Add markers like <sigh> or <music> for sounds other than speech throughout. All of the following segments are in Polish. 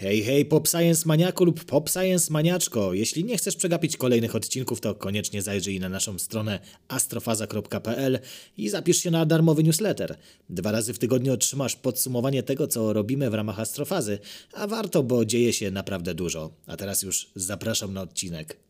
Hej, hej, Pop Science Maniaku lub Pop Science Maniaczko. Jeśli nie chcesz przegapić kolejnych odcinków, to koniecznie zajrzyj na naszą stronę astrofaza.pl i zapisz się na darmowy newsletter. Dwa razy w tygodniu otrzymasz podsumowanie tego, co robimy w ramach astrofazy, a warto, bo dzieje się naprawdę dużo. A teraz już zapraszam na odcinek.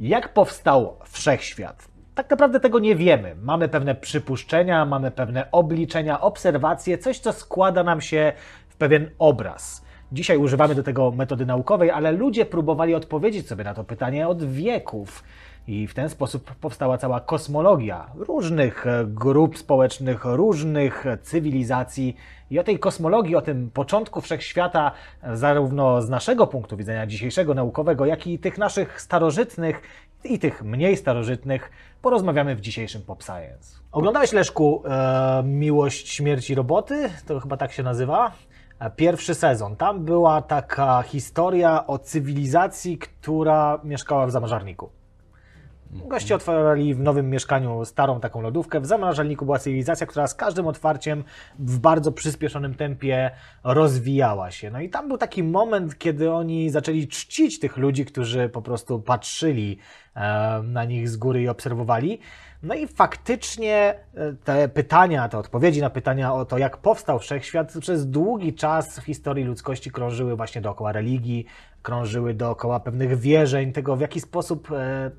Jak powstał wszechświat? Tak naprawdę tego nie wiemy. Mamy pewne przypuszczenia, mamy pewne obliczenia, obserwacje, coś, co składa nam się w pewien obraz. Dzisiaj używamy do tego metody naukowej, ale ludzie próbowali odpowiedzieć sobie na to pytanie od wieków. I w ten sposób powstała cała kosmologia różnych e, grup społecznych, różnych cywilizacji. I o tej kosmologii, o tym początku wszechświata, e, zarówno z naszego punktu widzenia dzisiejszego naukowego, jak i tych naszych starożytnych i tych mniej starożytnych, porozmawiamy w dzisiejszym Pop Science. Oglądałeś, Leszku, e, Miłość, Śmierci Roboty? To chyba tak się nazywa? E, Pierwszy sezon. Tam była taka historia o cywilizacji, która mieszkała w zamrażarniku. Goście otworzyli w nowym mieszkaniu starą taką lodówkę. W zamrażalniku była cywilizacja, która z każdym otwarciem w bardzo przyspieszonym tempie rozwijała się. No i tam był taki moment, kiedy oni zaczęli czcić tych ludzi, którzy po prostu patrzyli e, na nich z góry i obserwowali. No i faktycznie e, te pytania, te odpowiedzi na pytania o to, jak powstał wszechświat, przez długi czas w historii ludzkości krążyły właśnie dookoła religii, krążyły dookoła pewnych wierzeń, tego w jaki sposób e,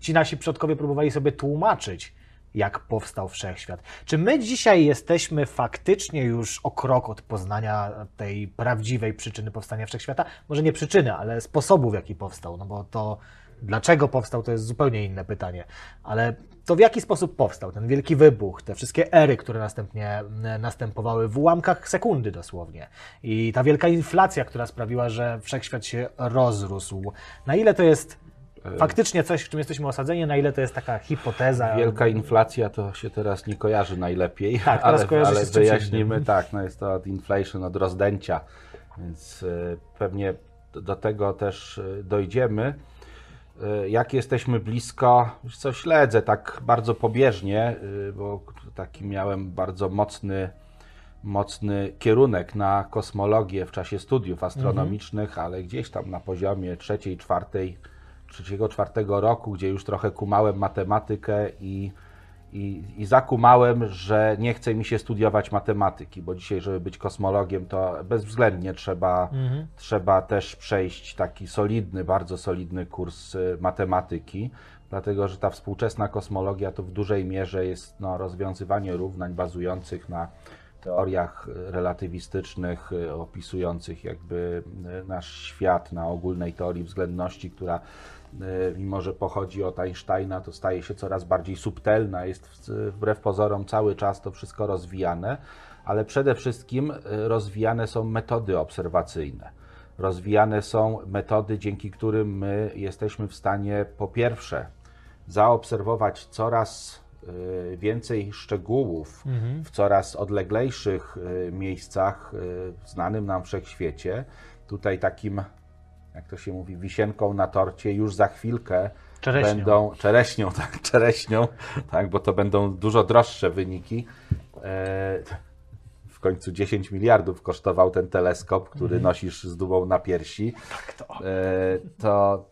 ci nasi przodkowie próbowali sobie tłumaczyć, jak powstał wszechświat. Czy my dzisiaj jesteśmy faktycznie już o krok od poznania tej prawdziwej przyczyny powstania wszechświata? Może nie przyczyny, ale sposobu, w jaki powstał, no bo to dlaczego powstał, to jest zupełnie inne pytanie. Ale to w jaki sposób powstał ten wielki wybuch, te wszystkie ery, które następnie następowały w ułamkach sekundy dosłownie. I ta wielka inflacja, która sprawiła, że wszechświat się rozrósł. Na ile to jest faktycznie coś, w czym jesteśmy osadzeni, na ile to jest taka hipoteza. Wielka inflacja to się teraz nie kojarzy najlepiej, Tak, teraz ale, kojarzy się ale z czymś wyjaśnimy, tak, no jest to od inflation, od rozdęcia, więc y, pewnie do- tego też y, dojdziemy. Jak jesteśmy blisko, już co śledzę tak bardzo pobieżnie, bo taki miałem bardzo mocny, mocny kierunek na kosmologię w czasie studiów astronomicznych, ale gdzieś tam na poziomie trzeciej, czwartej, trzeciego, czwartego roku, gdzie już trochę kumałem matematykę i, i, i zakumałem, że nie chce mi się studiować matematyki, bo dzisiaj, żeby być kosmologiem, to bezwzględnie trzeba, trzeba też przejść taki solidny, bardzo solidny kurs y, matematyki, dlatego że ta współczesna kosmologia to w dużej mierze jest no, rozwiązywanie równań bazujących na teoriach relatywistycznych, y, opisujących jakby y, nasz świat na ogólnej teorii względności, która mimo, że pochodzi od Einsteina, to staje się coraz bardziej subtelna, jest wbrew pozorom cały czas to wszystko rozwijane, ale przede wszystkim y, rozwijane są metody obserwacyjne. Rozwijane są metody, dzięki którym my jesteśmy w stanie po pierwsze zaobserwować coraz y, więcej szczegółów w coraz odleglejszych miejscach w znanym nam wszechświecie. Tutaj takim, jak to się mówi, wisienką na torcie już za chwilkę Czereśnią. będą czereśnią, tak, czereśnią, tak, bo to będą dużo droższe wyniki. E, w końcu 10 miliardów kosztował ten teleskop, który nosisz z dumą na piersi. Tak to. E, to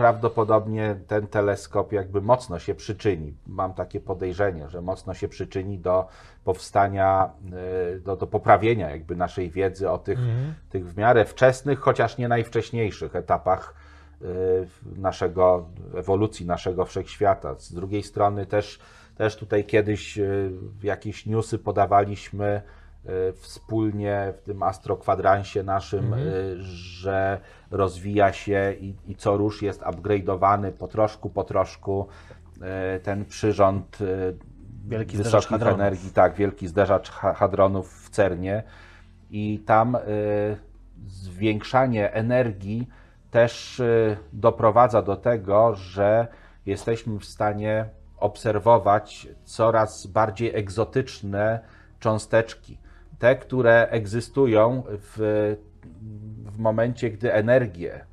prawdopodobnie ten teleskop jakby mocno się przyczyni. Mam takie podejrzenie, że mocno się przyczyni do powstania, e, do, do poprawienia jakby naszej wiedzy o tych, tych w miarę wczesnych, chociaż nie najwcześniejszych etapach e, naszego, ewolucji naszego wszechświata. Z drugiej strony też, też tutaj kiedyś e, jakieś newsy podawaliśmy wspólnie w tym astrokwadransie naszym, e, że rozwija się i, i co rusz jest upgrade'owany po troszku, po troszku e, ten przyrząd Wielki zderzacz wysokich hadronów. energii, tak, wielki zderzacz ha- hadronów w CERNie i tam y, zwiększanie energii też y, doprowadza do tego, że jesteśmy w stanie obserwować coraz bardziej egzotyczne cząsteczki. Te, które egzystują w, w momencie, gdy energię,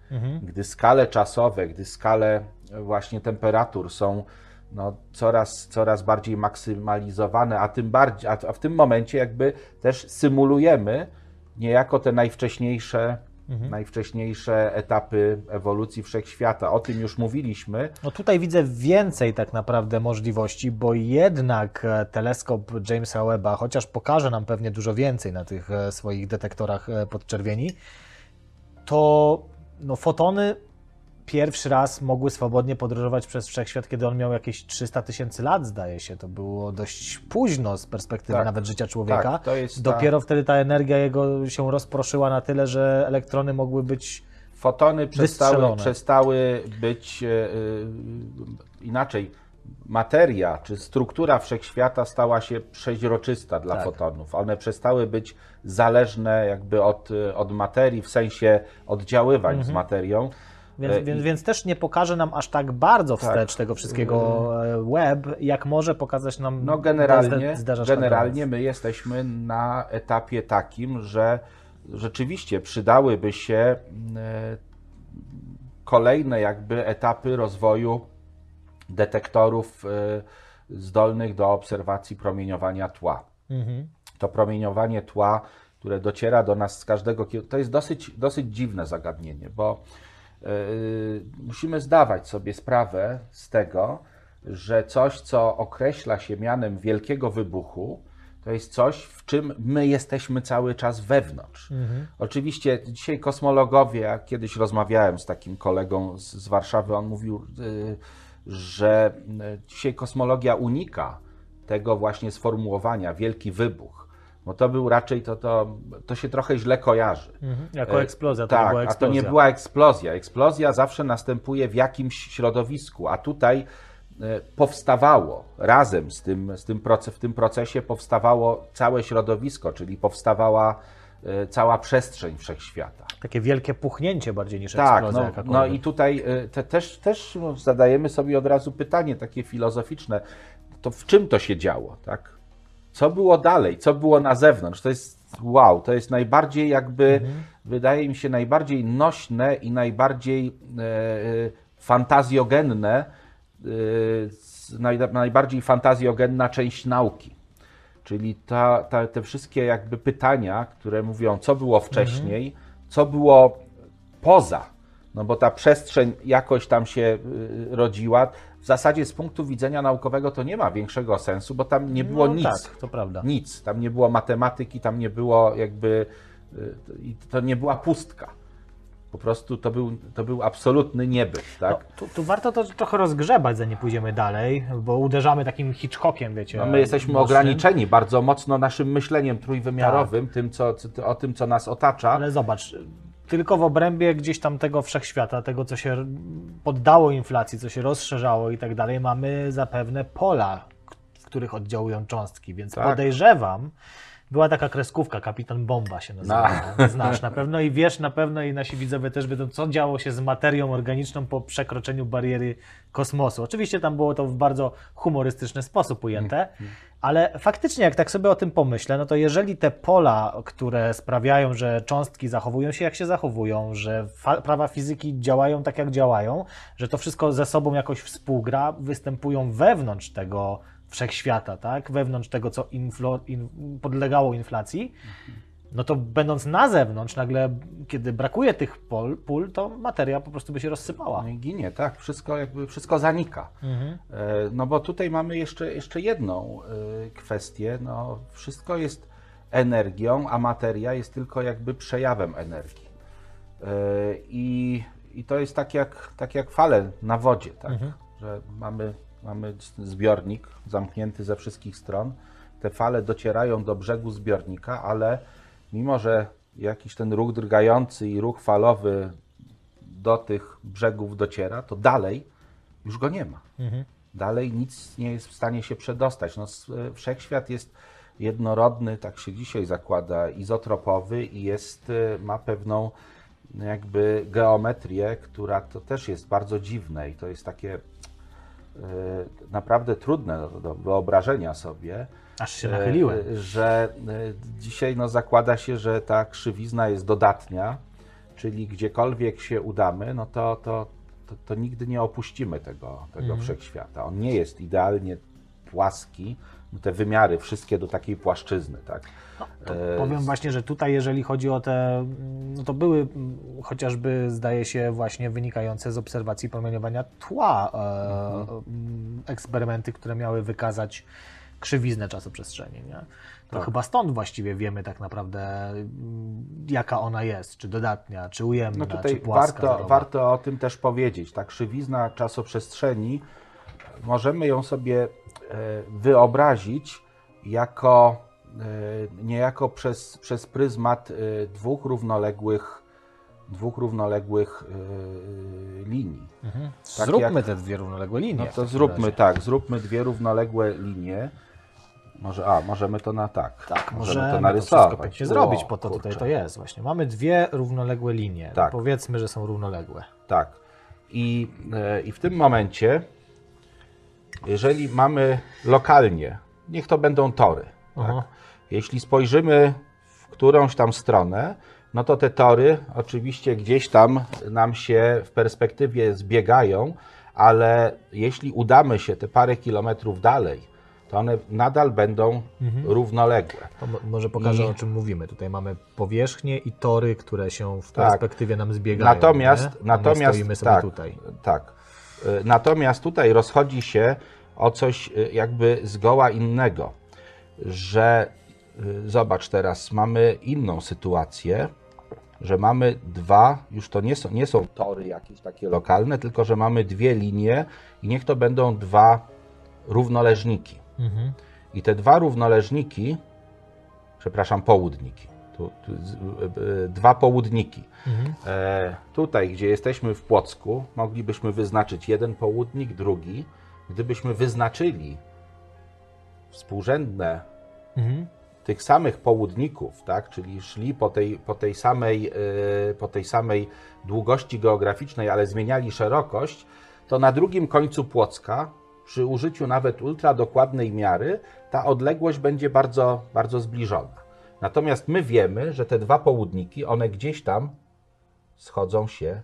gdy skale czasowe, gdy skale właśnie temperatur są no, coraz, coraz bardziej maksymalizowane, a tym bardziej, a w tym momencie jakby też symulujemy niejako te najwcześniejsze, najwcześniejsze etapy ewolucji wszechświata. O tym już mówiliśmy. No tutaj widzę więcej tak naprawdę możliwości, bo jednak e, teleskop Jamesa Webba, chociaż pokaże nam pewnie dużo więcej na tych e, swoich detektorach e, podczerwieni, to no, fotony pierwszy raz mogły swobodnie podróżować przez wszechświat, kiedy on miał jakieś 300 tysięcy lat, zdaje się. To było dość późno z perspektywy Tak. nawet życia człowieka. Tak, to jest ta- Dopiero wtedy ta energia jego się rozproszyła na tyle, że elektrony mogły być Fotony przestały, przestały być e, inaczej. Materia czy struktura wszechświata stała się przeźroczysta dla Tak. fotonów. One przestały być zależne jakby od, e, od materii, w sensie oddziaływań Mhm. z materią. Więc, E, więc, więc też nie pokaże nam aż tak bardzo Tak. wstecz tego wszystkiego e, web, jak może pokazać nam No generalnie, generalnie my jesteśmy na etapie takim, że rzeczywiście przydałyby się e, kolejne jakby etapy rozwoju detektorów zdolnych do obserwacji promieniowania tła. Mhm. To promieniowanie tła, które dociera do nas z każdego kierunku, to jest dosyć, dosyć dziwne zagadnienie, bo musimy zdawać sobie sprawę z tego, że coś, co określa się mianem wielkiego wybuchu, to jest coś, w czym my jesteśmy cały czas wewnątrz. Oczywiście dzisiaj kosmologowie, ja kiedyś rozmawiałem z takim kolegą z, z Warszawy, on mówił, y, że y, dzisiaj kosmologia unika tego właśnie sformułowania wielki wybuch, bo to był raczej, to, to, to się trochę źle kojarzy. Mhm. Jako E, eksplozja, to tak, była a to eksplozja. nie była eksplozja. Eksplozja zawsze następuje w jakimś środowisku, a tutaj e, powstawało razem z tym, z tym proces, w tym procesie powstawało całe środowisko, czyli powstawała e, cała przestrzeń wszechświata. Takie wielkie puchnięcie bardziej niż Tak, eksplozja no, no i tutaj te, też, też zadajemy sobie od razu pytanie takie filozoficzne, to w czym to się działo, tak? Co było dalej, co było na zewnątrz? To jest wow, to jest najbardziej jakby, Mhm. wydaje mi się, najbardziej nośne i najbardziej e, e, fantazjogenne, e, naj, najbardziej fantazjogenna część nauki. Czyli ta, ta, te wszystkie jakby pytania, które mówią, co było wcześniej, co było poza, no bo ta przestrzeń jakoś tam się y, rodziła. W zasadzie z punktu widzenia naukowego to nie ma większego sensu, bo tam nie było no, nic. Tak, to prawda. Nic. Tam nie było matematyki, tam nie było jakby, y, to nie była pustka. Po prostu to był, to był absolutny niebyt, tak? No, tu, tu warto to trochę rozgrzebać, zanim pójdziemy dalej, bo uderzamy takim Hitchcockiem, wiecie. No my jesteśmy mocnym. ograniczeni bardzo mocno naszym myśleniem trójwymiarowym, tym, co, co- o tym, co nas otacza. Ale zobacz, tylko w obrębie gdzieś tam tego wszechświata, tego, co się poddało inflacji, co się rozszerzało i tak dalej, mamy zapewne pola, w których oddziałują cząstki, więc Tak. podejrzewam, była taka kreskówka, Kapitan Bomba się nazywa, <laughs> znasz na pewno i wiesz na pewno i nasi widzowie też wiedzą, co działo się z materią organiczną po przekroczeniu bariery kosmosu. Oczywiście tam było to w bardzo humorystyczny sposób ujęte, ale faktycznie jak tak sobie o tym pomyślę, no to jeżeli te pola, które sprawiają, że cząstki zachowują się jak się zachowują, że prawa fizyki działają tak jak działają, że to wszystko ze sobą jakoś współgra, występują wewnątrz tego wszechświata, tak? Wewnątrz tego, co in, podlegało inflacji, no to będąc na zewnątrz, nagle, kiedy brakuje tych pol, pól, to materia po prostu by się rozsypała. No i ginie, tak, wszystko jakby, wszystko zanika. Mhm. E, No bo tutaj mamy jeszcze, jeszcze jedną e, kwestię, no wszystko jest energią, a materia jest tylko jakby przejawem energii. E, I, i to jest tak jak, tak jak fale na wodzie, tak? że mamy, mamy zbiornik zamknięty ze wszystkich stron, te fale docierają do brzegu zbiornika, ale mimo, że jakiś ten ruch drgający i ruch falowy do tych brzegów dociera, to dalej już go nie ma. Dalej nic nie jest w stanie się przedostać. No, e, wszechświat jest jednorodny, tak się dzisiaj zakłada, izotropowy i jest, e, ma pewną jakby geometrię, która to też jest bardzo dziwne i to jest takie naprawdę trudne do, wyobrażenia sobie. Aż się nachyliłem. E, Że e, dzisiaj no, zakłada się, że ta krzywizna jest dodatnia, czyli gdziekolwiek się udamy, no to, to to, to nigdy nie opuścimy tego, tego wszechświata. On nie jest idealnie płaski, te wymiary wszystkie do takiej płaszczyzny, tak? E, Powiem właśnie, że tutaj, jeżeli chodzi o te, no to były mm, chociażby, zdaje się, właśnie wynikające z obserwacji promieniowania tła e, mm, eksperymenty, które miały wykazać krzywiznę czasoprzestrzeni. Nie? To chyba stąd właściwie wiemy tak naprawdę, mm, jaka ona jest, czy dodatnia, czy ujemna, No tutaj czy płaska. warto, warto o tym też powiedzieć. Ta krzywizna czasoprzestrzeni, możemy ją sobie wyobrazić jako e, niejako przez, przez pryzmat e, dwóch równoległych, dwóch równoległych e, linii. Mhm. tak Zróbmy jak- te dwie równoległe linie. No to zróbmy razie. tak, zróbmy dwie równoległe linie. Może, a, możemy to na tak. Tak, możemy możemy to to narysować. wszystko pięknie O, zrobić, po to kurczę. tutaj to jest właśnie. Mamy dwie równoległe linie. Tak. Powiedzmy, że są równoległe. Tak. I, e, I w tym momencie, jeżeli mamy lokalnie, niech to będą tory. Tak? Jeśli spojrzymy w którąś tam stronę, no to te tory oczywiście gdzieś tam nam się w perspektywie zbiegają, ale jeśli udamy się te parę kilometrów dalej, to one nadal będą równoległe. To mo- może pokażę, I- o czym mówimy. Tutaj mamy powierzchnie i tory, które się w Tak. perspektywie nam zbiegają. Natomiast, nie? Natomiast stoimy sobie tak, tutaj. tak. Y, Natomiast tutaj rozchodzi się o coś y, jakby zgoła innego, że y, zobacz teraz, mamy inną sytuację, że mamy dwa, już to nie są, nie są tory jakieś takie lokalne, tylko że mamy dwie linie i niech to będą dwa równoleżniki. Mhm. I te dwa równoleżniki, przepraszam, południki, tu, tu, y, dwa południki. Mhm. E, tutaj, gdzie jesteśmy w Płocku, moglibyśmy wyznaczyć jeden południk, drugi. Gdybyśmy wyznaczyli współrzędne Mhm. tych samych południków, tak, czyli szli po tej, po tej, samej, y, po tej samej długości geograficznej, ale zmieniali szerokość, to na drugim końcu Płocka, przy użyciu nawet ultradokładnej miary, ta odległość będzie bardzo, bardzo zbliżona. Natomiast my wiemy, że te dwa południki, one gdzieś tam schodzą się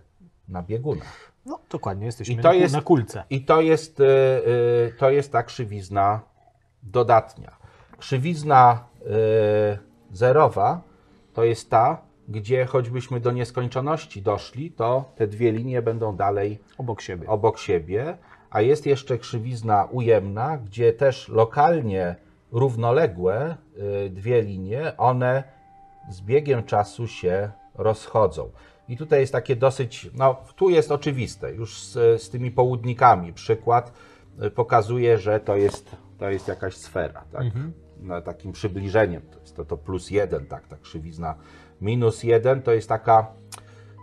na biegunach. No dokładnie, jesteśmy I to na, jest- na kulce. I to jest, y, y, to jest ta krzywizna dodatnia. Krzywizna y, zerowa to jest ta, gdzie choćbyśmy do nieskończoności doszli, to te dwie linie będą dalej Obok siebie. obok siebie, a jest jeszcze krzywizna ujemna, gdzie też lokalnie równoległe y, dwie linie, one z biegiem czasu się rozchodzą. I tutaj jest takie dosyć, no tu jest oczywiste, już z, z tymi południkami przykład y, pokazuje, że to jest, to jest jakaś sfera, tak? Na takim przybliżeniem, to jest to, to plus jeden, tak, ta krzywizna minus jeden, to jest taka,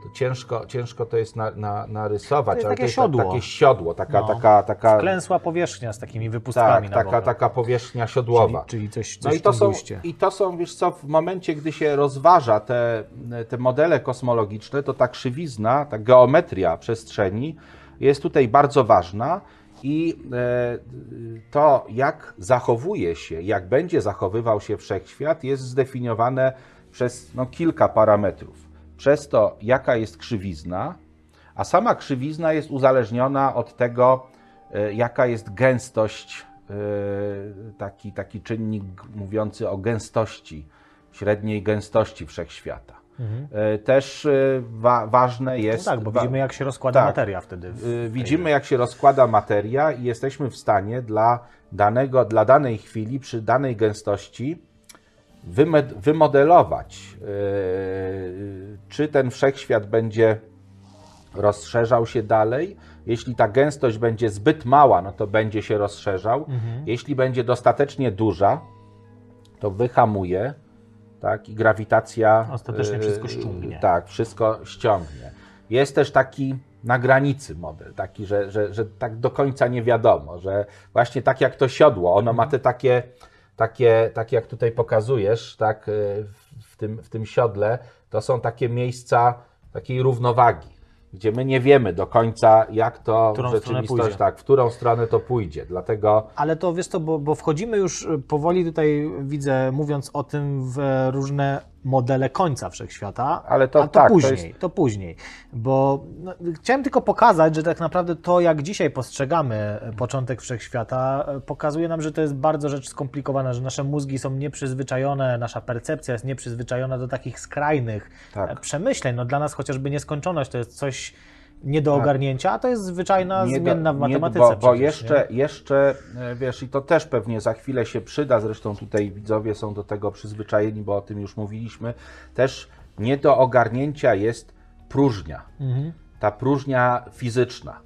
to ciężko, ciężko to jest na, na, narysować, To jest takie to jest ta- siodło. takie siodło, taka, No. taka, taka, Klęsła powierzchnia z takimi wypustkami tak, taka, taka powierzchnia siodłowa. Czyli, czyli coś, coś No i to, są, guście. I to są, wiesz co, w momencie, gdy się rozważa te, te modele kosmologiczne, to ta krzywizna, ta geometria przestrzeni jest tutaj bardzo ważna i e, to, jak zachowuje się, jak będzie zachowywał się wszechświat, jest zdefiniowane przez no, kilka parametrów. Przez to, jaka jest krzywizna, a sama krzywizna jest uzależniona od tego, e, jaka jest gęstość, e, taki, taki czynnik mówiący o gęstości, średniej gęstości wszechświata. E, Też wa, ważne No jest. tak, bo widzimy jak się rozkłada tak. materia wtedy. Widzimy, jak się rozkłada materia i jesteśmy w stanie dla, danego, dla danej chwili, przy danej gęstości, wymodelować, yy, czy ten wszechświat będzie rozszerzał się dalej. Jeśli ta gęstość będzie zbyt mała, no to będzie się rozszerzał. Mhm. Jeśli będzie dostatecznie duża, to wyhamuje, tak, i grawitacja. Ostatecznie yy, wszystko ściągnie. Tak, wszystko ściągnie. Jest też taki na granicy model, taki, że, że, że tak do końca nie wiadomo, że właśnie tak jak to siodło, ono ma te takie, takie, takie jak tutaj pokazujesz, tak, yy, w- tym, w tym siodle, to są takie miejsca takiej równowagi, gdzie my nie wiemy do końca, jak to którą w rzeczywistości, pójdzie. tak, w którą stronę to pójdzie. Dlatego Ale to wiesz to, bo, bo wchodzimy już y, powoli tutaj, widzę, mówiąc o tym, w różne modele końca wszechświata, Ale to a to tak, to później, jest- to później, bo no, chciałem tylko pokazać, że tak naprawdę to, jak dzisiaj postrzegamy początek wszechświata, pokazuje nam, że to jest bardzo rzecz skomplikowana, że nasze mózgi są nieprzyzwyczajone, nasza percepcja jest nieprzyzwyczajona do takich skrajnych Tak. e, przemyśleń. No, dla nas chociażby nieskończoność to jest coś nie do ogarnięcia, a to jest zwyczajna Nie do- zmienna w nie- matematyce. Bo, bo przecież, jeszcze, nie? jeszcze, e, wiesz, i to też pewnie za chwilę się przyda, zresztą tutaj widzowie są do tego przyzwyczajeni, bo o tym już mówiliśmy, też nie do ogarnięcia jest próżnia. Mhm. Ta próżnia fizyczna,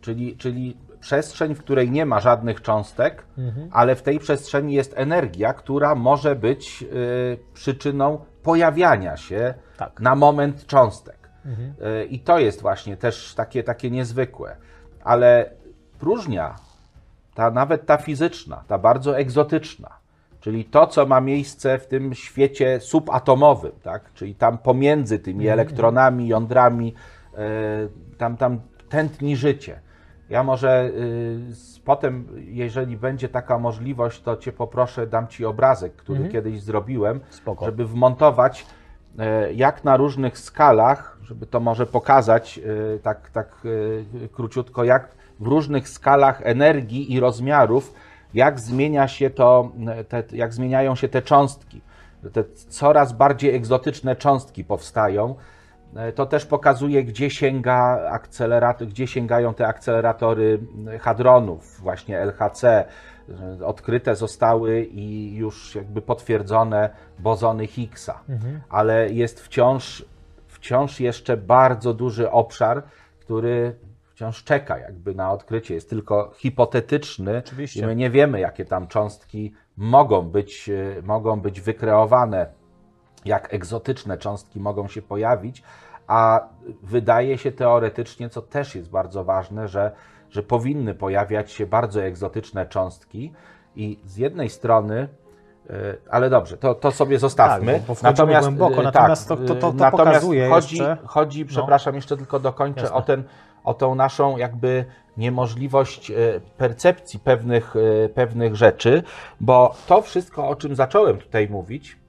czyli, czyli przestrzeń, w której nie ma żadnych cząstek, Mhm. ale w tej przestrzeni jest energia, która może być y, przyczyną pojawiania się Tak. na moment cząstek. Mhm. Y, I to jest właśnie też takie, takie niezwykłe. Ale próżnia, ta nawet ta fizyczna, ta bardzo egzotyczna, czyli to, co ma miejsce w tym świecie subatomowym, tak? czyli tam pomiędzy tymi elektronami, jądrami, y, tam, tam tętni życie. Ja może y, potem, jeżeli będzie taka możliwość, to Cię poproszę, dam Ci obrazek, który kiedyś zrobiłem, Spoko. żeby wmontować e, jak na różnych skalach, żeby to może pokazać e, tak, tak e, króciutko, jak w różnych skalach energii i rozmiarów, jak zmienia się to, e, te, jak zmieniają się te cząstki. Te coraz bardziej egzotyczne cząstki powstają. E, To też pokazuje, gdzie sięga akcelerator, gdzie sięgają te akceleratory hadronów, właśnie LHC. Odkryte zostały i już jakby potwierdzone bozony Higgsa, ale jest wciąż, wciąż jeszcze bardzo duży obszar, który wciąż czeka jakby na odkrycie. Jest tylko hipotetyczny Oczywiście. i my nie wiemy, jakie tam cząstki mogą być, e, mogą być wykreowane jak egzotyczne cząstki mogą się pojawić, a wydaje się teoretycznie, co też jest bardzo ważne, że, że powinny pojawiać się bardzo egzotyczne cząstki i z jednej strony, e, ale dobrze, to, to sobie zostawmy. Tak, wchodzimy głęboko, e, natomiast to- to- to- to natomiast pokazuje chodzi, jeszcze- chodzi, przepraszam, jeszcze tylko dokończę Jasne. o ten, o tą naszą jakby niemożliwość e, percepcji pewnych, e, pewnych rzeczy, bo to wszystko, o czym zacząłem tutaj mówić,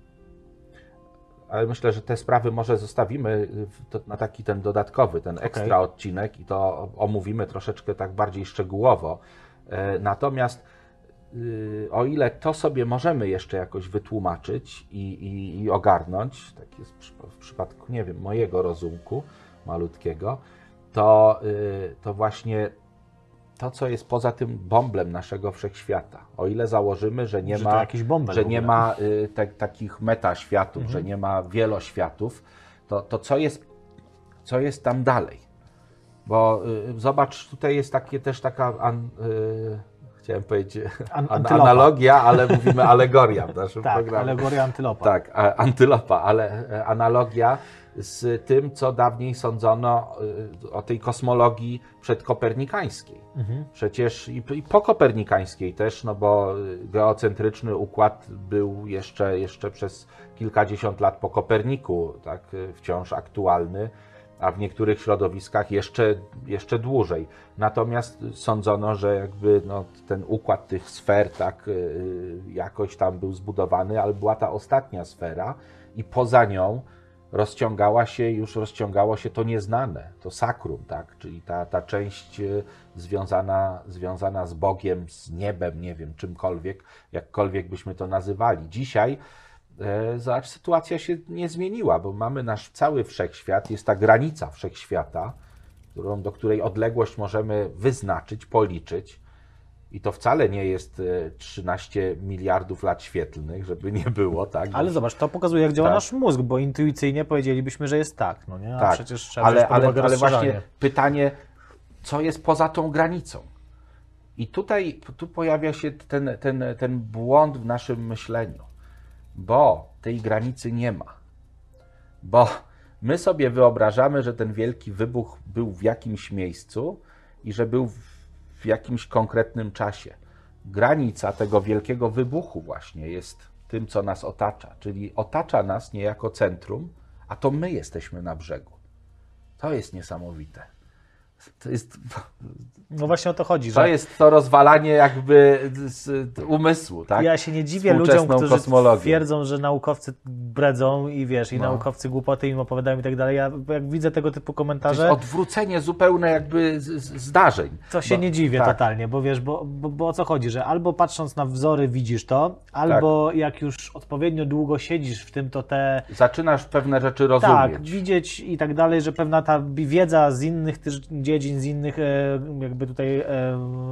ale myślę, że te sprawy może zostawimy na taki ten dodatkowy, ten ekstra odcinek i to omówimy troszeczkę tak bardziej szczegółowo. E, Natomiast y, o ile to sobie możemy jeszcze jakoś wytłumaczyć i, i, i ogarnąć, tak jest w przypadku, nie wiem, mojego rozumku malutkiego, to, y, to właśnie to, co jest poza tym bąblem naszego wszechświata. O ile założymy, że nie Że ma, że nie ma y, te, takich metaświatów, Mhm. że nie ma wieloświatów, to, to co, jest, co jest tam dalej? Bo y, zobacz, tutaj jest takie też taka, an, y, chciałem powiedzieć, An- an, analogia, ale mówimy <laughs> alegoria w naszym Tak, programie. alegoria antylopa. Tak, a- antylopa, ale e, analogia z tym, co dawniej sądzono y, o tej kosmologii przedkopernikańskiej. Mhm. Przecież i, i po kopernikańskiej też, no bo y, geocentryczny układ był jeszcze, jeszcze przez kilkadziesiąt lat po Koperniku, tak, y, wciąż aktualny, a w niektórych środowiskach jeszcze, jeszcze dłużej. Natomiast sądzono, że jakby no, ten układ tych sfer tak jakoś tam był zbudowany, ale była ta ostatnia sfera i poza nią rozciągała się, już rozciągało się to nieznane, to sakrum, tak? czyli ta, ta część y, związana, związana z Bogiem, z niebem, nie wiem, czymkolwiek, jakkolwiek byśmy to nazywali. Dzisiaj e, zobacz, sytuacja się nie zmieniła, bo mamy nasz cały wszechświat, jest ta granica wszechświata, którą, do której odległość możemy wyznaczyć, policzyć. I to wcale nie jest e, 13 miliardów lat świetlnych, żeby nie było, tak? Ale zobacz, to pokazuje, jak działa Tak. nasz mózg, bo intuicyjnie powiedzielibyśmy, że jest tak, no nie? A tak, przecież trzeba ale, ale, ale właśnie pytanie, co jest poza tą granicą? I tutaj tu pojawia się ten, ten, ten błąd w naszym myśleniu, bo tej granicy nie ma. Bo my sobie wyobrażamy, że ten wielki wybuch był w jakimś miejscu i że był w- w jakimś konkretnym czasie. Granica tego wielkiego wybuchu właśnie jest tym, co nas otacza, czyli otacza nas niejako centrum, a to my jesteśmy na brzegu. To jest niesamowite. To jest, No właśnie o to chodzi, to że jest to rozwalanie jakby umysłu, tak? ja się nie dziwię ludziom, którzy kosmologią. twierdzą, że naukowcy bredzą i wiesz, i No. naukowcy głupoty im opowiadają i tak dalej. Ja jak widzę tego typu To jest komentarze, odwrócenie zupełne jakby zdarzeń. to się Bo- nie dziwię tak. totalnie, bo wiesz, bo, bo, bo o co chodzi, że albo patrząc na wzory widzisz to, albo Tak. jak już odpowiednio długo siedzisz w tym, to te Zaczynasz pewne rzeczy rozumieć. Tak, widzieć i tak dalej, że pewna ta wiedza z innych też dziedzin, z innych e, jakby tutaj e,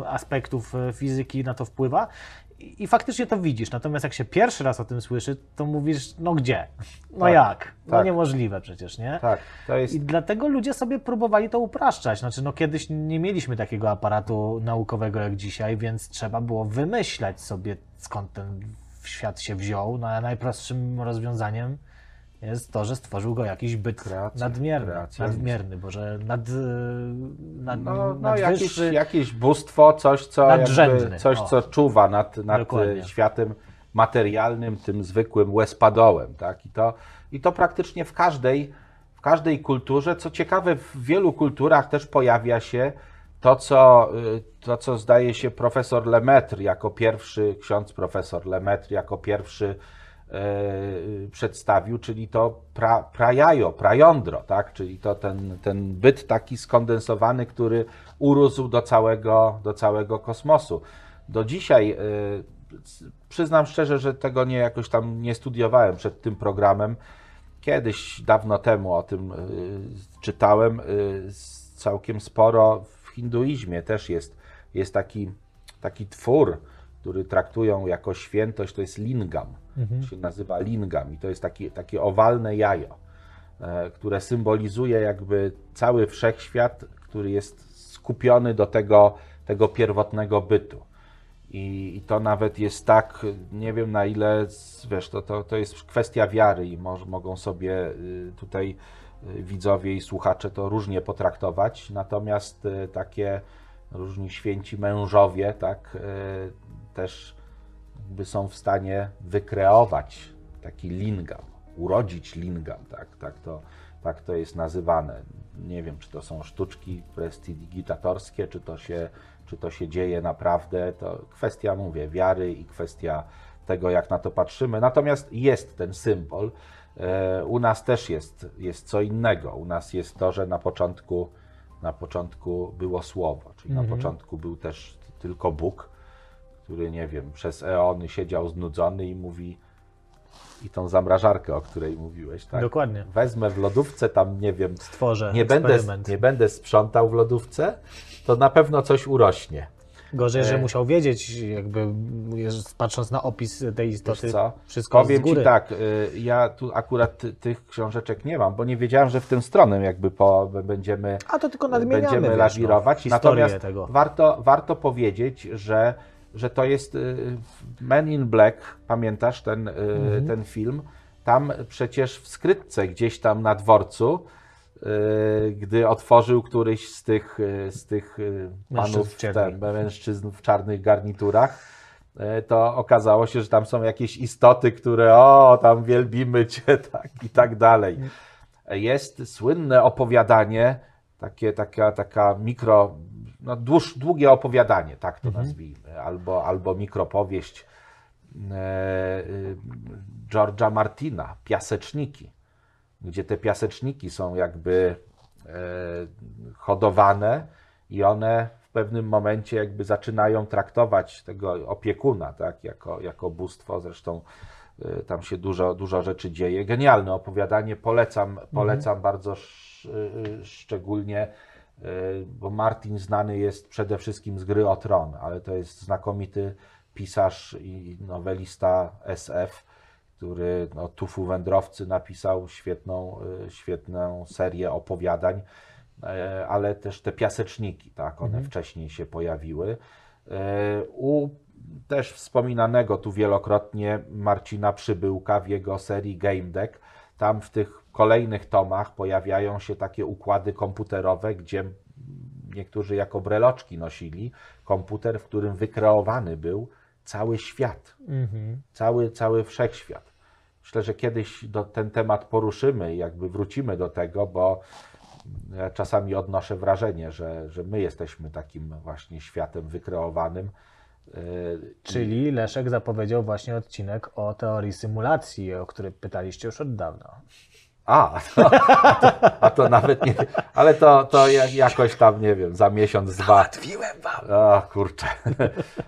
aspektów e, fizyki na to wpływa i, faktycznie to widzisz. Natomiast jak się pierwszy raz o tym słyszy, to mówisz, no gdzie? No Tak, jak? No tak. niemożliwe przecież, nie? Tak, jest I dlatego ludzie sobie próbowali to upraszczać. Znaczy, no kiedyś nie mieliśmy takiego aparatu naukowego jak dzisiaj, więc trzeba było wymyślać sobie, skąd ten świat się wziął. No, a najprostszym rozwiązaniem jest to, że stworzył go jakiś byt nadmierny. kreacjonizm. Nadmierny, bo że nad, nad, no, no jakieś, jakieś bóstwo, coś, co, jakby, coś, o. co czuwa nad, nad Dokładnie. e, światem materialnym, tym zwykłym łespadołem. Tak? I, to, I to praktycznie w każdej, w każdej kulturze. Co ciekawe, w wielu kulturach też pojawia się to, co, y, to, co zdaje się profesor Lemaitre jako pierwszy, ksiądz profesor Lemaitre jako pierwszy przedstawił, czyli to pra, prajajo, prajądro, tak? czyli to ten, ten byt taki skondensowany, który urósł do całego, do całego kosmosu. Do dzisiaj, e, przyznam szczerze, że tego nie jakoś tam nie studiowałem przed tym programem. Kiedyś, dawno temu o tym y, czytałem. całkiem sporo w hinduizmie też jest, jest taki, taki twór, który traktują jako świętość, to jest lingam. To się nazywa lingam i to jest taki, takie owalne jajo, e, które symbolizuje jakby cały wszechświat, który jest skupiony do tego, tego pierwotnego bytu. I, I to nawet jest tak, nie wiem na ile, wiesz, to, to, to jest kwestia wiary i moż, mogą sobie y, tutaj y, widzowie i słuchacze to różnie potraktować, natomiast y, takie różni święci mężowie, tak, też jakby są w stanie wykreować taki lingam, urodzić lingam, tak, tak, to, tak to jest nazywane. Nie wiem, czy to są sztuczki prestidigitatorskie, czy to się, czy to się dzieje naprawdę, to kwestia, mówię, wiary i kwestia tego, jak na to patrzymy. Natomiast jest ten symbol. E, U nas też jest, jest co innego. U nas jest to, że na początku, na początku było słowo, czyli na początku był też tylko Bóg, który, nie wiem, przez eony siedział znudzony i mówi i tą zamrażarkę, o której mówiłeś, tak? Dokładnie. Wezmę w lodówce tam, nie wiem, Stworzę nie będę, nie będę sprzątał w lodówce, to na pewno coś urośnie. Gorzej, że E. musiał wiedzieć, jakby patrząc na opis tej Wiesz istoty, co? wszystko Powiem z góry. Ci tak, y, ja tu akurat ty, tych książeczek nie mam, bo nie wiedziałem, że w tę stronę jakby po, będziemy, A to tylko nadmieniamy, będziemy wiesz, lawirować. no, historię Natomiast tego. Warto, warto powiedzieć, że, że to jest y, Men in Black, pamiętasz ten, y, Mhm. ten film? Tam przecież w skrytce gdzieś tam na dworcu, y, gdy otworzył któryś z tych, z tych Mężczyzn panów, ten, mężczyzn w czarnych garniturach, to okazało się, że tam są jakieś istoty, które o, tam wielbimy cię, <laughs> tak i tak dalej. Jest słynne opowiadanie, takie, taka, taka mikro, no dłuż, długie opowiadanie, tak to nazwijmy, albo, albo mikropowieść e, y, George'a Martina, Piaseczniki, gdzie te piaseczniki są jakby e, hodowane i one w pewnym momencie jakby zaczynają traktować tego opiekuna tak, jako, jako bóstwo. Zresztą e, tam się dużo, dużo rzeczy dzieje. Genialne opowiadanie, polecam, polecam bardzo sz, e, szczególnie, e, bo Martin znany jest przede wszystkim z gry o tron, ale to jest znakomity pisarz i nowelista SF, który no, Tufu Wędrowcy napisał świetną, y, świetną serię opowiadań, e, ale też te piaseczniki, tak, one wcześniej się pojawiły. E, U też wspominanego tu wielokrotnie Marcina Przybyłka w jego serii Game Deck, tam w tych kolejnych tomach pojawiają się takie układy komputerowe, gdzie niektórzy jako breloczki nosili komputer, w którym wykreowany był cały świat Mhm. cały, cały wszechświat. Myślę, że kiedyś do, ten temat poruszymy i jakby wrócimy do tego, bo Ja czasami odnoszę wrażenie, że, że my jesteśmy takim właśnie światem wykreowanym. Y, Czyli Leszek zapowiedział właśnie odcinek o teorii symulacji, o który pytaliście już od dawna. A, to, <laughs> a, to, a to nawet nie. Ale to, to jak- jakoś tam, nie wiem, za miesiąc, dwa. Załatwiłem wam! O kurczę.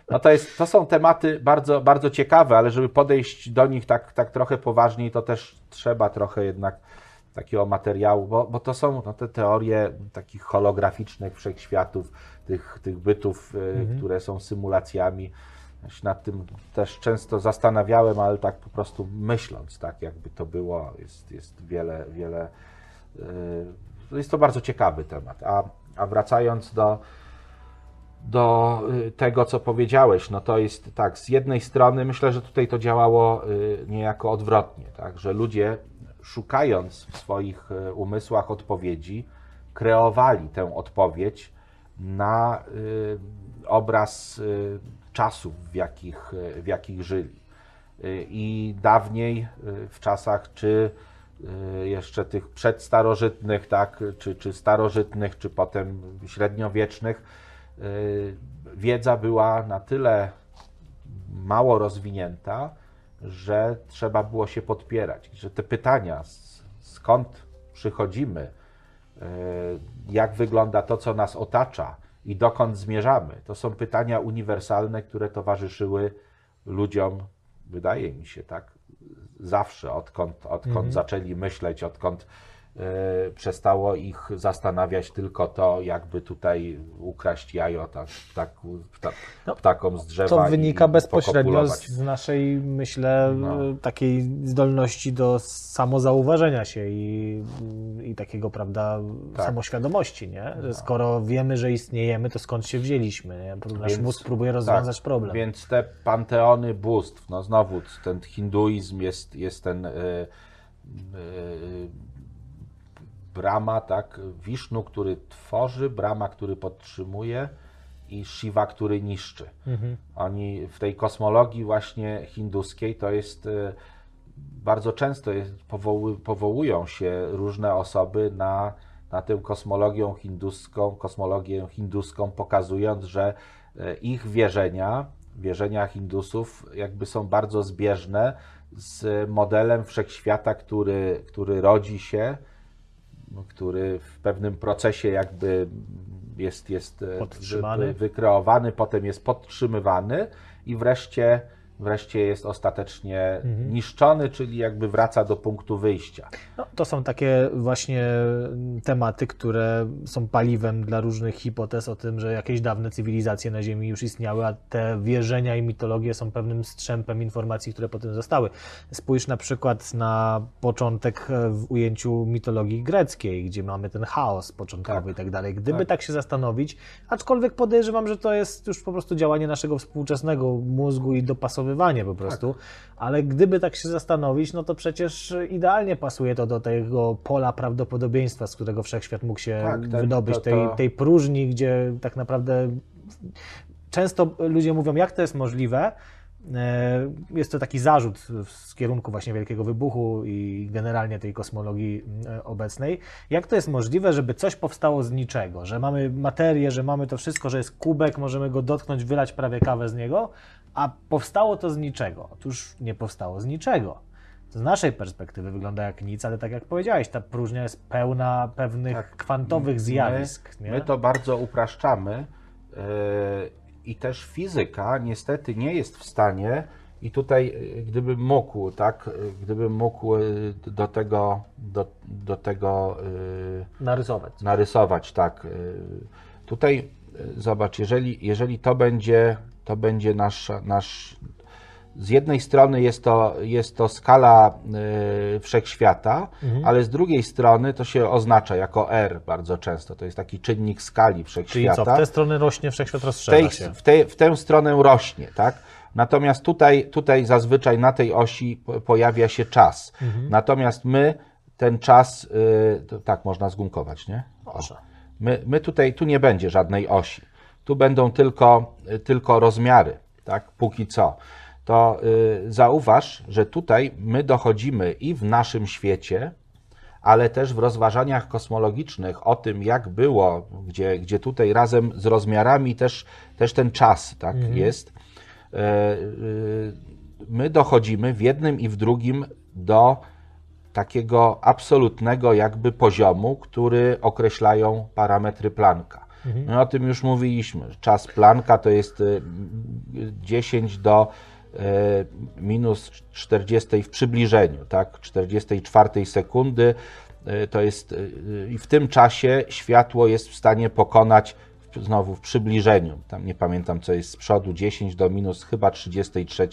No to, jest, to są tematy bardzo, bardzo ciekawe, ale żeby podejść do nich tak, tak trochę poważniej, to też trzeba trochę jednak takiego materiału, bo, bo to są no, te teorie takich holograficznych wszechświatów, tych, tych bytów, y, które są symulacjami. Ja się nad tym też często zastanawiałem, ale tak po prostu myśląc, tak jakby to było, jest, jest wiele, wiele. y, Jest to bardzo ciekawy temat. A, a wracając do, do y, tego, co powiedziałeś, no to jest tak, z jednej strony myślę, że tutaj to działało y, niejako odwrotnie, tak, że ludzie szukając w swoich y, umysłach odpowiedzi, kreowali tę odpowiedź na y, obraz y, czasów, w jakich, w jakich żyli. I dawniej, w czasach czy jeszcze tych przedstarożytnych, tak, czy, czy starożytnych, czy potem średniowiecznych, wiedza była na tyle mało rozwinięta, że trzeba było się podpierać. Że te pytania, skąd przychodzimy, y, jak wygląda to, co nas otacza i dokąd zmierzamy, to są pytania uniwersalne, które towarzyszyły ludziom, wydaje mi się, tak, zawsze, odkąd, odkąd zaczęli myśleć, odkąd e, przestało ich zastanawiać tylko to, jakby tutaj ukraść jajo tak, tak, pta, No, ptakom z drzewa. To wynika bezpośrednio z, z naszej, myślę, No. takiej zdolności do samozauważenia się i, i takiego, prawda, Tak. samoświadomości, nie? Że skoro wiemy, że istniejemy, to skąd się wzięliśmy, nie? Nasz Więc- mózg próbuje rozwiązać tak, problem. Więc te panteony bóstw, no znowu ten hinduizm jest, jest ten y, y, Brahma, tak, Wisznu, który tworzy, Brahma, który podtrzymuje i Shiva, który niszczy. Mhm. Oni w tej kosmologii właśnie hinduskiej to jest y, bardzo często jest, powoły, powołują się różne osoby na, na tę kosmologię hinduską, kosmologię hinduską, pokazując, że e, ich wierzenia, wierzenia Hindusów jakby są bardzo zbieżne z modelem wszechświata, który, który rodzi się, który w pewnym procesie jakby jest, jest e, Podtrzymany. wy- wykreowany, potem jest podtrzymywany i wreszcie, wreszcie jest ostatecznie niszczony, czyli jakby wraca do punktu wyjścia. No, to są takie właśnie tematy, które są paliwem dla różnych hipotez o tym, że jakieś dawne cywilizacje na Ziemi już istniały, a te wierzenia i mitologie są pewnym strzępem informacji, które potem zostały. Spójrz na przykład na początek w ujęciu mitologii greckiej, gdzie mamy ten chaos początkowy Tak. i tak dalej. Gdyby Tak. tak. się zastanowić, aczkolwiek podejrzewam, że to jest już po prostu działanie naszego współczesnego mózgu i dopasowywanie po prostu, ale gdyby tak się zastanowić, no to przecież idealnie pasuje to do tego pola prawdopodobieństwa, z którego wszechświat mógł się Tak, ten- wydobyć, to- Tej, to- tej próżni, gdzie tak naprawdę często ludzie mówią, jak to jest możliwe. E, Jest to taki zarzut w kierunku właśnie Wielkiego Wybuchu i generalnie tej kosmologii e, obecnej. Jak to jest możliwe, żeby coś powstało z niczego? Że mamy materię, że mamy to wszystko, że jest kubek, możemy go dotknąć, wylać prawie kawę z niego, a powstało to z niczego. Otóż nie powstało z niczego. To z naszej perspektywy wygląda jak nic, ale tak jak powiedziałeś, ta próżnia jest pełna pewnych Tak. kwantowych zjawisk. My, my to bardzo upraszczamy yy, i też fizyka niestety nie jest w stanie i tutaj yy, gdybym mógł, tak, yy, gdybym mógł do tego, do, do tego yy, Narysować. narysować, tak. yy, Tutaj zobacz, jeżeli, jeżeli to będzie, to będzie nasz, nasz z jednej strony jest to, jest to skala y, wszechświata, ale z drugiej strony to się oznacza jako R bardzo często. To jest taki czynnik skali Czyli wszechświata. co, w tę stronę rośnie wszechświat w, rozszerza tej, się. w, tej, w tę stronę rośnie, tak? Natomiast tutaj, tutaj zazwyczaj na tej osi po- pojawia się czas. Mhm. Natomiast my ten czas, y, tak można zgumkować, nie? Może. My, my tutaj, tu nie będzie żadnej osi. Tu będą tylko, y, tylko rozmiary, tak? Póki co. To y, zauważ, że tutaj my dochodzimy i w naszym świecie, ale też w rozważaniach kosmologicznych o tym, jak było, gdzie, gdzie tutaj razem z rozmiarami też, też ten czas tak, jest, e, e, my dochodzimy w jednym i w drugim do takiego absolutnego jakby poziomu, który określają parametry Plancka. My o tym już mówiliśmy. Czas Plancka to jest y, 10 do y, minus 40 w przybliżeniu, tak? 44 sekundy y, to jest y, i w tym czasie światło jest w stanie pokonać znowu w przybliżeniu. Tam nie pamiętam co jest z przodu 10 do minus chyba 33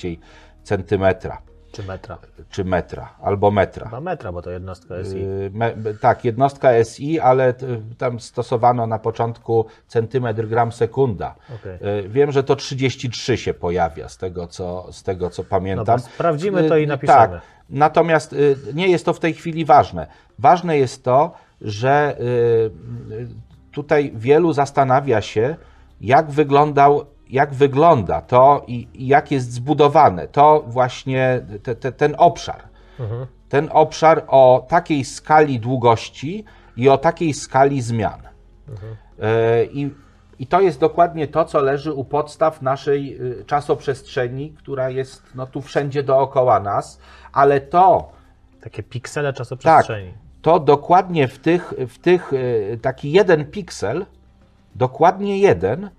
centymetra Czy metra? czy metra albo metra. Chyba metra, bo to jednostka jest i... Y, Me, tak, jednostka SI, ale t- tam stosowano na początku centymetr gram sekunda. Okej. Y, Wiem, że to 33 się pojawia z tego, co, z tego, co pamiętam. Dobra, sprawdzimy to i Y, napiszemy. Tak, natomiast y, nie jest to w tej chwili ważne. Ważne jest to, że y, y, tutaj wielu zastanawia się, jak wyglądał, jak wygląda to i, jak jest zbudowane to właśnie te, te, ten obszar ten obszar o takiej skali długości i o takiej skali zmian. E, I, I to jest dokładnie to, co leży u podstaw naszej y, czasoprzestrzeni, która jest no, tu wszędzie dookoła nas, ale to, Takie piksele czasoprzestrzeni. to dokładnie w tych, w tych y, taki jeden piksel, dokładnie jeden,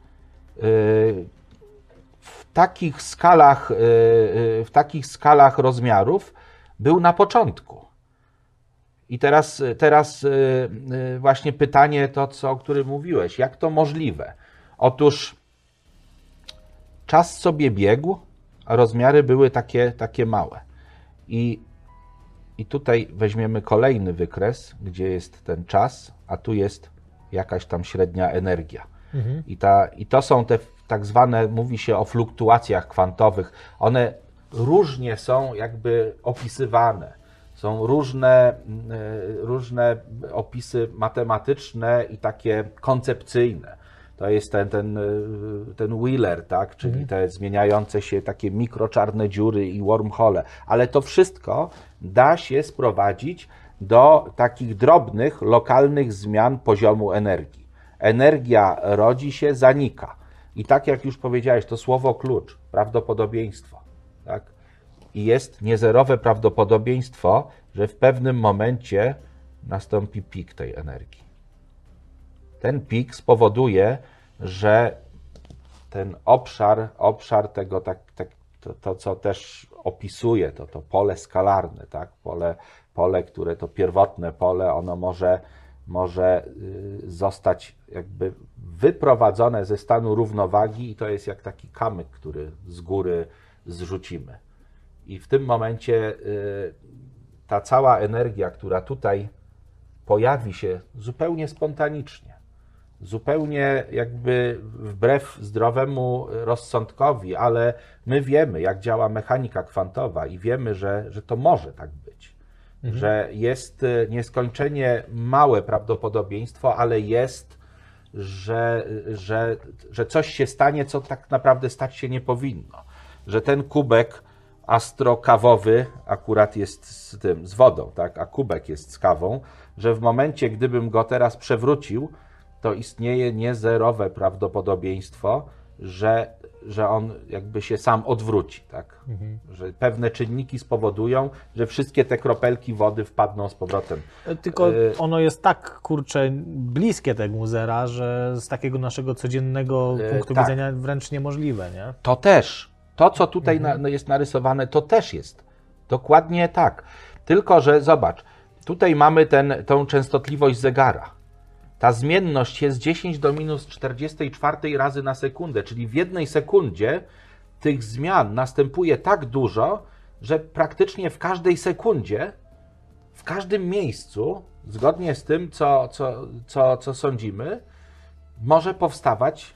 w takich skalach, y, y, w takich skalach rozmiarów był na początku. I teraz, teraz y, właśnie pytanie to, co, o którym mówiłeś. Jak to możliwe? Otóż czas sobie biegł, a rozmiary były takie, takie małe. I i tutaj weźmiemy kolejny wykres, gdzie jest ten czas, a tu jest jakaś tam średnia energia. I, ta, I to są te tak zwane, mówi się o fluktuacjach kwantowych. One różnie są jakby opisywane. Są różne, mm, e, różne opisy matematyczne i takie koncepcyjne. To jest ten, ten, e, ten Wheeler, tak? czyli te zmieniające się takie mikroczarne dziury i wormhole. Ale to wszystko da się sprowadzić do takich drobnych, lokalnych zmian poziomu energii. Energia rodzi się, zanika. I tak jak już powiedziałeś, to słowo klucz, prawdopodobieństwo. Tak? I jest niezerowe prawdopodobieństwo, że w pewnym momencie nastąpi pik tej energii. Ten pik spowoduje, że ten obszar, obszar tego, tak, tak, to, to, co też opisuje, to, to pole skalarne, tak? pole, pole, które to pierwotne pole, ono może, może y, zostać jakby wyprowadzone ze stanu równowagi i to jest jak taki kamyk, który z góry zrzucimy. I w tym momencie y, ta cała energia, która tutaj pojawi się zupełnie spontanicznie, zupełnie jakby wbrew zdrowemu rozsądkowi, ale my wiemy, jak działa mechanika kwantowa i wiemy, że, że to może tak być. Że jest y, nieskończenie małe prawdopodobieństwo, ale jest, że, że, że coś się stanie, co tak naprawdę stać się nie powinno. Że ten kubek astrokawowy akurat jest z tym, z wodą, tak? a kubek jest z kawą, że w momencie, gdybym go teraz przewrócił, to istnieje niezerowe prawdopodobieństwo, że, że on jakby się sam odwróci, tak? Że pewne czynniki spowodują, że wszystkie te kropelki wody wpadną z powrotem. Tylko Y- ono jest tak, kurczę, bliskie tego zera, że z takiego naszego codziennego Y, punktu tak. widzenia wręcz niemożliwe, nie? To też, to co tutaj na, no jest narysowane, to też jest. Dokładnie tak. Tylko, że zobacz, tutaj mamy ten, tą częstotliwość zegara. Ta zmienność jest 10 do minus 44 razy na sekundę, czyli w jednej sekundzie tych zmian następuje tak dużo, że praktycznie w każdej sekundzie, w każdym miejscu, zgodnie z tym, co, co, co, co sądzimy, może powstawać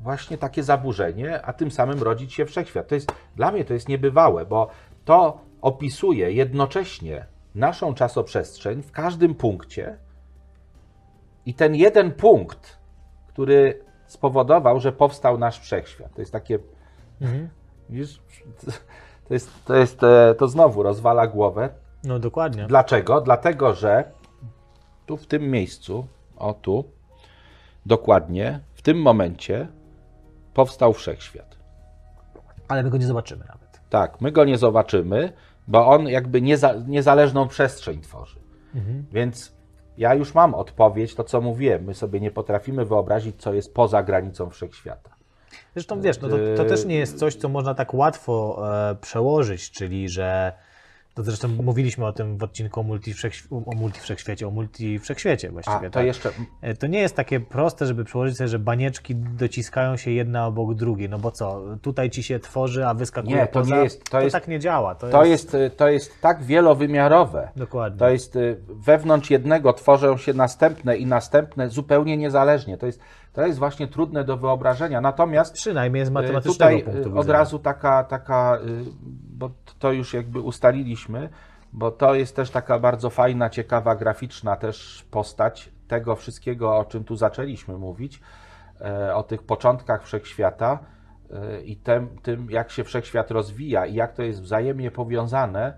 właśnie takie zaburzenie, a tym samym rodzić się wszechświat. To jest, dla mnie to jest niebywałe, bo to opisuje jednocześnie naszą czasoprzestrzeń w każdym punkcie i ten jeden punkt, który spowodował, że powstał nasz wszechświat. To jest takie. Widzisz, <laughs> to jest, to jest, e, to znowu rozwala głowę. No dokładnie. Dlaczego? Dlatego, że tu w tym miejscu, o tu, dokładnie, w tym momencie powstał wszechświat. Ale my go nie zobaczymy nawet. Tak, my go nie zobaczymy, bo on jakby nieza, niezależną przestrzeń tworzy. Więc ja już mam odpowiedź, to co mówiłem. My sobie nie potrafimy wyobrazić, co jest poza granicą wszechświata. Zresztą wiesz, no to, to też nie jest coś, co można tak łatwo e, przełożyć, czyli że. To zresztą mówiliśmy o tym w odcinku o multifrześwi- o multifrzeświecie, o multifrzeświecie A właściwie. to tak. jeszcze, E, To nie jest takie proste, żeby przełożyć sobie, że banieczki dociskają się jedna obok drugiej. No bo co, tutaj ci się tworzy, a wyskakuje Nie, to poza. nie jest- to jest- tak nie działa. To, to jest, y, to jest tak wielowymiarowe. Dokładnie. To jest y, wewnątrz jednego tworzą się następne i następne zupełnie niezależnie. To jest, to jest właśnie trudne do wyobrażenia. Natomiast Przynajmniej z y, matematycznego tutaj punktu y, widzenia. od razu taka, taka y, bo to już jakby ustaliliśmy, bo to jest też taka bardzo fajna, ciekawa, graficzna też postać tego wszystkiego, o czym tu zaczęliśmy mówić, e, o tych początkach wszechświata e, i tym, tym, jak się wszechświat rozwija i jak to jest wzajemnie powiązane,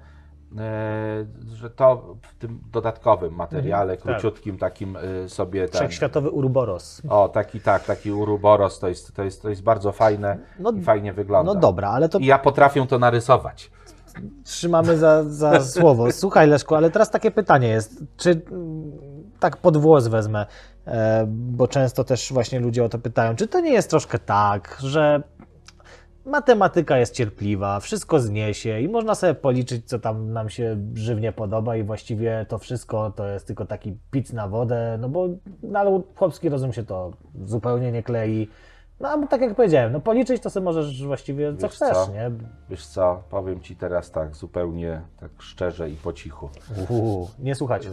że to w tym dodatkowym materiale, Mhm, tak. króciutkim takim e, sobie ten, Wszechświatowy Uruboros. o, taki tak, taki uruboros, to jest, to jest, to jest bardzo fajne No- i fajnie wygląda. No dobra, ale to I ja potrafię to narysować. trzymamy za, za <laughs> słowo. Słuchaj Leszku, ale teraz takie pytanie jest, czy mm, tak pod włos wezmę, e, bo często też właśnie ludzie o to pytają, czy to nie jest troszkę tak, że matematyka jest cierpliwa, wszystko zniesie i można sobie policzyć, co tam nam się żywnie podoba i właściwie to wszystko to jest tylko taki pic na wodę, no bo na chłopski rozum się to zupełnie nie klei. No, a tak jak powiedziałem, no policzyć to sobie możesz właściwie co Wiesz chcesz, co? nie? Wiesz co, powiem Ci teraz tak zupełnie tak szczerze i po cichu. Nie słuchać. E,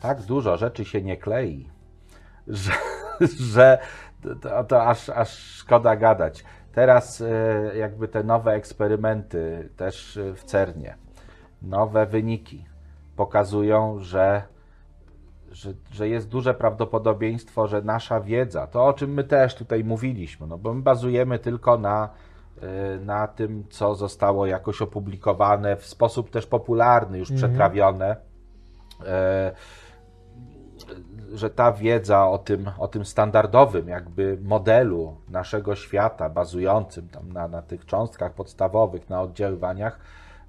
tak dużo rzeczy się nie klei, <laughs> że, że to, to aż, aż szkoda gadać. Teraz e, jakby te nowe eksperymenty też e, w CERNie, nowe wyniki pokazują, że, że, że jest duże prawdopodobieństwo, że nasza wiedza, to o czym my też tutaj mówiliśmy, no bo my bazujemy tylko na, e, na tym, co zostało jakoś opublikowane w sposób też popularny, już przetrawione, e, że ta wiedza o tym, o tym standardowym jakby modelu naszego świata, bazującym tam na, na tych cząstkach podstawowych, na oddziaływaniach,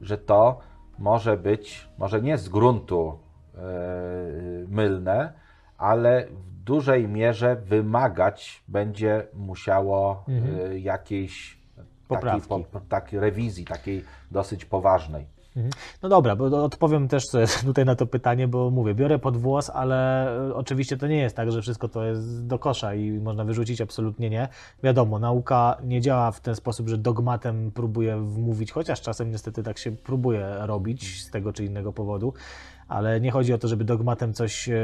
że to może być, może nie z gruntu e, mylne, ale w dużej mierze wymagać będzie musiało e, jakiejś takiej, po, takiej rewizji, takiej dosyć poważnej. Mhm. No dobra, bo odpowiem też <laughs> tutaj na to pytanie, bo mówię, biorę pod włos, ale e, oczywiście to nie jest tak, że wszystko to jest do kosza i można wyrzucić, absolutnie nie. Wiadomo, nauka nie działa w ten sposób, że dogmatem próbuje wmówić, chociaż czasem niestety tak się próbuje robić z tego czy innego powodu, ale nie chodzi o to, żeby dogmatem coś e,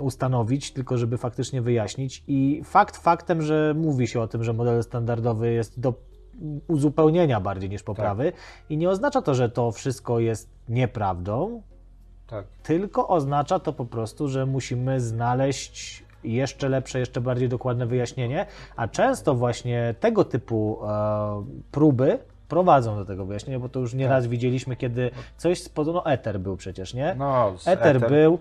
ustanowić, tylko żeby faktycznie wyjaśnić. I fakt faktem, że mówi się o tym, że model standardowy jest do uzupełnienia bardziej niż poprawy i nie oznacza to, że to wszystko jest nieprawdą, Tak. tylko oznacza to po prostu, że musimy znaleźć jeszcze lepsze, jeszcze bardziej dokładne wyjaśnienie, a często właśnie tego typu e, próby prowadzą do tego wyjaśnienia, bo to już nieraz widzieliśmy, kiedy coś spodu... No eter był przecież, nie? No, z Eter eter- był.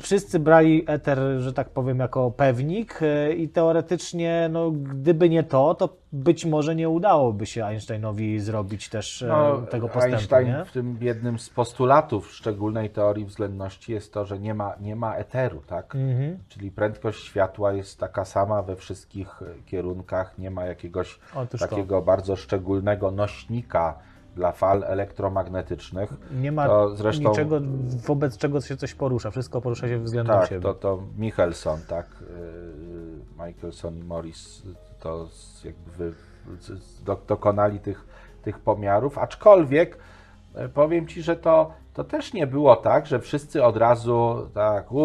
Wszyscy brali eter, że tak powiem, jako pewnik e, i teoretycznie, no, gdyby nie to, to być może nie udałoby się Einsteinowi zrobić też e, No, tego postępu, Einstein nie? w tym jednym z postulatów szczególnej teorii względności jest to, że nie ma, nie ma eteru, tak? Mhm. Czyli prędkość światła jest taka sama we wszystkich e, kierunkach, nie ma jakiegoś Otóż to. takiego bardzo szczególnego nośnika dla fal elektromagnetycznych. Nie ma To zresztą- niczego, wobec czego się coś porusza. Wszystko porusza się względem Tak, siebie. to, to Michelson, tak? yy, Michelson i Morris to jakby dokonali tych, tych pomiarów, aczkolwiek powiem Ci, że to, to też nie było tak, że wszyscy od razu tak, u,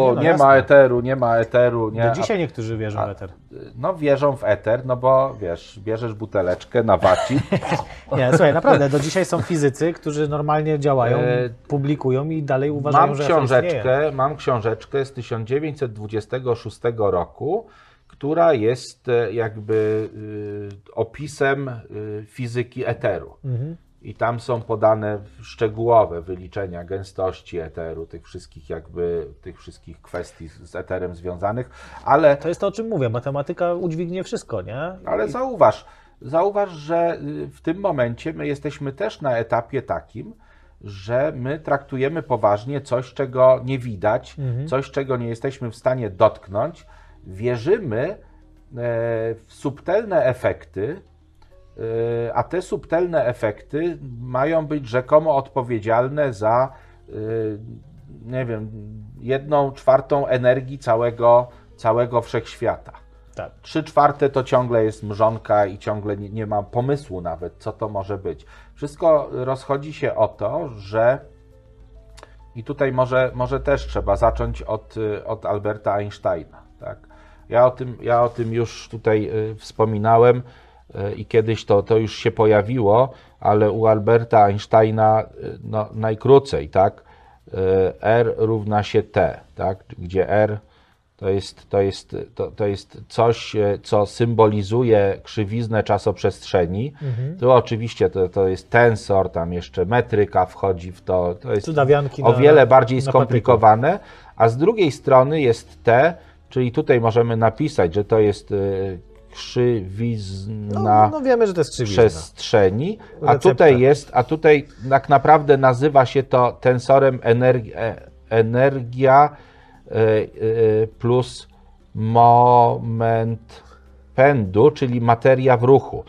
Nie, no nie jasne. ma eteru, nie ma eteru, nie. Do dzisiaj niektórzy wierzą w eter. no wierzą w eter, no bo wiesz, bierzesz buteleczkę na waci, <laughs> Nie, słuchaj, naprawdę, do dzisiaj są fizycy, którzy normalnie działają, E, publikują i dalej uważają, Mam że książeczkę, mam książeczkę z 1926 roku, która jest e, jakby y, opisem y, fizyki eteru. Mhm. I tam są podane szczegółowe wyliczenia gęstości eteru, tych wszystkich jakby, tych wszystkich kwestii z eterem związanych, ale To jest to, o czym mówię. Matematyka udźwignie wszystko, nie? ale zauważ, zauważ, że y, w tym momencie my jesteśmy też na etapie takim, że my traktujemy poważnie coś, czego nie widać, coś, czego nie jesteśmy w stanie dotknąć. Wierzymy e, w subtelne efekty, a te subtelne efekty mają być rzekomo odpowiedzialne za, e, nie wiem, jedną czwartą energii całego, całego wszechświata. Tak. Trzy czwarte to ciągle jest mrzonka i ciągle nie, nie mam pomysłu nawet, co to może być. Wszystko rozchodzi się o to, że i tutaj może, może też trzeba zacząć od, y, od Alberta Einsteina. Tak? Ja, o tym, ja o tym już tutaj y, wspominałem y, i kiedyś to, to już się pojawiło, ale u Alberta Einsteina y, no, najkrócej, tak? Y, R równa się T, tak? gdzie R to jest, to jest, to, to jest coś, e, co symbolizuje krzywiznę czasoprzestrzeni. Tu oczywiście to, to jest tensor, tam jeszcze metryka wchodzi w to. To jest o na- wiele bardziej na skomplikowane. A z drugiej strony jest T, czyli tutaj możemy napisać, że to jest e, krzywizna No, no wiemy, że to jest krzywizna. przestrzeni, a Recepta. tutaj jest, a tutaj tak naprawdę nazywa się to tensorem energi, e, energia e, e, plus moment pędu, czyli materia w ruchu.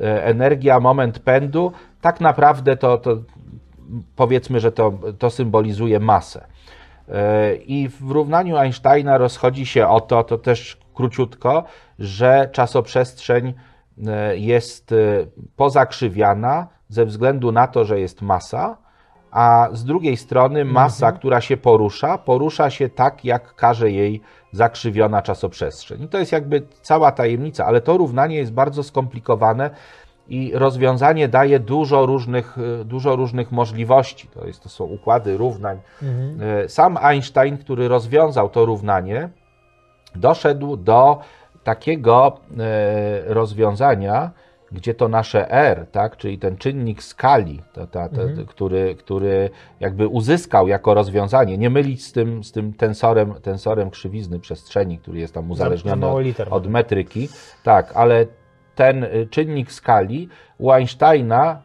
E, Energia, moment pędu, tak naprawdę to, to powiedzmy, że to, to symbolizuje masę. I w równaniu Einsteina rozchodzi się o to, to też króciutko, że czasoprzestrzeń e, jest e, pozakrzywiana ze względu na to, że jest masa, a z drugiej strony masa, która się porusza, porusza się tak, jak każe jej zakrzywiona czasoprzestrzeń. I to jest jakby cała tajemnica, ale to równanie jest bardzo skomplikowane i rozwiązanie daje dużo różnych, e, dużo różnych możliwości. To, jest, to są układy równań. E, Sam Einstein, który rozwiązał to równanie, doszedł do takiego e, rozwiązania, gdzie to nasze R, tak, czyli ten czynnik skali, to, ta, ta, który, który jakby uzyskał jako rozwiązanie, nie mylić z tym, z tym tensorem, tensorem krzywizny przestrzeni, który jest tam uzależniony mało od, od metryki, tak, ale ten y, czynnik skali u Einsteina,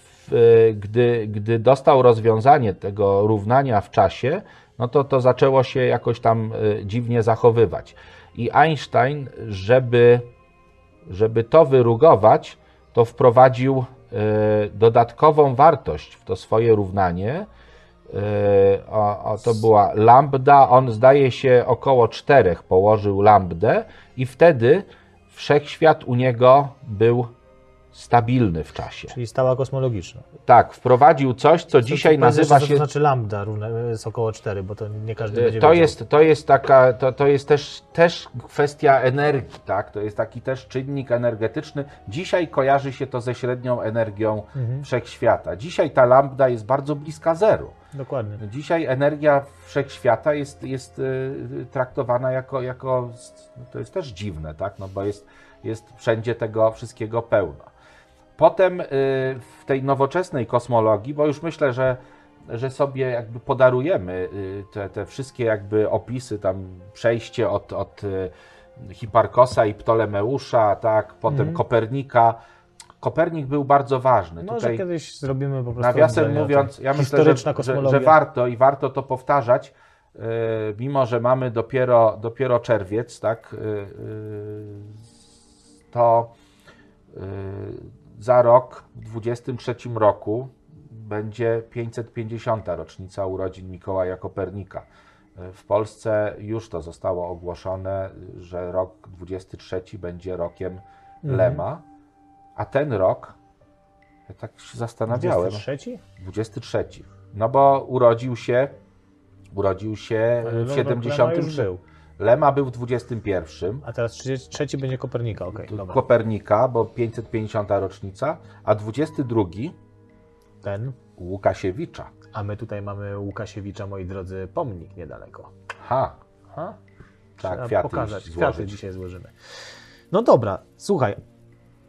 w, y, gdy, gdy dostał rozwiązanie tego równania w czasie, no to to zaczęło się jakoś tam y, dziwnie zachowywać. I Einstein, żeby, żeby to wyrugować, to wprowadził y, dodatkową wartość w to swoje równanie. Y, o, o, to była lambda, on zdaje się około 4 położył lambdę i wtedy wszechświat u niego był stabilny w czasie. Czyli stała kosmologiczna. Tak, wprowadził coś, co dzisiaj nazywa się. To znaczy lambda równe, jest około 4, bo to nie każdy będzie To wiedział. jest, to jest taka, to, to jest też, też kwestia energii, tak? To jest taki też czynnik energetyczny. Dzisiaj kojarzy się to ze średnią energią Mhm. wszechświata. Dzisiaj ta lambda jest bardzo bliska zeru. Dokładnie. Dzisiaj energia wszechświata jest, jest y, traktowana jako, jako, to jest też dziwne, tak? No bo jest, jest wszędzie tego wszystkiego pełno. Potem y, w tej nowoczesnej kosmologii, bo już myślę, że, że sobie jakby podarujemy y, te, te wszystkie jakby opisy, tam przejście od, od y, Hiparkosa i Ptolemeusza, tak, potem Kopernika. Kopernik był bardzo ważny. Może Tutaj kiedyś zrobimy po prostu Nawiasem mówiąc, ja myślę, że, że, że warto i warto to powtarzać, yy, mimo że mamy dopiero, dopiero czerwiec, tak, yy, to yy, za rok, w 23 roku, będzie 550. rocznica urodzin Mikołaja Kopernika. W Polsce już to zostało ogłoszone, że rok 23 będzie rokiem Mhm. Lema, a ten rok, ja tak się zastanawiałem, 23? 23. No bo urodził się, urodził się Ale w rok 70. Lema już był. Lema był w 21. A teraz 33 będzie Kopernika, okej, dobra. Kopernika, bo 550. rocznica, a 22 Ten. Łukasiewicza. A my tutaj mamy Łukasiewicza, moi drodzy, pomnik niedaleko. Ha, Ha? tak, Trzeba kwiaty pokazać. Kwiaty dzisiaj złożymy. No dobra, słuchaj,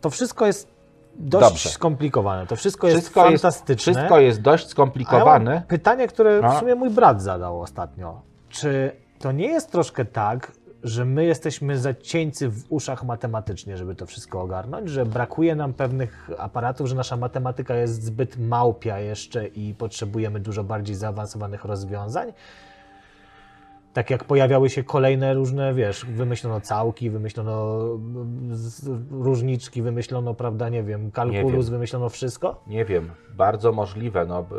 to wszystko jest dość Dobrze. skomplikowane. To wszystko jest Wszystko jest, fantastyczne. wszystko jest dość ja skomplikowane. mam pytanie, które w sumie mój brat zadał ostatnio. Czy to nie jest troszkę tak, że my jesteśmy zacieńcy w uszach matematycznie, żeby to wszystko ogarnąć, że brakuje nam pewnych aparatów, że nasza matematyka jest zbyt małpia jeszcze i potrzebujemy dużo bardziej zaawansowanych rozwiązań? Tak jak pojawiały się kolejne różne, wiesz, wymyślono całki, wymyślono różniczki, wymyślono, prawda, nie wiem, kalkulus, wiem. wymyślono wszystko? Nie wiem, bardzo możliwe. No, b-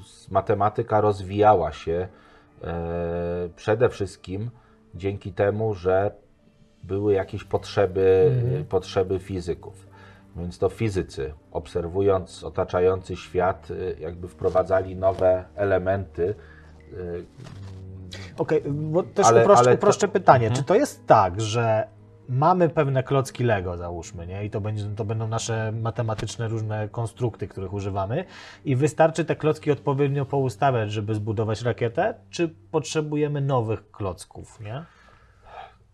s- matematyka rozwijała się przede wszystkim dzięki temu, że były jakieś potrzeby, potrzeby fizyków. Więc to fizycy, obserwując otaczający świat, e, jakby wprowadzali nowe elementy. e, Okej, bo też Ale- uproszczę, ale to- uproszczę pytanie. Mhm. Czy to jest tak, że mamy pewne klocki Lego, załóżmy, nie? I to, będzie, to będą nasze matematyczne różne konstrukty, których używamy i wystarczy te klocki odpowiednio poustawiać, żeby zbudować rakietę, czy potrzebujemy nowych klocków, nie?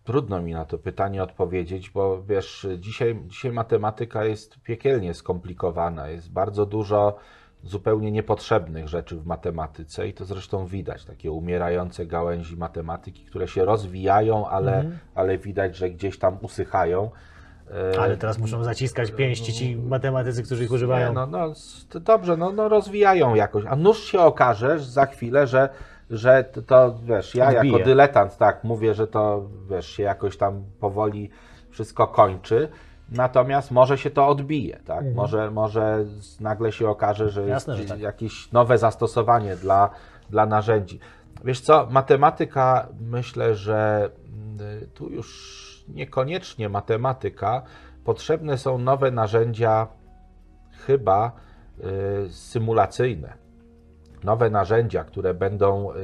Trudno mi na to pytanie odpowiedzieć, bo wiesz, dzisiaj, dzisiaj matematyka jest piekielnie skomplikowana. Jest bardzo dużo zupełnie niepotrzebnych rzeczy w matematyce i to zresztą widać, takie umierające gałęzi matematyki, które się rozwijają, ale, ale widać, że gdzieś tam usychają. E, Ale teraz muszą zaciskać pięści ci matematycy, którzy ich używają. Nie, no, no, dobrze, no, no rozwijają jakoś. A nuż się okaże że za chwilę, że, że to, to wiesz, ja Odbije. jako dyletant tak mówię, że to wiesz, się jakoś tam powoli wszystko kończy. Natomiast może się to odbije, tak? Może, może z- nagle się okaże, że Mhm. Jasne, jest że tak. jakieś nowe zastosowanie dla, dla narzędzi. Wiesz co, matematyka, myślę, że mm, tu już niekoniecznie matematyka, potrzebne są nowe narzędzia, chyba y, symulacyjne. Nowe narzędzia, które będą, y,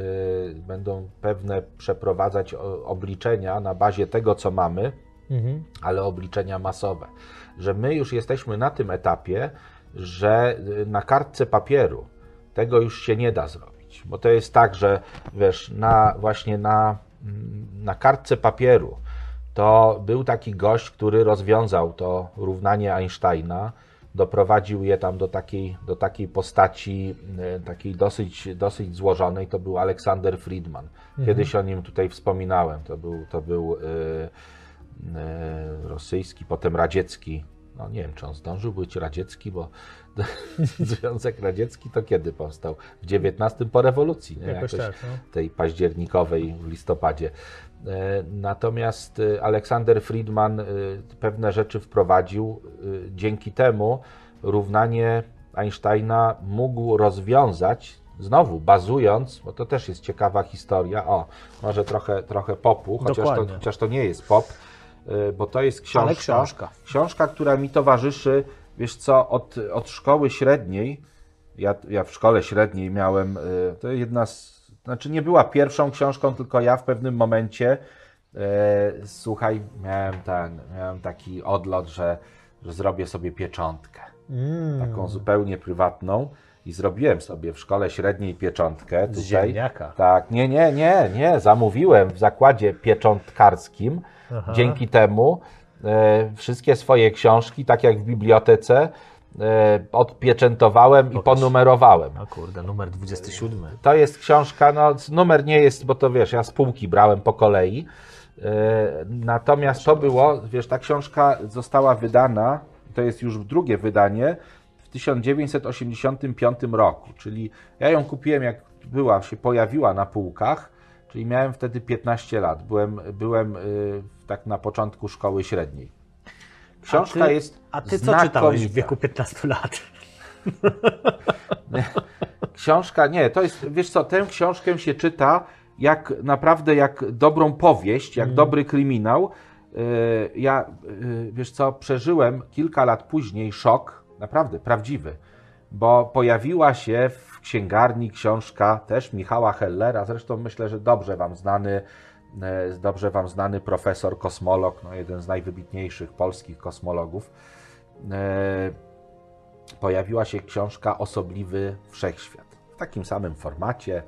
będą pewne przeprowadzać obliczenia na bazie tego, co mamy, Mhm. ale obliczenia masowe. Że my już jesteśmy na tym etapie, że y, na kartce papieru tego już się nie da zrobić. Bo to jest tak, że wiesz, na, właśnie na, mm, na kartce papieru to był taki gość, który rozwiązał to równanie Einsteina, doprowadził je tam do takiej, do takiej postaci, y, takiej dosyć, dosyć złożonej, to był Aleksander Friedman. Kiedyś o nim tutaj wspominałem, to był, to był y, e, rosyjski, potem radziecki. No nie wiem, czy on zdążył być radziecki, bo <laughs> Związek Radziecki to kiedy powstał? W XIX po rewolucji, nie? Jakoś tak, no. tej październikowej w listopadzie. E, Natomiast e, Aleksander Friedman e, pewne rzeczy wprowadził. E, Dzięki temu równanie Einsteina mógł rozwiązać, znowu bazując, bo to też jest ciekawa historia. O, może trochę, trochę popu, chociaż to, chociaż to nie jest pop, e, bo to jest książka, Ale książka. książka, która mi towarzyszy, wiesz co, od, od szkoły średniej. Ja, ja w szkole średniej miałem, y, to jedna z, znaczy nie była pierwszą książką, tylko ja w pewnym momencie, e, słuchaj, miałem, ten, miałem taki odlot, że, że zrobię sobie pieczątkę. Mm. Taką zupełnie prywatną. I zrobiłem sobie w szkole średniej pieczątkę. Z Tutaj. ziemniaka. Tak, nie, nie, nie, nie. Zamówiłem w zakładzie pieczątkarskim. Aha. Dzięki temu e, wszystkie swoje książki, tak jak w bibliotece, e, odpieczętowałem i ponumerowałem. O kurde, numer 27. To jest książka, no numer nie jest, bo to wiesz, ja z półki brałem po kolei. E, Natomiast to było, wiesz, ta książka została wydana, to jest już drugie wydanie, 1985 roku, czyli ja ją kupiłem jak była, się pojawiła na półkach, czyli miałem wtedy 15 lat, byłem, byłem y, tak na początku szkoły średniej. Książka a ty, jest A ty co czytałeś w wieku 15 lat? <laughs> Książka, nie, to jest, wiesz co, tę książkę się czyta jak naprawdę jak dobrą powieść, jak dobry kryminał. Yy, Ja, yy, wiesz co, przeżyłem kilka lat później szok, naprawdę prawdziwy, bo pojawiła się w księgarni książka też Michała Hellera, zresztą myślę, że dobrze wam znany, yy, dobrze wam znany profesor, kosmolog, no jeden z najwybitniejszych polskich kosmologów. Yy, pojawiła się książka Osobliwy Wszechświat. W takim samym formacie,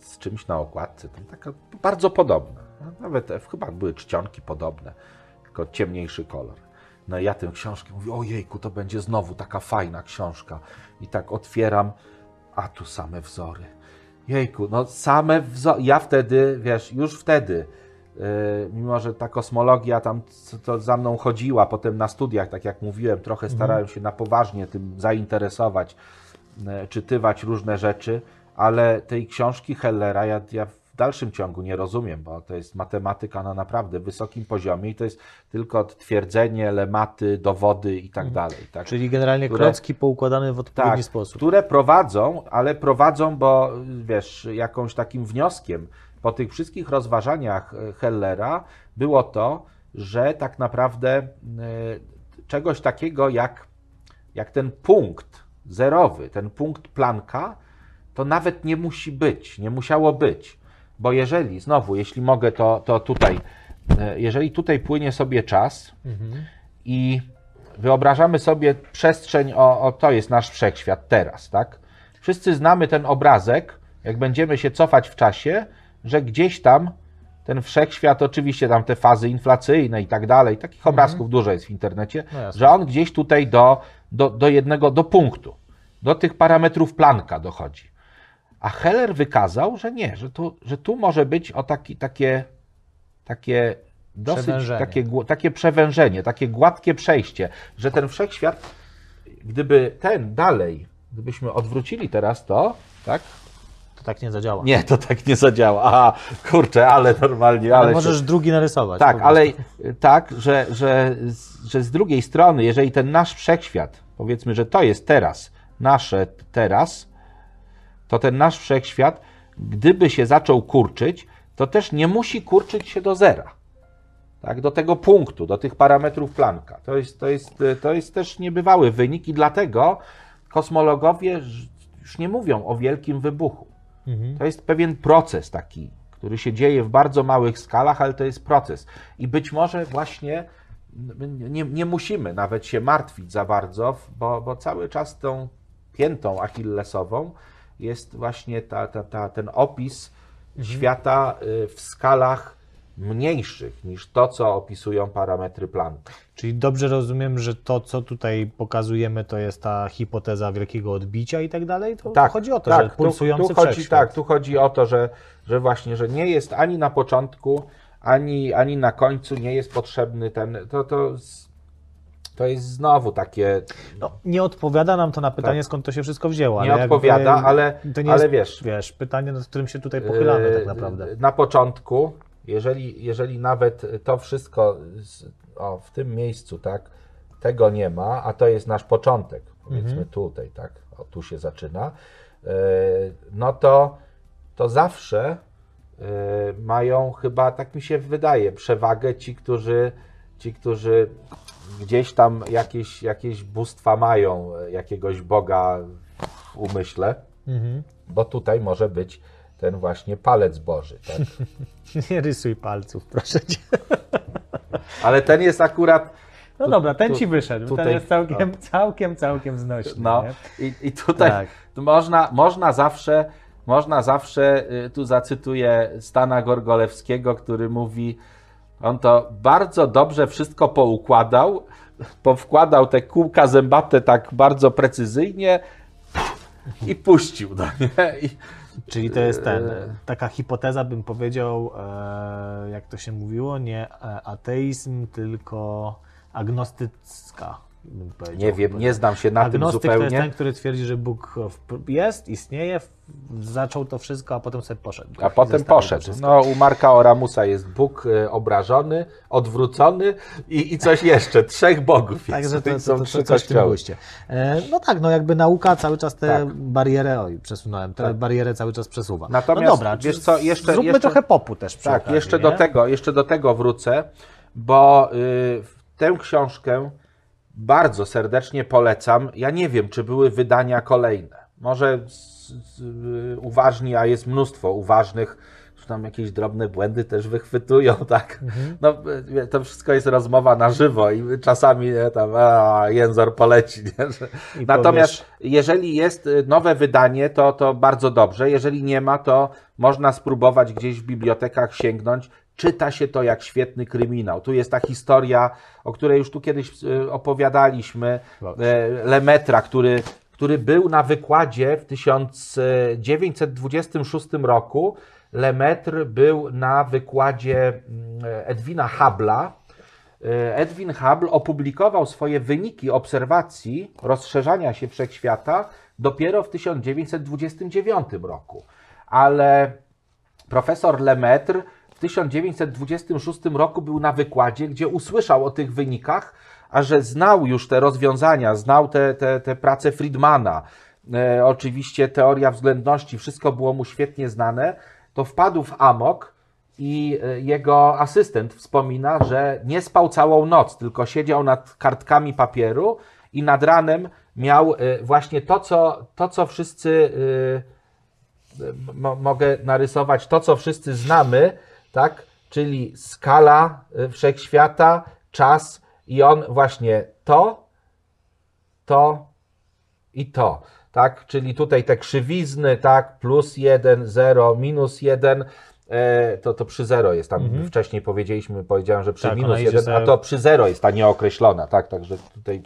z czymś na okładce, tam taka bardzo podobna. Nawet e, chyba były czcionki podobne, tylko ciemniejszy kolor. No ja tę książkę mówię, ojejku, to będzie znowu taka fajna książka. I tak otwieram, a tu same wzory. Jejku, no same wzory. Ja wtedy, wiesz, już wtedy, yy, mimo że ta kosmologia tam c- to za mną chodziła, potem na studiach, tak jak mówiłem, trochę starałem się na poważnie tym zainteresować, yy, czytywać różne rzeczy, ale tej książki Hellera ja, ja w dalszym ciągu nie rozumiem, bo to jest matematyka na naprawdę wysokim poziomie i to jest tylko twierdzenie, lematy, dowody i tak dalej. Tak? Czyli generalnie Które- klocki poukładane w odpowiedni tak, sposób. które prowadzą, ale prowadzą, bo wiesz, jakąś takim wnioskiem po tych wszystkich rozważaniach e, Hellera było to, że tak naprawdę e, czegoś takiego jak, jak ten punkt zerowy, ten punkt Plancka, to nawet nie musi być, nie musiało być. Bo jeżeli, znowu, jeśli mogę, to, to tutaj, e, jeżeli tutaj płynie sobie czas i wyobrażamy sobie przestrzeń, o, o to jest nasz wszechświat teraz, tak? Wszyscy znamy ten obrazek, jak będziemy się cofać w czasie, że gdzieś tam ten wszechświat, oczywiście tam te fazy inflacyjne i tak dalej, takich obrazków dużo jest w internecie, No że on gdzieś tutaj do, do, do jednego, do punktu, do tych parametrów Plancka dochodzi. A Heller wykazał, że nie, że tu, że tu może być o taki, takie, takie dosyć Przewężenie. takie, takie przewężenie, takie gładkie przejście, że ten wszechświat, gdyby ten dalej, gdybyśmy odwrócili teraz to, tak? To tak nie zadziała. Nie, to tak nie zadziała. Aha, kurczę, ale normalnie, ale ale. możesz drugi narysować. Tak, ale y, tak, że, że, że z drugiej strony, jeżeli ten nasz wszechświat, powiedzmy, że to jest teraz, nasze teraz, to ten nasz wszechświat, gdyby się zaczął kurczyć, to też nie musi kurczyć się do zera. Tak, do tego punktu, do tych parametrów Plancka. To jest, to jest, to jest też niebywały wynik i dlatego kosmologowie już nie mówią o wielkim wybuchu. Mhm. To jest pewien proces taki, który się dzieje w bardzo małych skalach, ale to jest proces. I być może właśnie nie, nie musimy nawet się martwić za bardzo, bo, bo cały czas tą piętą achillesową jest właśnie ta, ta, ta, ten opis świata y, w skalach mniejszych niż to, co opisują parametry Plancka. Czyli dobrze rozumiem, że to, co tutaj pokazujemy, to jest ta hipoteza wielkiego odbicia i tak dalej? To Tak, chodzi o to, tak, że pulsujący tu, tu chodzi, wszechświat. Tak, tu chodzi o to, że, że właśnie, że nie jest ani na początku, ani, ani na końcu nie jest potrzebny ten, to, to, to jest znowu takie, No, nie odpowiada nam to na pytanie, skąd to się wszystko wzięło. Tak. Nie ale odpowiada, jakby ale- to nie ale jest, wiesz- wiesz, pytanie, nad którym się tutaj pochylamy tak Yy, naprawdę. Na początku, jeżeli, jeżeli nawet to wszystko z, o, w tym miejscu, tak, tego nie ma, a to jest nasz początek, powiedzmy Mhm. tutaj, tak, o, tu się zaczyna, yy, no to, to zawsze yy, mają chyba, tak mi się wydaje, przewagę ci, którzy, ci, którzy gdzieś tam jakieś, jakieś bóstwa mają, yy, jakiegoś Boga w umyśle, Mhm. bo tutaj może być ten właśnie palec Boży. Tak? <laughs> Nie rysuj palców, proszę cię. <laughs> Ale ten jest akurat. No Tu- dobra, ten tu- ci wyszedł. tutaj- ten jest całkiem, całkiem, całkiem znośny. No, i, i tutaj Tak. można, można zawsze, można zawsze, y, tu zacytuję Stana Gorgolewskiego, który mówi, on to bardzo dobrze wszystko poukładał, powkładał te kółka zębate tak bardzo precyzyjnie i puścił. No, nie? I, Czyli to jest ten, Eee. taka hipoteza, bym powiedział, e, jak to się mówiło, nie e, ateizm, tylko agnostycka. Nie wiem, nie znam się na tym Agnostyk to jest zupełnie. ten, który twierdzi, że Bóg jest, istnieje, zaczął to wszystko, a potem sobie poszedł. A potem to poszedł. No, u Marka Oramusa jest Bóg e, obrażony, odwrócony i, i coś jeszcze. Trzech bogów jest. Także to, to, są to, trzy to coś w tym guście. E, no tak, no jakby nauka cały czas te Tak. barierę, oj, przesunąłem, te barierę cały czas przesuwa. Natomiast, no dobra, wiesz co, jeszcze- zróbmy jeszcze- trochę popu też przy Tak, okazji, jeszcze nie? do, tego, jeszcze do tego wrócę, bo y, w tę książkę bardzo serdecznie polecam. Ja nie wiem, czy były wydania kolejne. Może z, z, uważni, a jest mnóstwo uważnych, że tam jakieś drobne błędy też wychwytują, <laughs> tak. Mhm. No, y, to wszystko jest rozmowa na żywo i czasami nie, tam a, jęzor poleci. Nie? Natomiast powiesz- jeżeli jest y, nowe wydanie, to, to bardzo dobrze. Jeżeli nie ma, to można spróbować gdzieś w bibliotekach sięgnąć. Czyta się to jak świetny kryminał. Tu jest ta historia, o której już tu kiedyś e, opowiadaliśmy, e, Lemetra, który, który był na wykładzie w 1926 roku. Lemaitre był na wykładzie mm, Edwina Hubble'a. E, Edwin Hubble opublikował swoje wyniki obserwacji rozszerzania się wszechświata dopiero w 1929 roku. Ale profesor Lemaitre w 1926 roku był na wykładzie, gdzie usłyszał o tych wynikach, a że znał już te rozwiązania, znał te, te, te prace Friedmana, e, oczywiście teoria względności, wszystko było mu świetnie znane, to wpadł w amok i e, jego asystent wspomina, że nie spał całą noc, tylko siedział nad kartkami papieru i nad ranem miał e, właśnie to, co, to, co wszyscy e, mo, mogę narysować, to, co wszyscy znamy, tak? Czyli skala wszechświata, czas i on właśnie to, to i to tak? Czyli tutaj te krzywizny, tak? Plus 1, 0, minus 1, e, to, to przy 0 jest tam. Mhm. Wcześniej powiedzieliśmy, powiedziałem, że przy Tak, minus idzie 1, sobie- a to przy 0 jest ta nieokreślona, tak? Także tutaj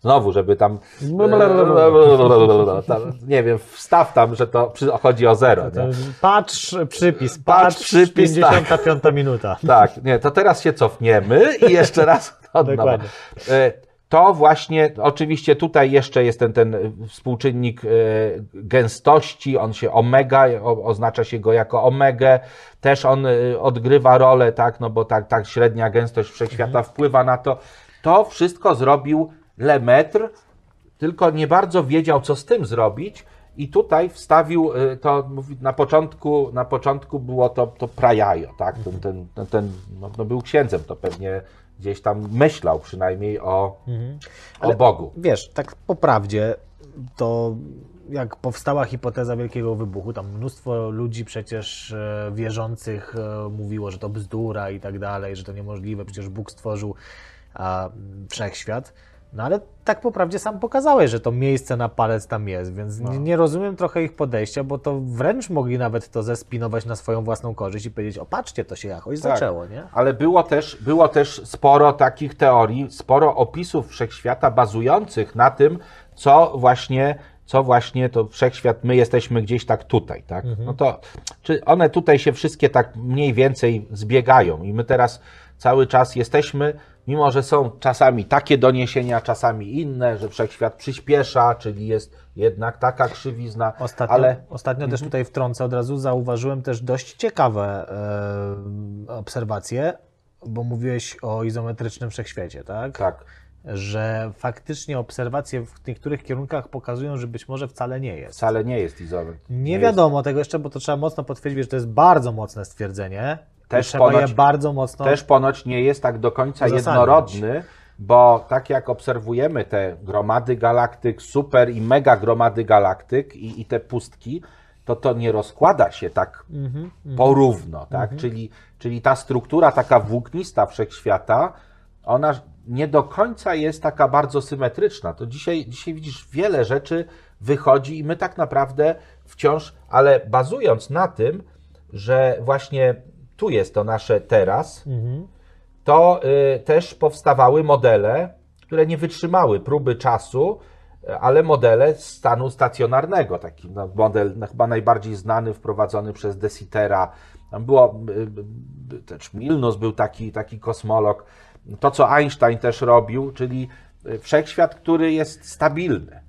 znowu, żeby tam, nie wiem, wstaw tam, że to przy, chodzi o 0, To nie? Patrz przypis, Patrz patrz, przypis, tak. 55 minuta. Tak, nie, to teraz się cofniemy i jeszcze raz od nowa. Dokładnie. E, To właśnie, oczywiście tutaj jeszcze jest ten, ten współczynnik e, gęstości, on się omega, oznacza się go jako omegę, też on e, odgrywa rolę, tak, no bo tak, tak średnia gęstość wszechświata wpływa na to. To wszystko zrobił Lemaitre, tylko nie bardzo wiedział, co z tym zrobić. I tutaj wstawił y, to na początku, na początku było to, to prajajo, tak? Ten, ten, ten, ten no, no był księdzem, to pewnie gdzieś tam myślał przynajmniej o, o Bogu. Wiesz, tak po prawdzie, to jak powstała hipoteza Wielkiego Wybuchu, tam mnóstwo ludzi przecież e, wierzących e, mówiło, że to bzdura i tak dalej, że to niemożliwe, przecież Bóg stworzył wszechświat. No ale tak po prawdzie sam pokazałeś, że to miejsce na palec tam jest, więc nie, nie rozumiem trochę ich podejścia, bo to wręcz mogli nawet to zespinować na swoją własną korzyść i powiedzieć, o patrzcie, to się jakoś Tak. zaczęło, nie? Ale było też, było też sporo takich teorii, sporo opisów wszechświata bazujących na tym, co właśnie, co właśnie to wszechświat, my jesteśmy gdzieś tak tutaj, tak? No to, czy one tutaj się wszystkie tak mniej więcej zbiegają i my teraz cały czas jesteśmy, mimo że są czasami takie doniesienia, czasami inne, że wszechświat przyspiesza, czyli jest jednak taka krzywizna, Ostatnio, ale ostatnio też tutaj wtrącę od razu, zauważyłem też dość ciekawe e, obserwacje, bo mówiłeś o izometrycznym wszechświecie, tak? tak, Że faktycznie obserwacje w niektórych kierunkach pokazują, że być może wcale nie jest. wcale nie jest izometr. Nie, jest- wiadomo tego jeszcze, bo to trzeba mocno potwierdzić, że to jest bardzo mocne stwierdzenie. Też trzeba ponoć- je bardzo mocno. też ponoć nie jest tak do końca uzasadnić. jednorodny, bo tak jak obserwujemy te gromady galaktyk, super i mega gromady galaktyk i, i te pustki, to to nie rozkłada się tak Mhm, porówno, tak? Czyli, czyli ta struktura taka włóknista wszechświata, ona nie do końca jest taka bardzo symetryczna. To dzisiaj, dzisiaj widzisz, wiele rzeczy wychodzi i my tak naprawdę wciąż, ale bazując na tym, że właśnie tu jest to nasze teraz, Mhm. to y, też powstawały modele, które nie wytrzymały próby czasu, y, ale modele stanu stacjonarnego. Taki no, model no, chyba najbardziej znany, wprowadzony przez Desitera. Tam było, y, y, też Milnus był taki, taki kosmolog. To, co Einstein też robił, czyli y, wszechświat, który jest stabilny.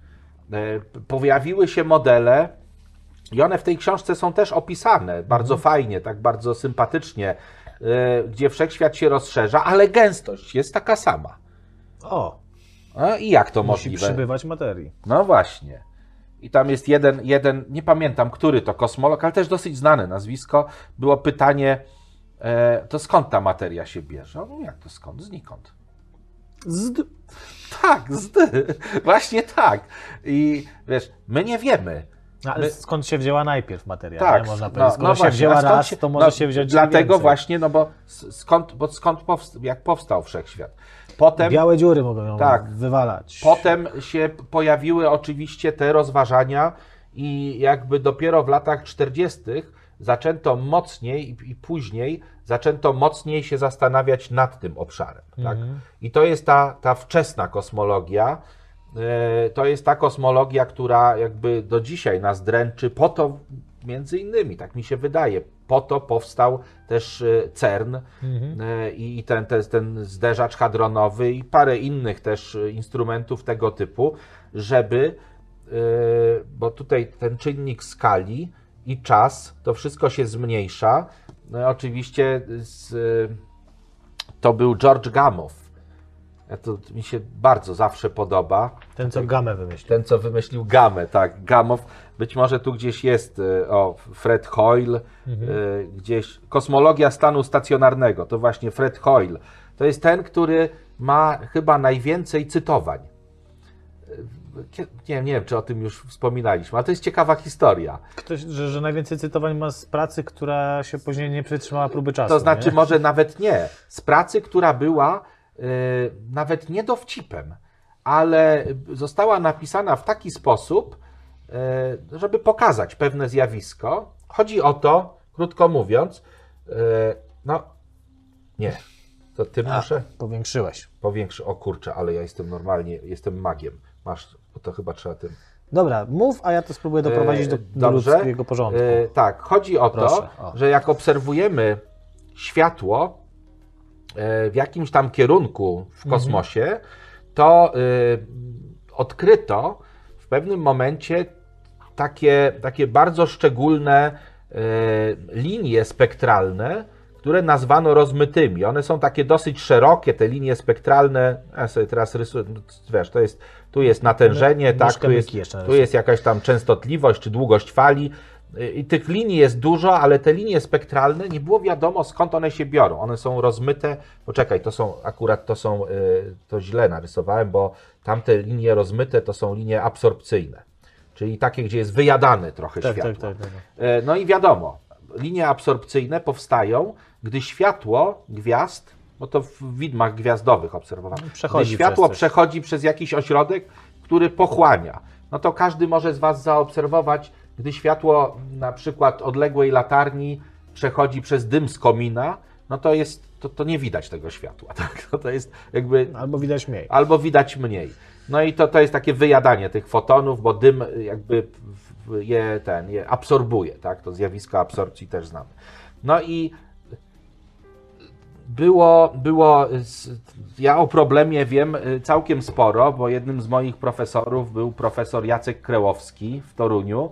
Y, Pojawiły się modele, i one w tej książce są też opisane bardzo fajnie, tak bardzo sympatycznie, y, gdzie wszechświat się rozszerza, ale gęstość jest taka sama. O, No I jak to musi możliwe? przybywać materii. No właśnie. I tam jest jeden, jeden, nie pamiętam, który to kosmolog, ale też dosyć znane nazwisko. Było pytanie, e, to skąd ta materia się bierze? Mówi, jak to skąd? Znikąd. Zd... Tak, z, <laughs> właśnie tak. I wiesz, my nie wiemy. No, ale skąd się wzięła najpierw materia? Tak, nie? Można no, powiedzieć. Skoro no się właśnie, wzięła raz, się- to może no, się wziąć Dlatego właśnie, no bo skąd, bo skąd powstał, jak powstał wszechświat? Potem, Białe dziury mogą ją Tak. wywalać. potem się pojawiły oczywiście te rozważania i jakby dopiero w latach 40. zaczęto mocniej i, później zaczęto mocniej się zastanawiać nad tym obszarem. Tak? I to jest ta, ta wczesna kosmologia. E, To jest ta kosmologia, która jakby do dzisiaj nas dręczy, po to między innymi, tak mi się wydaje, po to powstał też e, CERN e, i i ten, ten, ten zderzacz hadronowy i parę innych też instrumentów tego typu, żeby, bo tutaj ten czynnik skali i czas, to wszystko się zmniejsza. No, oczywiście z, to był George Gamow. Ja to mi się bardzo zawsze podoba. Ten, co gamę wymyślił. Ten, co wymyślił gamę, tak, Gamow. Być może tu gdzieś jest, e, o, Fred Hoyle, e, gdzieś, kosmologia stanu stacjonarnego, to właśnie Fred Hoyle. To jest ten, który ma chyba najwięcej cytowań. Kie- Nie, nie wiem, czy o tym już wspominaliśmy, ale to jest ciekawa historia. Ktoś, że, że najwięcej cytowań ma z pracy, która się później nie przetrzymała próby czasu. To znaczy, nie? może nawet nie. Z pracy, która była y, nawet nie dowcipem, ale została napisana w taki sposób, y, żeby pokazać pewne zjawisko. Chodzi o to, krótko mówiąc, y, no nie, to ty muszę Powiększyłeś. powiększyć. O kurczę, ale ja jestem normalnie, jestem magiem. Masz, bo to chyba trzeba tym. Dobra, mów, a ja to spróbuję doprowadzić do, E, do ludzkiego porządku. E, tak, chodzi o Proszę, to, o. że jak obserwujemy światło e, w jakimś tam kierunku Mhm. w kosmosie, to e, odkryto w pewnym momencie takie, takie bardzo szczególne e, linie spektralne, które nazwano rozmytymi. One są takie dosyć szerokie, te linie spektralne. Ja sobie teraz rysuję, no, wiesz, to jest, tu jest natężenie, tak, tu jest, tu jest jakaś tam częstotliwość czy długość fali. I tych linii jest dużo, ale te linie spektralne nie było wiadomo skąd one się biorą. One są rozmyte. Poczekaj, to są akurat to są, y, to źle narysowałem, bo tamte linie rozmyte to są linie absorpcyjne. Czyli takie, gdzie jest wyjadane trochę tak, światło. tak, tak, tak. No i wiadomo, linie absorpcyjne powstają, gdy światło gwiazd, bo to w widmach gwiazdowych obserwowano, No, Przechodzi gdy światło przez przechodzi przez jakiś ośrodek, który pochłania. No to każdy może z Was zaobserwować, gdy światło na przykład odległej latarni przechodzi przez dym z komina, no to jest, to, to nie widać tego światła, <laughs> tak? To, to jest jakby Albo widać mniej. albo widać mniej. No i to, to jest takie wyjadanie tych fotonów, bo dym jakby je, ten, je absorbuje, tak? To zjawisko absorpcji też znamy. No i było, było, ja o problemie wiem y, całkiem sporo, bo jednym z moich profesorów był profesor Jacek Krełowski w Toruniu,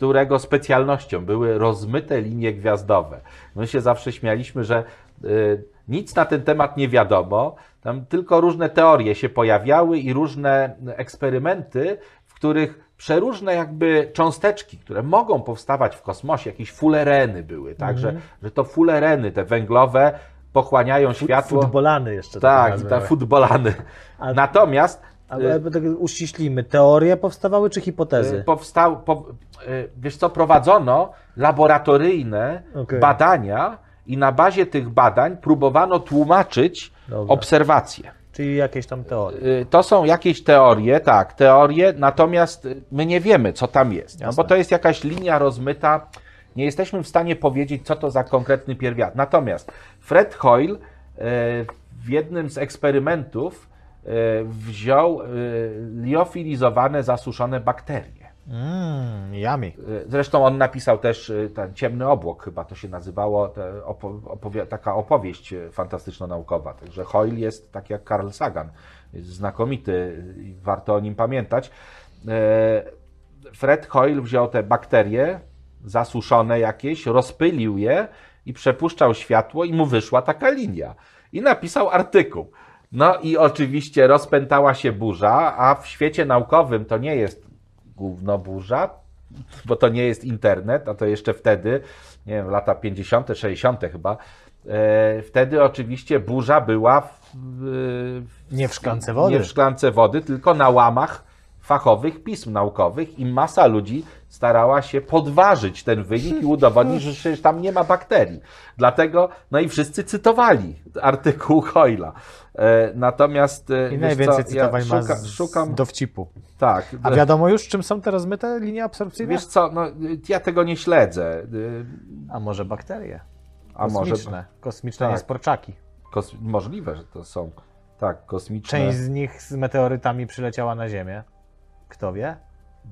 którego specjalnością były rozmyte linie gwiazdowe. My się zawsze śmialiśmy, że y, nic na ten temat nie wiadomo, tam tylko różne teorie się pojawiały i różne eksperymenty, w których przeróżne jakby cząsteczki, które mogą powstawać w kosmosie, jakieś fulereny były, tak, że, że to fulereny, te węglowe, pochłaniają światło. Futbolany jeszcze. Tak, te futbolany. A- Natomiast Ale ale tak uściślimy, teorie powstawały czy hipotezy? y, powstał, po, y, wiesz co, prowadzono laboratoryjne Okej. badania i na bazie tych badań próbowano tłumaczyć Dobra. obserwacje. Czyli jakieś tam teorie. Y, To są jakieś teorie, tak, teorie, natomiast y, my nie wiemy, co tam jest. No bo to jest jakaś linia rozmyta. Nie jesteśmy w stanie powiedzieć, co to za konkretny pierwiastek. Natomiast Fred Hoyle y, w jednym z eksperymentów y, wziął y, liofilizowane, zasuszone bakterie. Mmm, yummy. Y, Zresztą on napisał też ten ciemny obłok, chyba to się nazywało, opowie- taka opowieść fantastyczno-naukowa. Także Hoyle jest tak jak Carl Sagan, znakomity warto o nim pamiętać. Fred Hoyle wziął te bakterie zasuszone jakieś, rozpylił je i przepuszczał światło i mu wyszła taka linia. I napisał artykuł. No i oczywiście rozpętała się burza, a w świecie naukowym to nie jest gówno burza, bo to nie jest internet, a to jeszcze wtedy, nie wiem, lata 50., 60. chyba. E, wtedy oczywiście burza była w, w, Nie w szklance wody. nie w szklance wody, tylko na łamach fachowych pism naukowych i masa ludzi starała się podważyć ten wynik i udowodnić, że przecież tam nie ma bakterii. Dlatego, no i wszyscy cytowali artykuł Hoyla. E, natomiast e, I najwięcej co, cytowań ja ma szuka, z, szukam, dowcipu. tak. A wiadomo już, czym są te rozmyte linie absorpcyjne? Wiesz co, no, ja tego nie śledzę. A może bakterie? A może Kosmiczne. Kosmiczne Tak. niesporczaki. kos, możliwe, że to są tak kosmiczne. Część z nich z meteorytami przyleciała na Ziemię. Kto wie?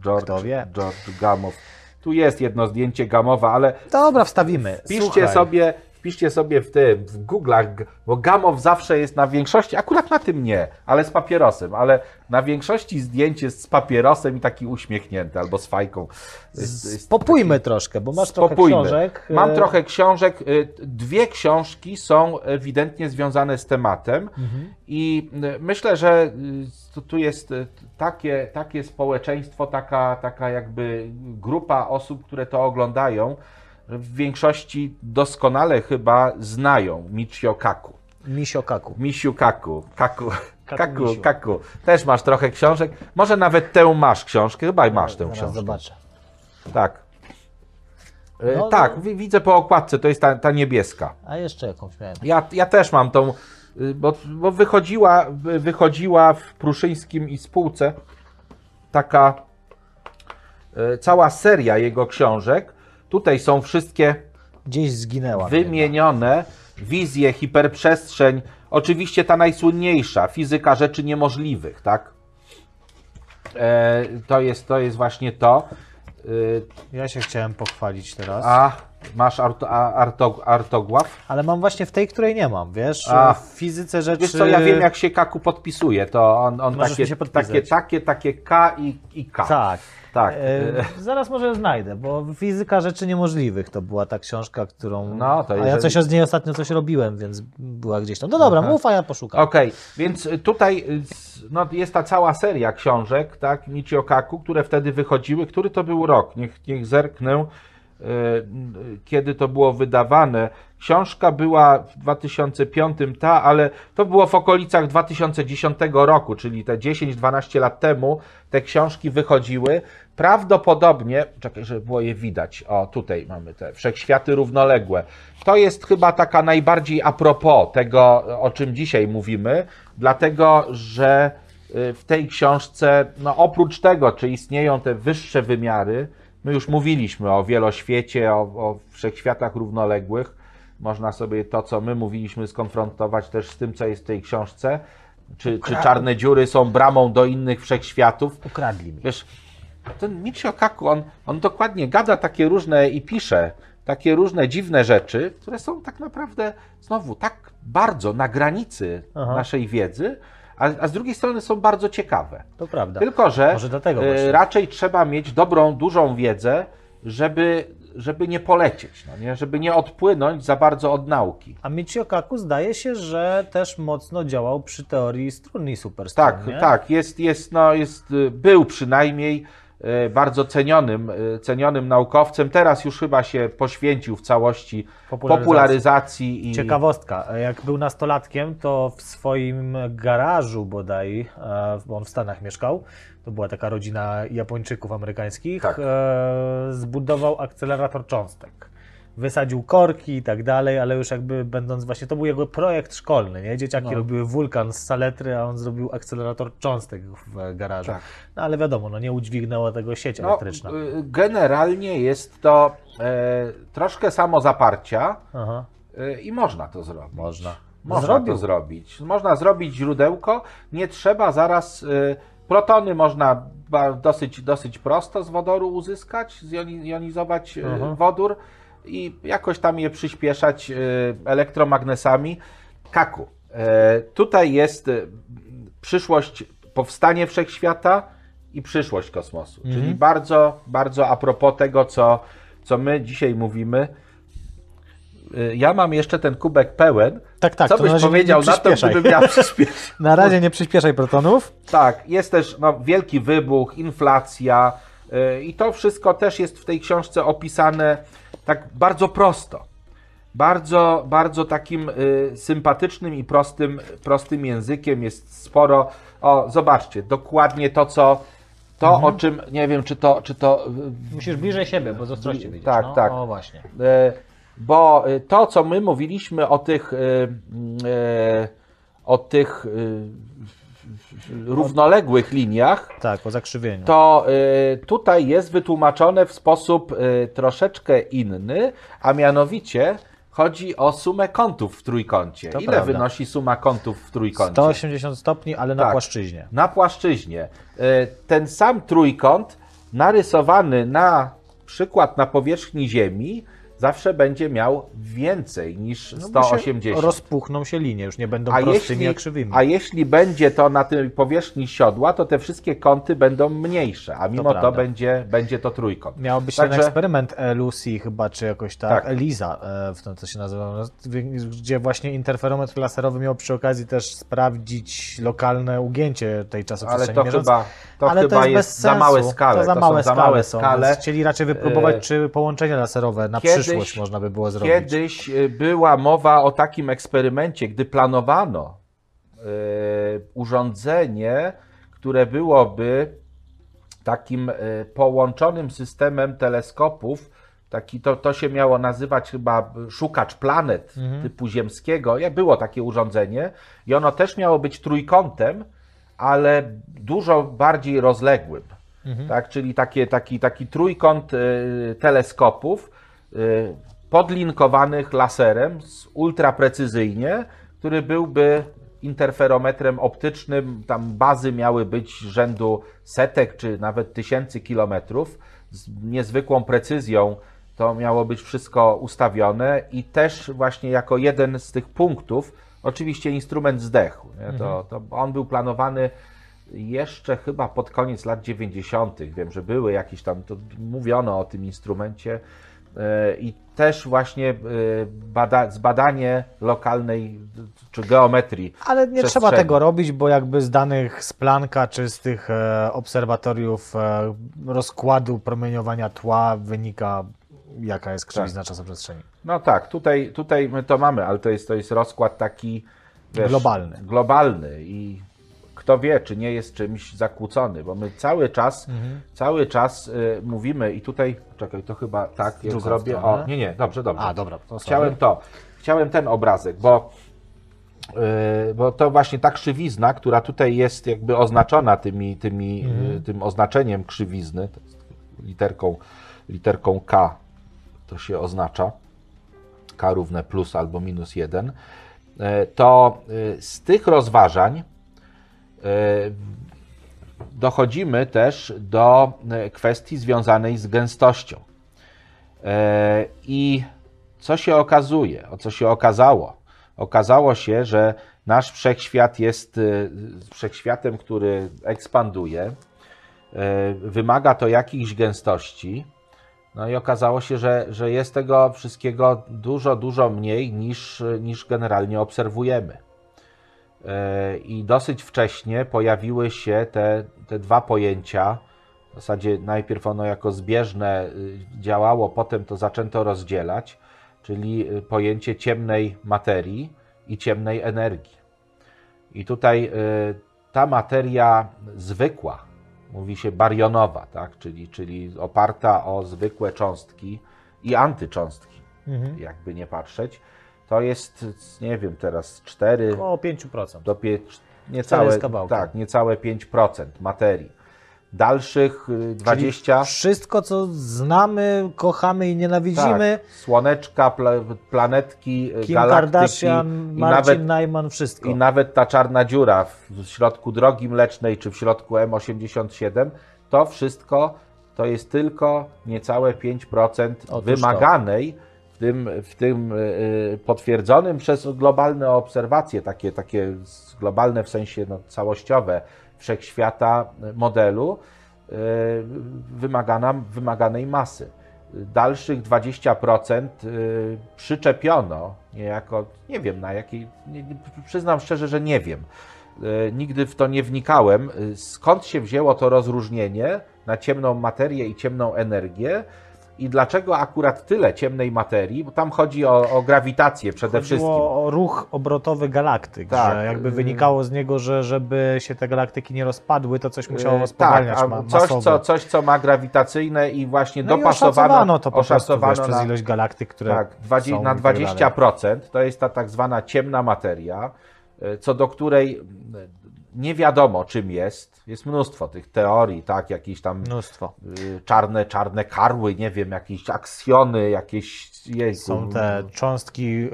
George, kto wie? George Gamow. Tu jest jedno zdjęcie Gamowa, ale Dobra, wstawimy. Słuchaj. sobie, wpiszcie sobie w w Google'ach, bo Gamow zawsze jest na większości, akurat na tym nie, ale z papierosem, ale na większości zdjęć jest z papierosem i taki uśmiechnięty, albo z fajką. Popójmy troszkę, bo masz trochę książek. Mam e, trochę książek. y, Dwie książki są ewidentnie związane z tematem Mhm. i y, myślę, że tu- jest takie, takie społeczeństwo, taka, taka jakby grupa osób, które to oglądają, w większości doskonale chyba znają Michio Kaku. Misio Kaku. Misiu Kaku. Kaku. Kaku, Kaku, misiu. kaku. Też masz trochę książek. Może nawet tę masz książkę. Chyba masz tę Zaraz książkę. zobaczę. Tak. E, No, tak, no. wi- widzę po okładce, to jest ta, ta niebieska. A jeszcze jakąś miałem. Ja, ja też mam tą, y, bo, bo wychodziła, wy- wychodziła w Pruszyńskim i spółce taka e, cała seria jego książek. Tutaj są wszystkie Gdzieś zginęła. wymienione wizje, hiperprzestrzeń. Oczywiście ta najsłynniejsza, fizyka rzeczy niemożliwych, tak? E, to, jest, to jest właśnie to. Y, Ja się chciałem pochwalić teraz. A masz arto, arto, artogłaf? Ale mam właśnie w tej, której nie mam, wiesz? A. w fizyce rzeczy... Wiesz co, ja wiem jak się Kaku podpisuje, to on, on Możesz takie, takie, takie, takie K i, i K. Tak. Tak. E, zaraz może znajdę, bo Fizyka Rzeczy Niemożliwych to była ta książka, którą... No, to A ja jeżeli- coś z niej ostatnio coś robiłem, więc była gdzieś tam. No dobra, mów, a ja poszukam. Okej, więc y, tutaj y, no, jest ta cała seria książek, tak, Michio Kaku, które wtedy wychodziły. Który to był rok? Niech, niech zerknę, kiedy to było wydawane. Książka była w 2005, ta, ale to było w okolicach 2010 roku, czyli te 10-12 lat temu te książki wychodziły. Prawdopodobnie, czekaj, żeby było je widać. O, tutaj mamy te wszechświaty równoległe. To jest chyba taka najbardziej a propos tego, o czym dzisiaj mówimy, dlatego że y, w tej książce, no oprócz tego, czy istnieją te wyższe wymiary, my już mówiliśmy o wieloświecie, o, o wszechświatach równoległych, można sobie to, co my mówiliśmy, skonfrontować też z tym, co jest w tej książce. Czy, czy czarne dziury są bramą do innych wszechświatów? Ukradli mi. Wiesz, ten Michio Kaku, on, on dokładnie gada takie różne i pisze takie różne dziwne rzeczy, które są tak naprawdę znowu tak bardzo na granicy Aha. naszej wiedzy, a, a z drugiej strony są bardzo ciekawe. To prawda. Tylko, że e, raczej trzeba mieć dobrą, dużą wiedzę, żeby, żeby nie polecieć, no nie? żeby nie odpłynąć za bardzo od nauki. A Michio Kaku zdaje się, że też mocno działał przy teorii strun i superstrun, Tak, nie? tak, jest, jest, no, jest, y, był przynajmniej bardzo cenionym, y, cenionym naukowcem. Teraz już chyba się poświęcił w całości Popularyzacji. popularyzacji i Ciekawostka, jak był nastolatkiem, to w swoim garażu bodaj, e, bo on w Stanach mieszkał, to była taka rodzina Japończyków amerykańskich, Tak. e, zbudował akcelerator cząstek. Wysadził korki i tak dalej, ale już jakby będąc właśnie, to był jego projekt szkolny, nie? Dzieciaki No. robiły wulkan z saletry, a on zrobił akcelerator cząstek w garażu. Tak. No ale wiadomo, no nie udźwignęła tego sieć no, elektryczna. y, generalnie jest to e, troszkę samozaparcia Aha, y, i można to zrobić. można. Można Zrobił. to zrobić. Można zrobić źródełko, nie trzeba zaraz. Y, protony można dosyć, dosyć prosto z wodoru uzyskać, zjonizować y, Mhm. wodór i jakoś tam je przyspieszać y, elektromagnesami. Kaku. E, tutaj jest y, przyszłość, powstanie wszechświata i przyszłość kosmosu. Mhm. Czyli bardzo, bardzo a propos tego, co, co my dzisiaj mówimy. Ja mam jeszcze ten kubek pełen. Tak, tak, Co to byś na powiedział na to, gdybym <laughs> przyspieszyć? Na razie nie przyspieszaj protonów. Tak, jest też no, wielki wybuch, inflacja i to wszystko też jest w tej książce opisane tak bardzo prosto. Bardzo, bardzo takim y, sympatycznym i prostym, prostym językiem jest sporo. O, zobaczcie, dokładnie to, co to Mhm. o czym, nie wiem, czy to, czy to Musisz bliżej siebie, bo z ostrości widzisz. Tak, no. tak. O, właśnie. E, Bo to, co my mówiliśmy o tych, o tych równoległych liniach, Tak, o zakrzywieniu. to e, tutaj jest wytłumaczone w sposób e, troszeczkę inny, a mianowicie chodzi o sumę kątów w trójkącie. To Ile prawda. wynosi suma kątów w trójkącie? 180 stopni, ale na Tak. płaszczyźnie. Na płaszczyźnie. E, Ten sam trójkąt narysowany na przykład na powierzchni Ziemi zawsze będzie miał więcej niż No bo się 180. Rozpuchną się linie, już nie będą A prostymi, jeśli, a krzywymi. a jeśli będzie to na tej powierzchni siodła, to te wszystkie kąty będą mniejsze, a mimo to, prawda. będzie, będzie to trójkąt. Miał być Także- ten eksperyment Lucy chyba, czy jakoś tak, Tak. Eliza, e, w tym co się nazywa, no, gdzie właśnie interferometr laserowy miał przy okazji też sprawdzić lokalne ugięcie tej Ale czasoprzestrzeni to mierząc. chyba, to Ale chyba to jest, jest, za małe skale. To za małe za skale małe są. skale. Chcieli raczej wypróbować, E, czy połączenia laserowe na kiedyś- przyszłość można by było zrobić. Kiedyś y, była mowa o takim eksperymencie, gdy planowano y, urządzenie, które byłoby takim y, połączonym systemem teleskopów. Taki to, to się miało nazywać chyba szukacz planet typu ziemskiego. Ja, Było takie urządzenie i ono też miało być trójkątem, ale dużo bardziej rozległym. Tak, czyli takie, taki, taki trójkąt y, teleskopów podlinkowanych laserem ultraprecyzyjnie, który byłby interferometrem optycznym. Tam bazy miały być rzędu setek czy nawet tysięcy kilometrów. Z niezwykłą precyzją to miało być wszystko ustawione i też właśnie jako jeden z tych punktów, oczywiście instrument zdechł. To, to on był planowany jeszcze chyba pod koniec lat 90. Wiem, że były jakieś tam, to mówiono o tym instrumencie i też właśnie e, bada, zbadanie lokalnej czy geometrii. Ale nie trzeba tego robić, bo jakby z danych z Plancka czy z tych e, obserwatoriów e, rozkładu promieniowania tła wynika jaka jest krzywizna czasoprzestrzeni. No tak, tutaj, tutaj my to mamy, ale to jest, to jest rozkład taki wiesz, Globalny. globalny i kto wie, czy nie jest czymś zakłócony, bo my cały czas, Mhm. cały czas y, mówimy i tutaj, czekaj, to chyba tak, jak zrobię, stronę. o, nie, nie, dobrze, dobrze. A, dobra, to Chciałem to, chciałem ten obrazek, bo, yy, bo to właśnie ta krzywizna, która tutaj jest jakby oznaczona tymi, tymi, yy, tym oznaczeniem krzywizny, literką, literką K to się oznacza, K równe plus albo minus 1, yy, to yy, z tych rozważań dochodzimy też do yy, kwestii związanej z gęstością. E, I co się okazuje, o co się okazało? Okazało się, że nasz wszechświat jest wszechświatem, który ekspanduje, e, wymaga to jakichś gęstości. No i okazało się, że, że jest tego wszystkiego dużo, dużo mniej niż, niż generalnie obserwujemy. E, I dosyć wcześnie pojawiły się te, te dwa pojęcia. W zasadzie najpierw ono jako zbieżne y, działało, potem to zaczęto rozdzielać, czyli y, pojęcie ciemnej materii i ciemnej energii. I tutaj y, ta materia zwykła, mówi się barionowa, tak? czyli, czyli oparta o zwykłe cząstki i antycząstki, Mhm. jakby nie patrzeć, to jest, nie wiem, teraz 4 Około 5%. do pie... niecałe, z kawałkiem. tak, niecałe 5% materii. Dalszych y, 20 Czyli wszystko, co znamy, kochamy i nienawidzimy, tak, słoneczka, pla, planetki, y, Kim galaktyki Kardashian, Marcin nawet, Najman, wszystko. i nawet ta czarna dziura w, środku drogi mlecznej czy w środku M87, to wszystko to jest tylko niecałe 5% to. wymaganej w tym, w tym y, potwierdzonym przez globalne obserwacje, takie, takie globalne w sensie no, całościowe wszechświata y, modelu wymagana, wymaganej masy. Dalszych 20% y, przyczepiono niejako, nie wiem na jakiej, przyznam szczerze, że nie wiem. Nigdy w to nie wnikałem. Skąd się wzięło to rozróżnienie na ciemną materię i ciemną energię? I dlaczego akurat tyle ciemnej materii? Bo tam chodzi o, o grawitację przede wszystkim. Chodziło o ruch obrotowy galaktyk, Tak. że jakby wynikało z niego, że żeby się te galaktyki nie rozpadły, to coś musiało spowalniać tak, ma, coś, co, coś, co ma grawitacyjne i właśnie no i dopasowano, oszacowano to po prostu wiesz, przez na- ilość galaktyk, które Tak, dwadzie- są na i tak dalej. 20% to jest ta tak zwana ciemna materia, y, co do której nie wiadomo czym jest. Jest mnóstwo tych teorii, tak, jakieś tam Mnóstwo. y, czarne, czarne karły, nie wiem, jakieś aksjony, jakieś jejku, Są te cząstki, yy,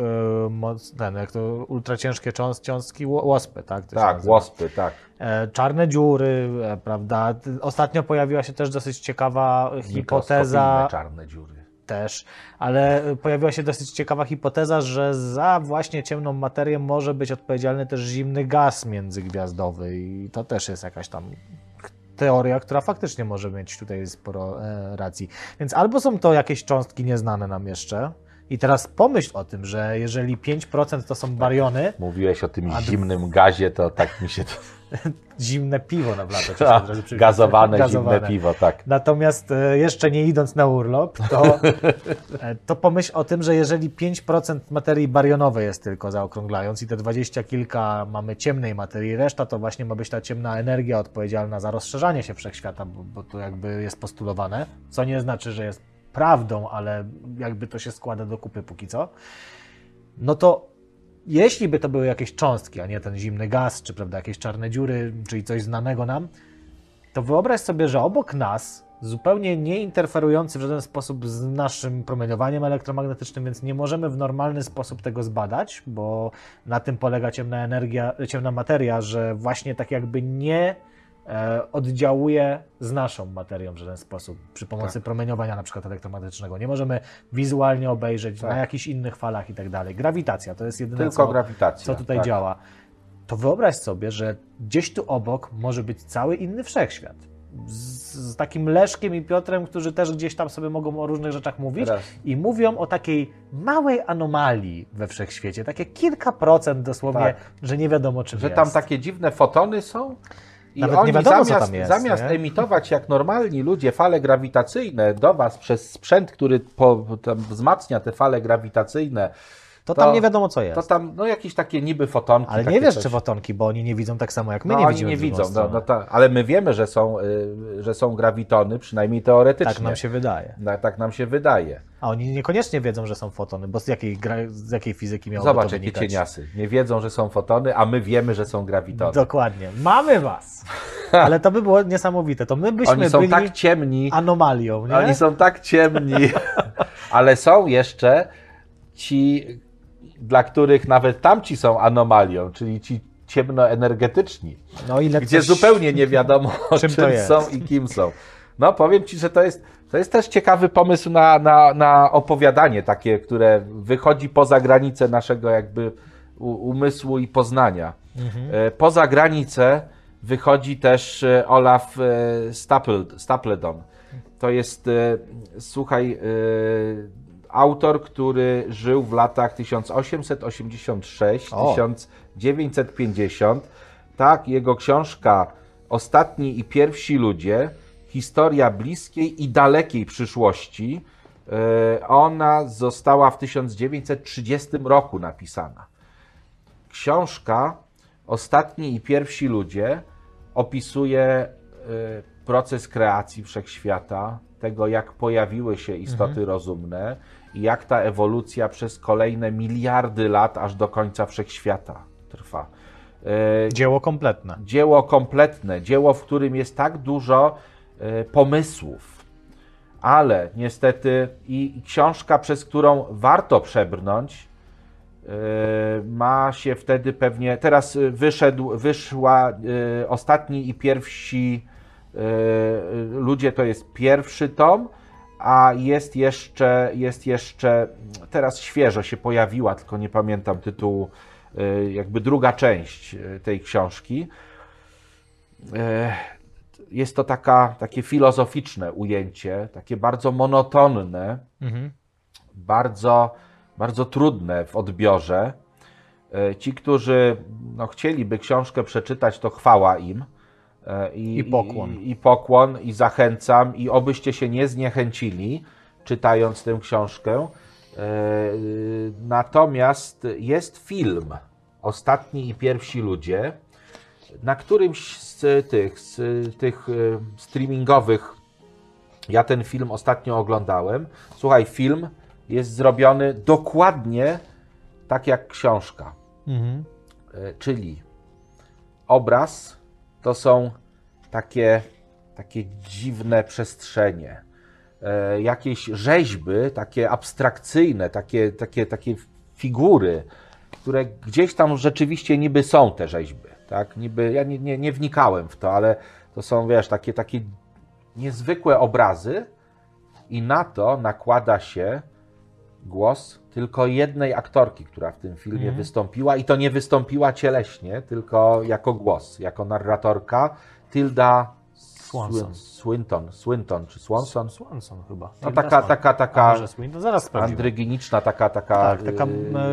moc, ten, jak to ultraciężkie cząst, cząstki ło- łospy, tak? Tak, łospy, tak. E, Czarne dziury, e, prawda? Ostatnio pojawiła się też dosyć ciekawa hipoteza, czarne dziury. Też, ale pojawiła się dosyć ciekawa hipoteza, że za właśnie ciemną materię może być odpowiedzialny też zimny gaz międzygwiazdowy i to też jest jakaś tam teoria, która faktycznie może mieć tutaj sporo e, racji. Więc albo są to jakieś cząstki nieznane nam jeszcze i teraz pomyśl o tym, że jeżeli 5% to są bariony, Mówiłeś o tym A zimnym gazie, to tak mi się to... <laughs> zimne piwo na blato. A, gazowane, zimne piwo, tak. Natomiast e, jeszcze nie idąc na urlop, to, <laughs> e, to pomyśl o tym, że jeżeli 5% materii barionowej jest tylko zaokrąglając i te 20 kilka mamy ciemnej materii, reszta to właśnie ma być ta ciemna energia odpowiedzialna za rozszerzanie się wszechświata, bo, bo to jakby jest postulowane, co nie znaczy, że jest prawdą, ale jakby to się składa do kupy póki co, no to jeśli by to były jakieś cząstki, a nie ten zimny gaz, czy prawda, jakieś czarne dziury, czyli coś znanego nam, to wyobraź sobie, że obok nas, zupełnie nie interferujący w żaden sposób z naszym promieniowaniem elektromagnetycznym, więc nie możemy w normalny sposób tego zbadać, bo na tym polega ciemna energia, ciemna materia, że właśnie tak jakby nie oddziałuje z naszą materią w żaden sposób przy pomocy promieniowania na przykład elektromagnetycznego. Nie możemy wizualnie obejrzeć Tak. na jakichś innych falach i tak dalej. Grawitacja to jest jedyne, Tylko co, co tutaj tak. działa. To wyobraź sobie, że gdzieś tu obok może być cały inny wszechświat. Z, z takim Leszkiem i Piotrem, którzy też gdzieś tam sobie mogą o różnych rzeczach mówić Teraz. i mówią o takiej małej anomalii we wszechświecie, takie kilka procent dosłownie, Tak. że nie wiadomo czym Że jest. tam takie dziwne fotony są. I Nawet nie oni wiadomo, co zamiast, tam jest, zamiast nie? emitować jak normalni ludzie fale grawitacyjne do Was przez sprzęt, który po, wzmacnia te fale grawitacyjne, to to- tam nie wiadomo co jest. to tam no, jakieś takie niby fotonki. Ale nie wiesz, coś. czy fotonki, bo oni nie widzą tak samo jak my no, nie oni widzimy nie w drugą widzą, no, no, ta, ale my wiemy, że są, y, że są grawitony, przynajmniej teoretycznie. Tak nam się wydaje. No, tak nam się wydaje. A oni niekoniecznie wiedzą, że są fotony, bo z jakiej, z jakiej fizyki miałoby Zobacz, to jakie wynikać? cieniasy. Nie wiedzą, że są fotony, a my wiemy, że są grawitony. Dokładnie. Mamy was! <laughs> Ale to by było niesamowite. To my byśmy Oni są byli tak ciemni, anomalią, nie? Oni są tak ciemni, <laughs> ale są jeszcze ci, dla których nawet tamci są anomalią, czyli ci ciemnoenergetyczni, no, ile gdzie coś- zupełnie nie wiadomo <laughs> czym, Czym są i kim są. No powiem Ci, że to jest, to jest też ciekawy pomysł na, na, na opowiadanie takie, które wychodzi poza granicę naszego jakby umysłu i poznania. E, Poza granicę wychodzi też e, Olaf e, Stapl- Stapledon. To jest, słuchaj, autor, który żył w latach 1886-1950. Tak, jego książka Ostatni i pierwsi ludzie, historia bliskiej i dalekiej przyszłości. e, Ona została w 1930 roku napisana. Książka Ostatni i pierwsi ludzie opisuje e, proces kreacji wszechświata, tego jak pojawiły się istoty rozumne i jak ta ewolucja przez kolejne miliardy lat aż do końca wszechświata trwa. E, Dzieło kompletne. dzieło kompletne, dzieło, w którym jest tak dużo e, pomysłów, ale niestety i, książka, przez którą warto przebrnąć, e, ma się wtedy pewnie. Teraz wyszedł, wyszła ostatni i pierwsi ludzie, to jest pierwszy tom. A jest jeszcze, jest jeszcze, teraz świeżo się pojawiła, tylko nie pamiętam tytułu, e, jakby druga część e, tej książki. E, Jest to taka, takie filozoficzne ujęcie, takie bardzo monotonne, Mhm. bardzo, bardzo trudne w odbiorze. Ci, którzy no, chcieliby książkę przeczytać, to chwała im. E, I pokłon. I, I pokłon, i zachęcam, i obyście się nie zniechęcili, czytając tę książkę. E, natomiast jest film Ostatni i pierwsi ludzie, na którymś z tych, z tych e, streamingowych ja ten film ostatnio oglądałem. Słuchaj, film jest zrobiony dokładnie tak jak książka. Mhm. Czyli obraz to są takie, takie dziwne przestrzenie, e, jakieś rzeźby, takie abstrakcyjne, takie, takie, takie figury, które gdzieś tam rzeczywiście niby są te rzeźby. Tak? Niby, ja nie, nie, nie wnikałem w to, ale to są, wiesz, takie, takie niezwykłe obrazy i na to nakłada się głos tylko jednej aktorki, która w tym filmie wystąpiła i to nie wystąpiła cieleśnie, tylko jako głos, jako narratorka Tilda Swanson. Swin- Swinton, Swinton czy Swanson? Swanson chyba. No Tilda taka, taka, A taka może Swinton? Zaraz sprawdzimy. andryginiczna, taka, taka... Tak, taka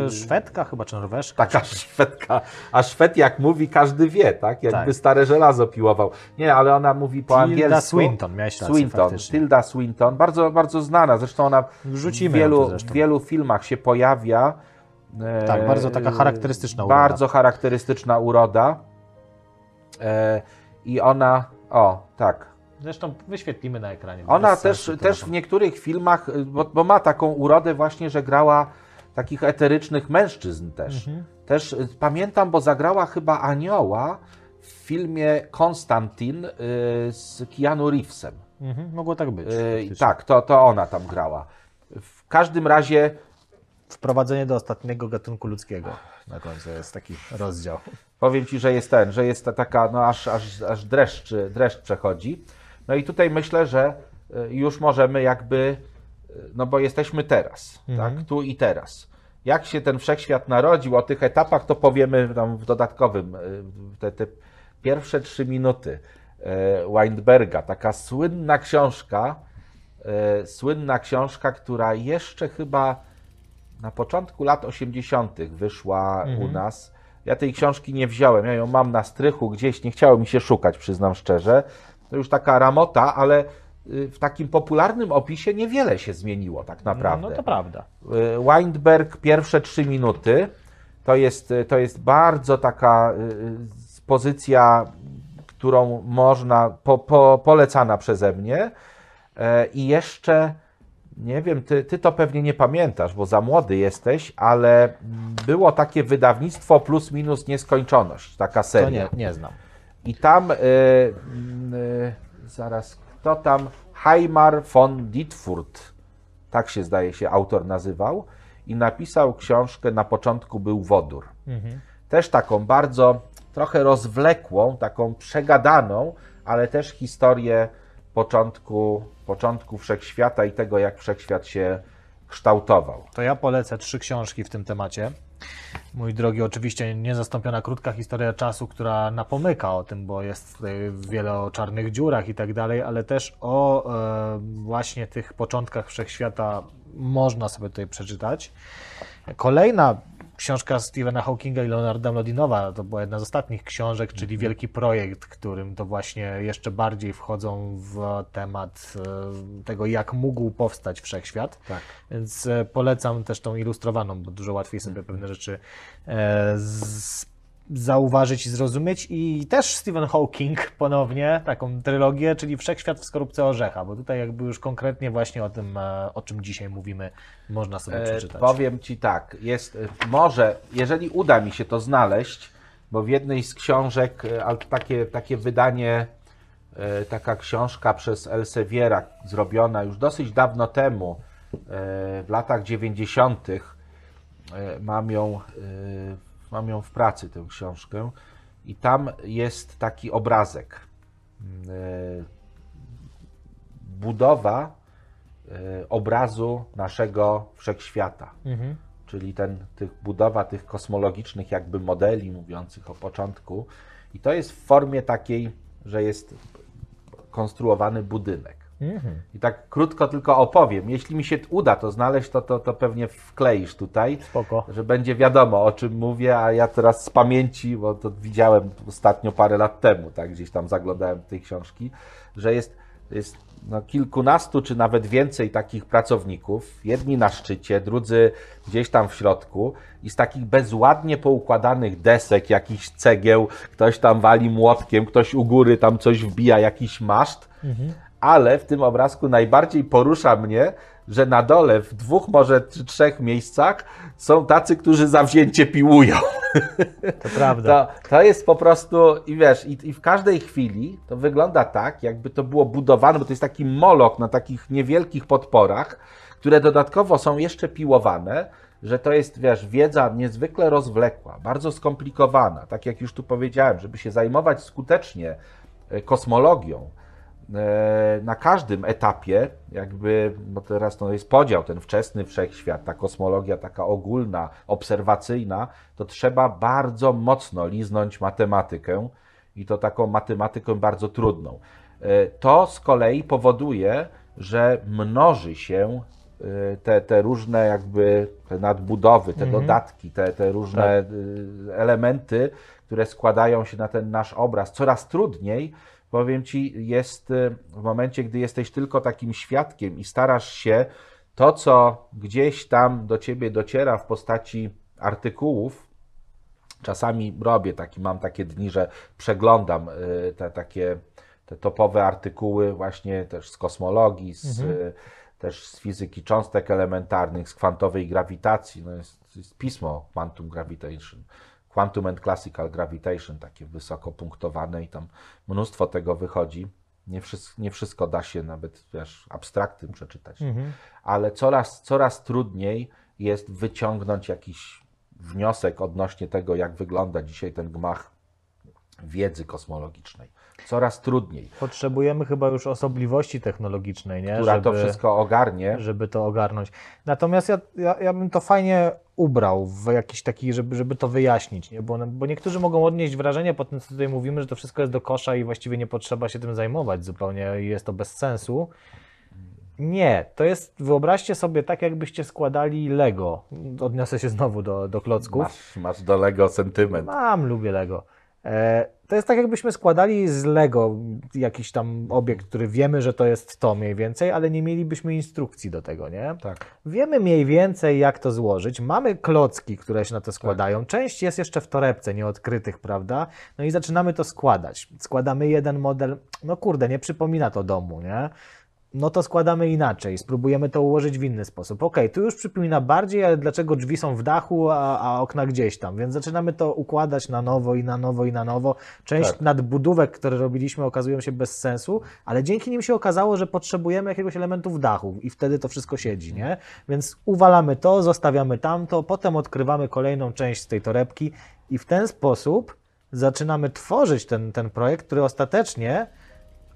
yy, Szwedka chyba, czy Norweszka. Taka Szwedka. A Szwed jak mówi, każdy wie, tak? Jakby Tak. stare żelazo piłował. Nie, ale ona mówi po Tilda angielsku. Swinton, miałeś rację, Swinton, faktycznie. Tilda Swinton. Bardzo, bardzo znana. Zresztą ona Wrzucimy w wielu, w wielu filmach się pojawia. E, Tak, bardzo taka charakterystyczna uroda. Bardzo charakterystyczna uroda. E, I ona, o, tak, Zresztą wyświetlimy na ekranie. ona też, też w niektórych filmach, y, bo, bo ma taką urodę właśnie, że grała takich eterycznych mężczyzn też. Mhm. Też y, pamiętam, bo zagrała chyba anioła w filmie Konstantin y, z Keanu Reevesem. Mhm, mogło tak być. Y, tak, to, to ona tam grała. W każdym razie Wprowadzenie do ostatniego gatunku ludzkiego. Na końcu jest taki rozdział. Powiem Ci, że jest ten, że jest ta taka, no aż, aż, aż dreszcz, dreszcz przechodzi. No i tutaj myślę, że y, już możemy jakby, y, no bo jesteśmy teraz, Mhm. tak, tu i teraz. Jak się ten wszechświat narodził, o tych etapach, to powiemy tam w dodatkowym, y, te, te pierwsze trzy minuty Weinberga, taka słynna książka, słynna książka, która jeszcze chyba na początku lat 80. wyszła u nas. Ja tej książki nie wziąłem, ja ją mam na strychu gdzieś, nie chciało mi się szukać, przyznam szczerze. To już taka ramota, ale y, w takim popularnym opisie niewiele się zmieniło tak naprawdę. No to prawda. Y, Weinberg pierwsze trzy minuty to jest, y, to jest bardzo taka pozycja, którą można, po, po, polecana przeze mnie. E, I jeszcze, nie wiem, ty, ty to pewnie nie pamiętasz, bo za młody jesteś, ale było takie wydawnictwo plus minus nieskończoność, taka To seria. nie, nie znam. I tam, y, y, zaraz, kto tam? Heimar von Dietfurt, tak się zdaje się autor nazywał, i napisał książkę, na początku był wodór. Też taką bardzo, trochę rozwlekłą, taką przegadaną, ale też historię początku, początku wszechświata i tego, jak wszechświat się kształtował. To ja polecę trzy książki w tym temacie. Mój drogi, oczywiście niezastąpiona krótka historia czasu, która napomyka o tym, bo jest tutaj wiele o czarnych dziurach i tak dalej, ale też o e, właśnie tych początkach wszechświata można sobie tutaj przeczytać. Kolejna książka Stephena Hawkinga i Leonarda Mlodinowa to była jedna z ostatnich książek, czyli Wielki Projekt, którym to właśnie jeszcze bardziej wchodzą w temat e, tego, jak mógł powstać wszechświat. Tak. Więc e, polecam też tą ilustrowaną, bo dużo łatwiej sobie pewne rzeczy e, z, zauważyć i zrozumieć. I też Stephen Hawking ponownie taką trylogię, czyli Wszechświat w skorupce orzecha, bo tutaj jakby już konkretnie właśnie o tym, e, o czym dzisiaj mówimy, można sobie E, przeczytać. Powiem Ci tak, jest e, może, jeżeli uda mi się to znaleźć, bo w jednej z książek, e, ale takie, takie wydanie, e, taka książka przez Elsewier'a zrobiona już dosyć dawno temu, e, w latach 90. e, Mam ją, e, mam ją w pracy, tę książkę, i tam jest taki obrazek. E, Budowa e, obrazu naszego wszechświata. Mhm. Czyli ten, tych, budowa tych kosmologicznych jakby modeli mówiących o początku. I to jest w formie takiej, że jest konstruowany budynek. Mhm. I tak krótko tylko opowiem. Jeśli mi się uda to znaleźć, to, to, to pewnie wkleisz tutaj, Spoko. że będzie wiadomo o czym mówię, a ja teraz z pamięci, bo to widziałem ostatnio parę lat temu, tak gdzieś tam zaglądałem tej książki, że jest jest no, kilkunastu czy nawet więcej takich pracowników, jedni na szczycie, drudzy gdzieś tam w środku i z takich bezładnie poukładanych desek, jakichś cegieł, ktoś tam wali młotkiem, ktoś u góry tam coś wbija, jakiś maszt, ale w tym obrazku najbardziej porusza mnie, że na dole w dwóch, może trzech miejscach są tacy, którzy zawzięcie piłują. To prawda. To, to jest po prostu, i wiesz, i, i w każdej chwili to wygląda tak, jakby to było budowane, bo to jest taki molok na takich niewielkich podporach, które dodatkowo są jeszcze piłowane, że to jest, wiesz, wiedza niezwykle rozwlekła, bardzo skomplikowana. Tak jak już tu powiedziałem, żeby się zajmować skutecznie e, kosmologią, na każdym etapie, jakby, bo teraz to jest podział, ten wczesny wszechświat, ta kosmologia taka ogólna, obserwacyjna, to trzeba bardzo mocno liznąć matematykę i to taką matematykę bardzo trudną. E, To z kolei powoduje, że mnoży się e, te, te różne jakby te nadbudowy, te dodatki, te, te różne y, elementy, które składają się na ten nasz obraz. Coraz trudniej, powiem Ci, jest y, w momencie, gdy jesteś tylko takim świadkiem i starasz się to, co gdzieś tam do Ciebie dociera w postaci artykułów, czasami robię taki, mam takie dni, że przeglądam y, te takie te topowe artykuły właśnie też z kosmologii, z, y, też z fizyki cząstek elementarnych, z kwantowej grawitacji. No jest, jest pismo Quantum Gravitation, Quantum and Classical Gravitation, takie wysoko punktowane i tam mnóstwo tego wychodzi. Nie wszystko, nie wszystko da się nawet, wiesz, abstraktem przeczytać ale coraz, coraz trudniej jest wyciągnąć jakiś wniosek odnośnie tego, jak wygląda dzisiaj ten gmach wiedzy kosmologicznej. Coraz trudniej, Potrzebujemy chyba już osobliwości technologicznej, nie? która to wszystko ogarnie. żeby to ogarnąć. Natomiast ja, ja, ja bym to fajnie ubrał w jakiś taki, żeby, żeby to wyjaśnić, nie? Bo, bo niektórzy mogą odnieść wrażenie po tym, co tutaj mówimy, że to wszystko jest do kosza i właściwie nie potrzeba się tym zajmować zupełnie i jest to bez sensu. Nie, to jest, wyobraźcie sobie tak, jakbyście składali Lego. Odniosę się znowu do, do klocków. Masz, masz do Lego sentyment. Mam, lubię Lego. E, to jest tak, jakbyśmy składali z Lego jakiś tam obiekt, który wiemy, że to jest to mniej więcej, ale nie mielibyśmy instrukcji do tego, nie? Tak. Wiemy mniej więcej, jak to złożyć. Mamy klocki, które się na to składają. Część jest jeszcze w torebce, nieodkrytych, prawda? No i zaczynamy to składać. Składamy jeden model. No kurde, nie przypomina to domu, nie? No to składamy inaczej, spróbujemy to ułożyć w inny sposób. Okej, tu już przypomina bardziej, ale dlaczego drzwi są w dachu, a, a okna gdzieś tam? Więc zaczynamy to układać na nowo i na nowo i na nowo. Część Tak. nadbudówek, które robiliśmy, okazują się bez sensu, ale dzięki nim się okazało, że potrzebujemy jakiegoś elementu w dachu i wtedy to wszystko siedzi, nie? Więc uwalamy to, zostawiamy tamto, potem odkrywamy kolejną część z tej torebki i w ten sposób zaczynamy tworzyć ten, ten projekt, który ostatecznie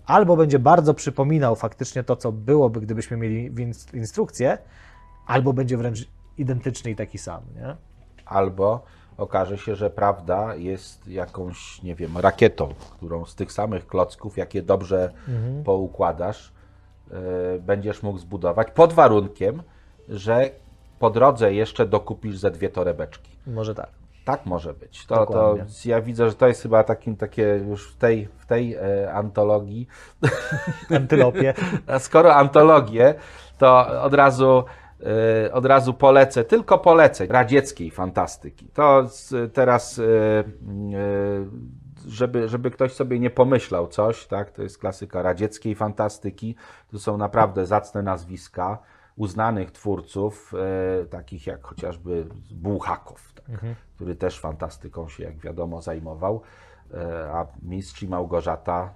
albo będzie bardzo przypominał faktycznie to, co byłoby, gdybyśmy mieli instrukcję, albo będzie wręcz identyczny i taki sam, nie? Albo okaże się, że prawda jest jakąś, nie wiem, rakietą, którą z tych samych klocków, jakie dobrze poukładasz, e, będziesz mógł zbudować, pod warunkiem, że po drodze jeszcze dokupisz ze dwie torebeczki. Może tak. Tak może być. To, to ja widzę, że to jest chyba takim takie już w tej, w tej e, antologii. <laughs> Antylopie. Skoro antologię, to od razu, e, od razu polecę, tylko polecę radzieckiej fantastyki. To teraz, e, e, żeby, żeby ktoś sobie nie pomyślał coś, tak, to jest klasyka radzieckiej fantastyki. Tu są naprawdę zacne nazwiska uznanych twórców, e, takich jak chociażby Bułhakow, tak, który też fantastyką się, jak wiadomo, zajmował. E, A mistrz i Małgorzata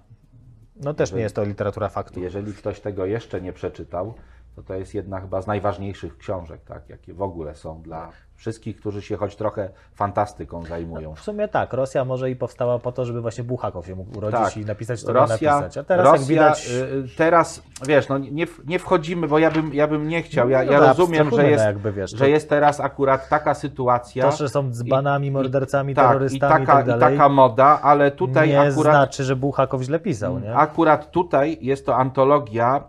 No też nie jest to literatura faktu. jeżeli ktoś tego jeszcze nie przeczytał, to to jest jedna chyba z najważniejszych książek, tak, jakie w ogóle są dla wszystkich, którzy się choć trochę fantastyką zajmują. W sumie tak, Rosja może i powstała po to, żeby właśnie Buchakow się mógł urodzić Tak. i napisać, co Rosja, napisać. A teraz Rosja jak widać... y, teraz, wiesz, no nie, nie wchodzimy, bo ja bym, ja bym nie chciał. Ja, No ja rozumiem, że jest, no jakby, wiesz, że jest teraz akurat taka sytuacja. To, że są dzbanami, mordercami, tak, terrorystami i i taka, tak dalej, i taka moda, ale tutaj nie akurat znaczy, że Buchakow źle pisał, nie? Akurat tutaj jest to antologia,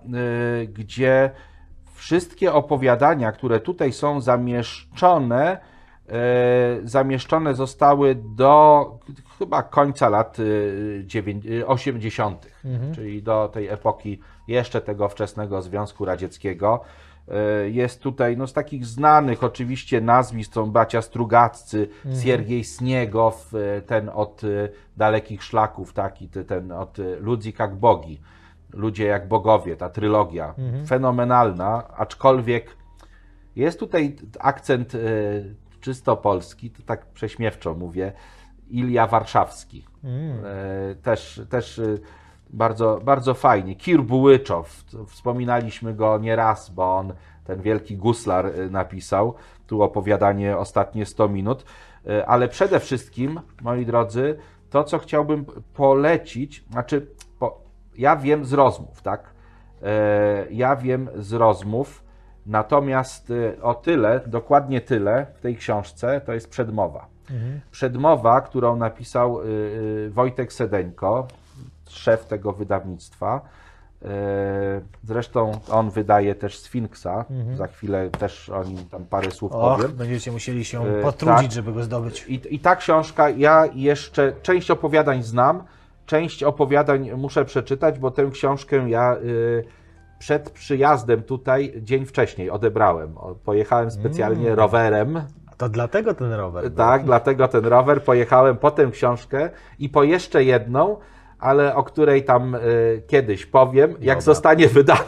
y, gdzie wszystkie opowiadania, które tutaj są zamieszczone, zamieszczone zostały do chyba końca lat 80., czyli do tej epoki jeszcze tego wczesnego Związku Radzieckiego. Jest tutaj no, z takich znanych oczywiście nazwisk są bracia Strugaccy, Siergiej Sniegow, ten od dalekich szlaków, taki ten od Ludzi jak bogi, ludzie jak bogowie, ta trylogia, fenomenalna, aczkolwiek jest tutaj akcent czysto polski, to tak prześmiewczo mówię, Ilia Warszawski. Też, też bardzo, bardzo fajnie. Kir Bułyczow, wspominaliśmy go nieraz, bo on ten wielki guslar napisał, tu opowiadanie ostatnie 100 minut, ale przede wszystkim, moi drodzy, to co chciałbym polecić, znaczy ja wiem z rozmów, tak? Ja wiem z rozmów, natomiast o tyle, dokładnie tyle w tej książce, to jest przedmowa. Mhm. Przedmowa, którą napisał Wojtek Sedeńko, szef tego wydawnictwa. Zresztą on wydaje też Sfinksa. Mhm. Za chwilę też o nim tam parę słów Och, powiem. Będziecie musieli się potrudzić, tak. żeby go zdobyć. I, I ta książka, ja jeszcze część opowiadań znam, część opowiadań muszę przeczytać, bo tę książkę ja y, przed przyjazdem tutaj dzień wcześniej odebrałem. Pojechałem specjalnie mm. rowerem. To dlatego ten rower. Tak, dlatego ten rower. Pojechałem po tę książkę i po jeszcze jedną, ale o której tam y, kiedyś powiem, jak Dobra. zostanie wydana,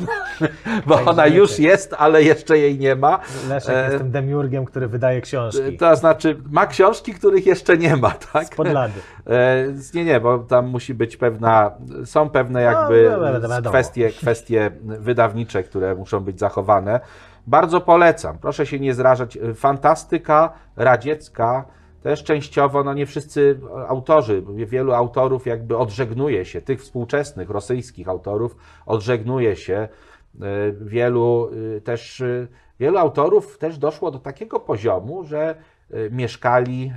<laughs> bo tak ona już jest, ale jeszcze jej nie ma. Leszek e, jest tym demiurgiem, który wydaje książki. To znaczy, ma książki, których jeszcze nie ma, <laughs> tak? Z podlady. E, nie, nie, bo tam musi być pewna, są pewne no, jakby no, kwestie, kwestie wydawnicze, które muszą być zachowane. Bardzo polecam, proszę się nie zrażać. Fantastyka radziecka, też częściowo, no nie wszyscy autorzy, wielu autorów jakby odżegnuje się, tych współczesnych rosyjskich autorów odżegnuje się. E, wielu e, też, e, wielu autorów też doszło do takiego poziomu, że mieszkali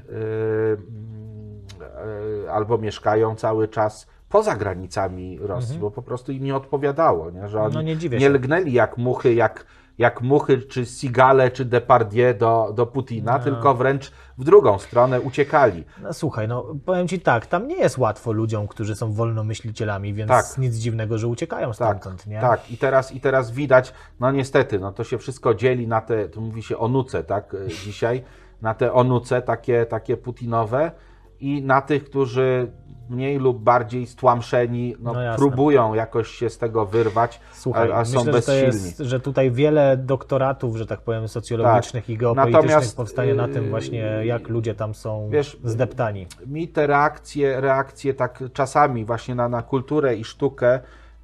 albo mieszkają cały czas poza granicami Rosji, mhm. bo po prostu im nie odpowiadało, nie? że oni no nie, nie lgnęli jak muchy, jak jak muchy, czy Sigale, czy Depardieu do, do Putina, no. tylko wręcz w drugą stronę uciekali. No, słuchaj, no powiem Ci tak, tam nie jest łatwo ludziom, którzy są wolnomyślicielami, więc tak. nic dziwnego, że uciekają tak, stamtąd, tak, nie? Tak, i teraz, i teraz widać, no niestety, no to się wszystko dzieli na te, tu mówi się o nuce, tak, e, dzisiaj, na te onuce takie, takie putinowe i na tych, którzy mniej lub bardziej stłamszeni, no, no próbują jakoś się z tego wyrwać, Słuchaj, a, a są myślę, bezsilni. Że, jest, że tutaj wiele doktoratów, że tak powiem, socjologicznych tak. i geopolitycznych Natomiast, powstaje na tym właśnie, jak ludzie tam są wiesz, zdeptani. Mi te reakcje, reakcje tak czasami właśnie na, na kulturę i sztukę